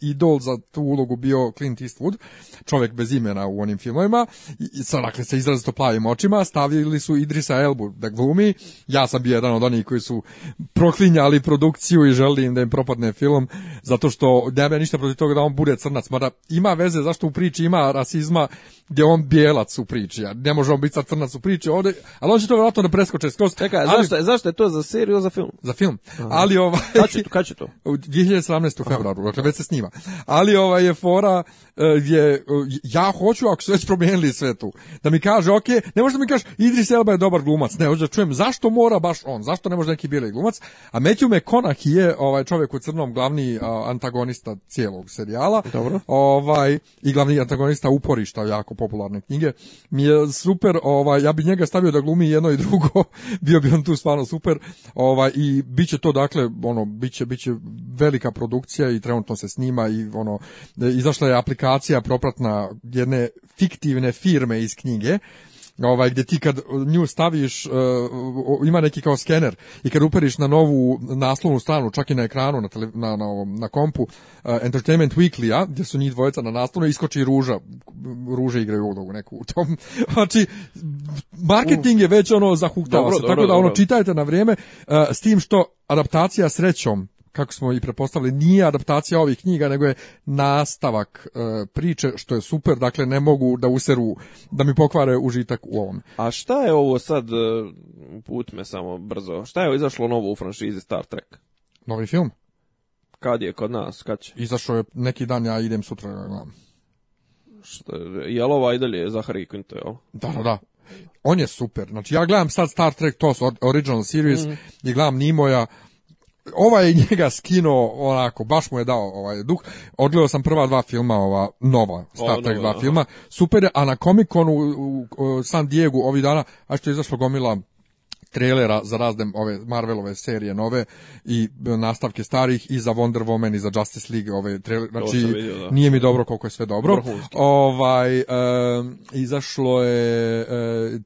idol za tu ulogu bio Clint Eastwood, čovjek bez imena u onim filmovima, i, dakle, se dakle, sa izrazito plavim očima, stavili su Idrisa Elbu da glumi, ja sam bio jedan od onih koji su proklinjali produkciju i želili im da im propadne film, zato što nema ništa protiv toga da on bude crnac, mada ima veze zašto u priči ima rasizma gdje on bijelac u priči, a ne može on biti sad crnac u priči, ali on će to vjerojatno da preskoče skroz. Čekaj, zašto, zašto je to za seriju za film? Za film, ali ova, kad će to? to? U 2017. u februaru, dakle već se snima. Ali ova je fora E, je, e, ja hoću ako su već promijenili sve tu, da mi kaže, ok, ne možda mi kaže, Idris Elba je dobar glumac, ne, hoću da čujem zašto mora baš on, zašto ne može neki bijeli glumac, a Matthew McConaughey je ovaj čovjek u crnom glavni antagonista cijelog serijala, Dobro. ovaj, i glavni antagonista uporišta jako popularne knjige, mi je super, ovaj, ja bi njega stavio da glumi jedno i drugo, bio bi on tu stvarno super, ovaj, i bit će to dakle, ono, bit će, bit će velika produkcija i trenutno se snima i ono, izašla je aplikacija adaptacija propratna jedne fiktivne firme iz knjige ovaj gdje ti kad nju staviš e, ima neki kao skener i kad uperiš na novu naslovnu stranu čak i na ekranu na na, na, kompu uh, Entertainment Weekly-a gdje su njih dvojica na naslovu iskoči ruža ruže igraju ulogu neku u tom znači marketing je već ono zahuktava se tako da ono dobro. čitajte na vrijeme e, s tim što adaptacija srećom kako smo i prepostavili, nije adaptacija ovih knjiga, nego je nastavak e, priče, što je super, dakle ne mogu da useru, da mi pokvare užitak u ovom. A šta je ovo sad, e, put me samo brzo, šta je izašlo novo u franšizi Star Trek? Novi film? Kad je, kod nas, kad će? Izašao je neki dan, ja idem sutra, gledam. Šta, je ova i dalje Harry Quinto, jel? Da, da, da. On je super, znači ja gledam sad Star Trek, to original series, mm. i gledam Nimoja, ovaj je njega skino, onako, baš mu je dao ovaj duh. Odgledao sam prva dva filma, ova nova Star Trek dva filma. Super, a na Comic Conu u, u San Diego ovih dana, a što je izašlo gomila trailera za razne ove Marvelove serije nove i e, nastavke starih i za Wonder Woman i za Justice League ove trailer, znači nije mi dobro koliko je sve dobro. Ovaj e, izašlo je e,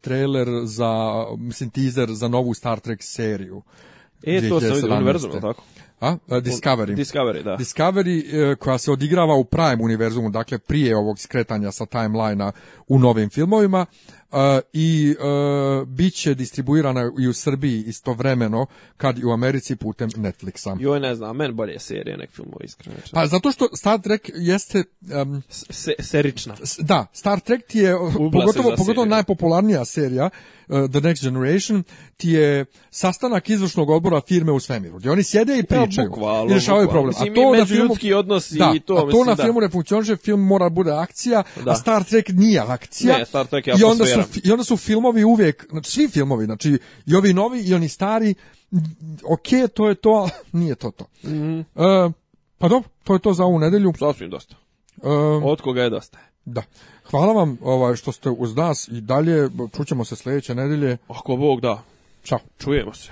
trailer za mislim teaser za novu Star Trek seriju. E, to se u univerzumu, tako? A? Discovery. Discovery, da. Discovery e, koja se odigrava u Prime univerzumu, dakle prije ovog skretanja sa timelinea u novim filmovima e, i e, bit će distribuirana i u Srbiji istovremeno kad i u Americi putem Netflixa. Joj ne znam, men bolje serije nek filmovi iskreno. Pa zato što Star Trek jeste... serična. Da, Star Trek ti je pogotovo, najpopularnija serija Uh, The Next Generation ti je sastanak izvršnog odbora firme u svemiru. Gdje oni sjede i pričaju ja, i rješavaju problem. A to na filmu odnosi i to, na ne film mora bude akcija, da. a Star Trek nije akcija. Ne, Star Trek je i onda su i onda su filmovi uvijek, znači svi filmovi, znači i ovi novi i oni stari ok, to je to, ali nije to to. Mhm. E, pa dobro, to je to za ovu nedelju. Sasvim dosta. E, Od koga je dosta? Da. Hvala vam ovaj, što ste uz nas i dalje. Čućemo se sljedeće nedelje. Ako Bog da. Ćao. Čujemo se.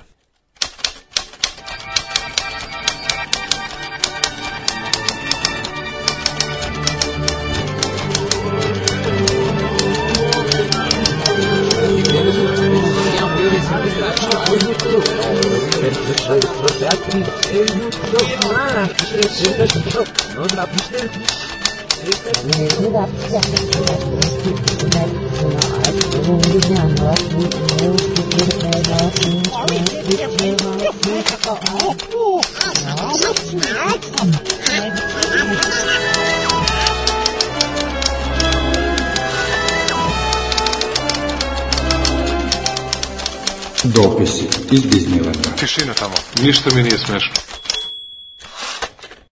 Дописи из Диснейленда. Тишина тому. Ничто мне не смешно.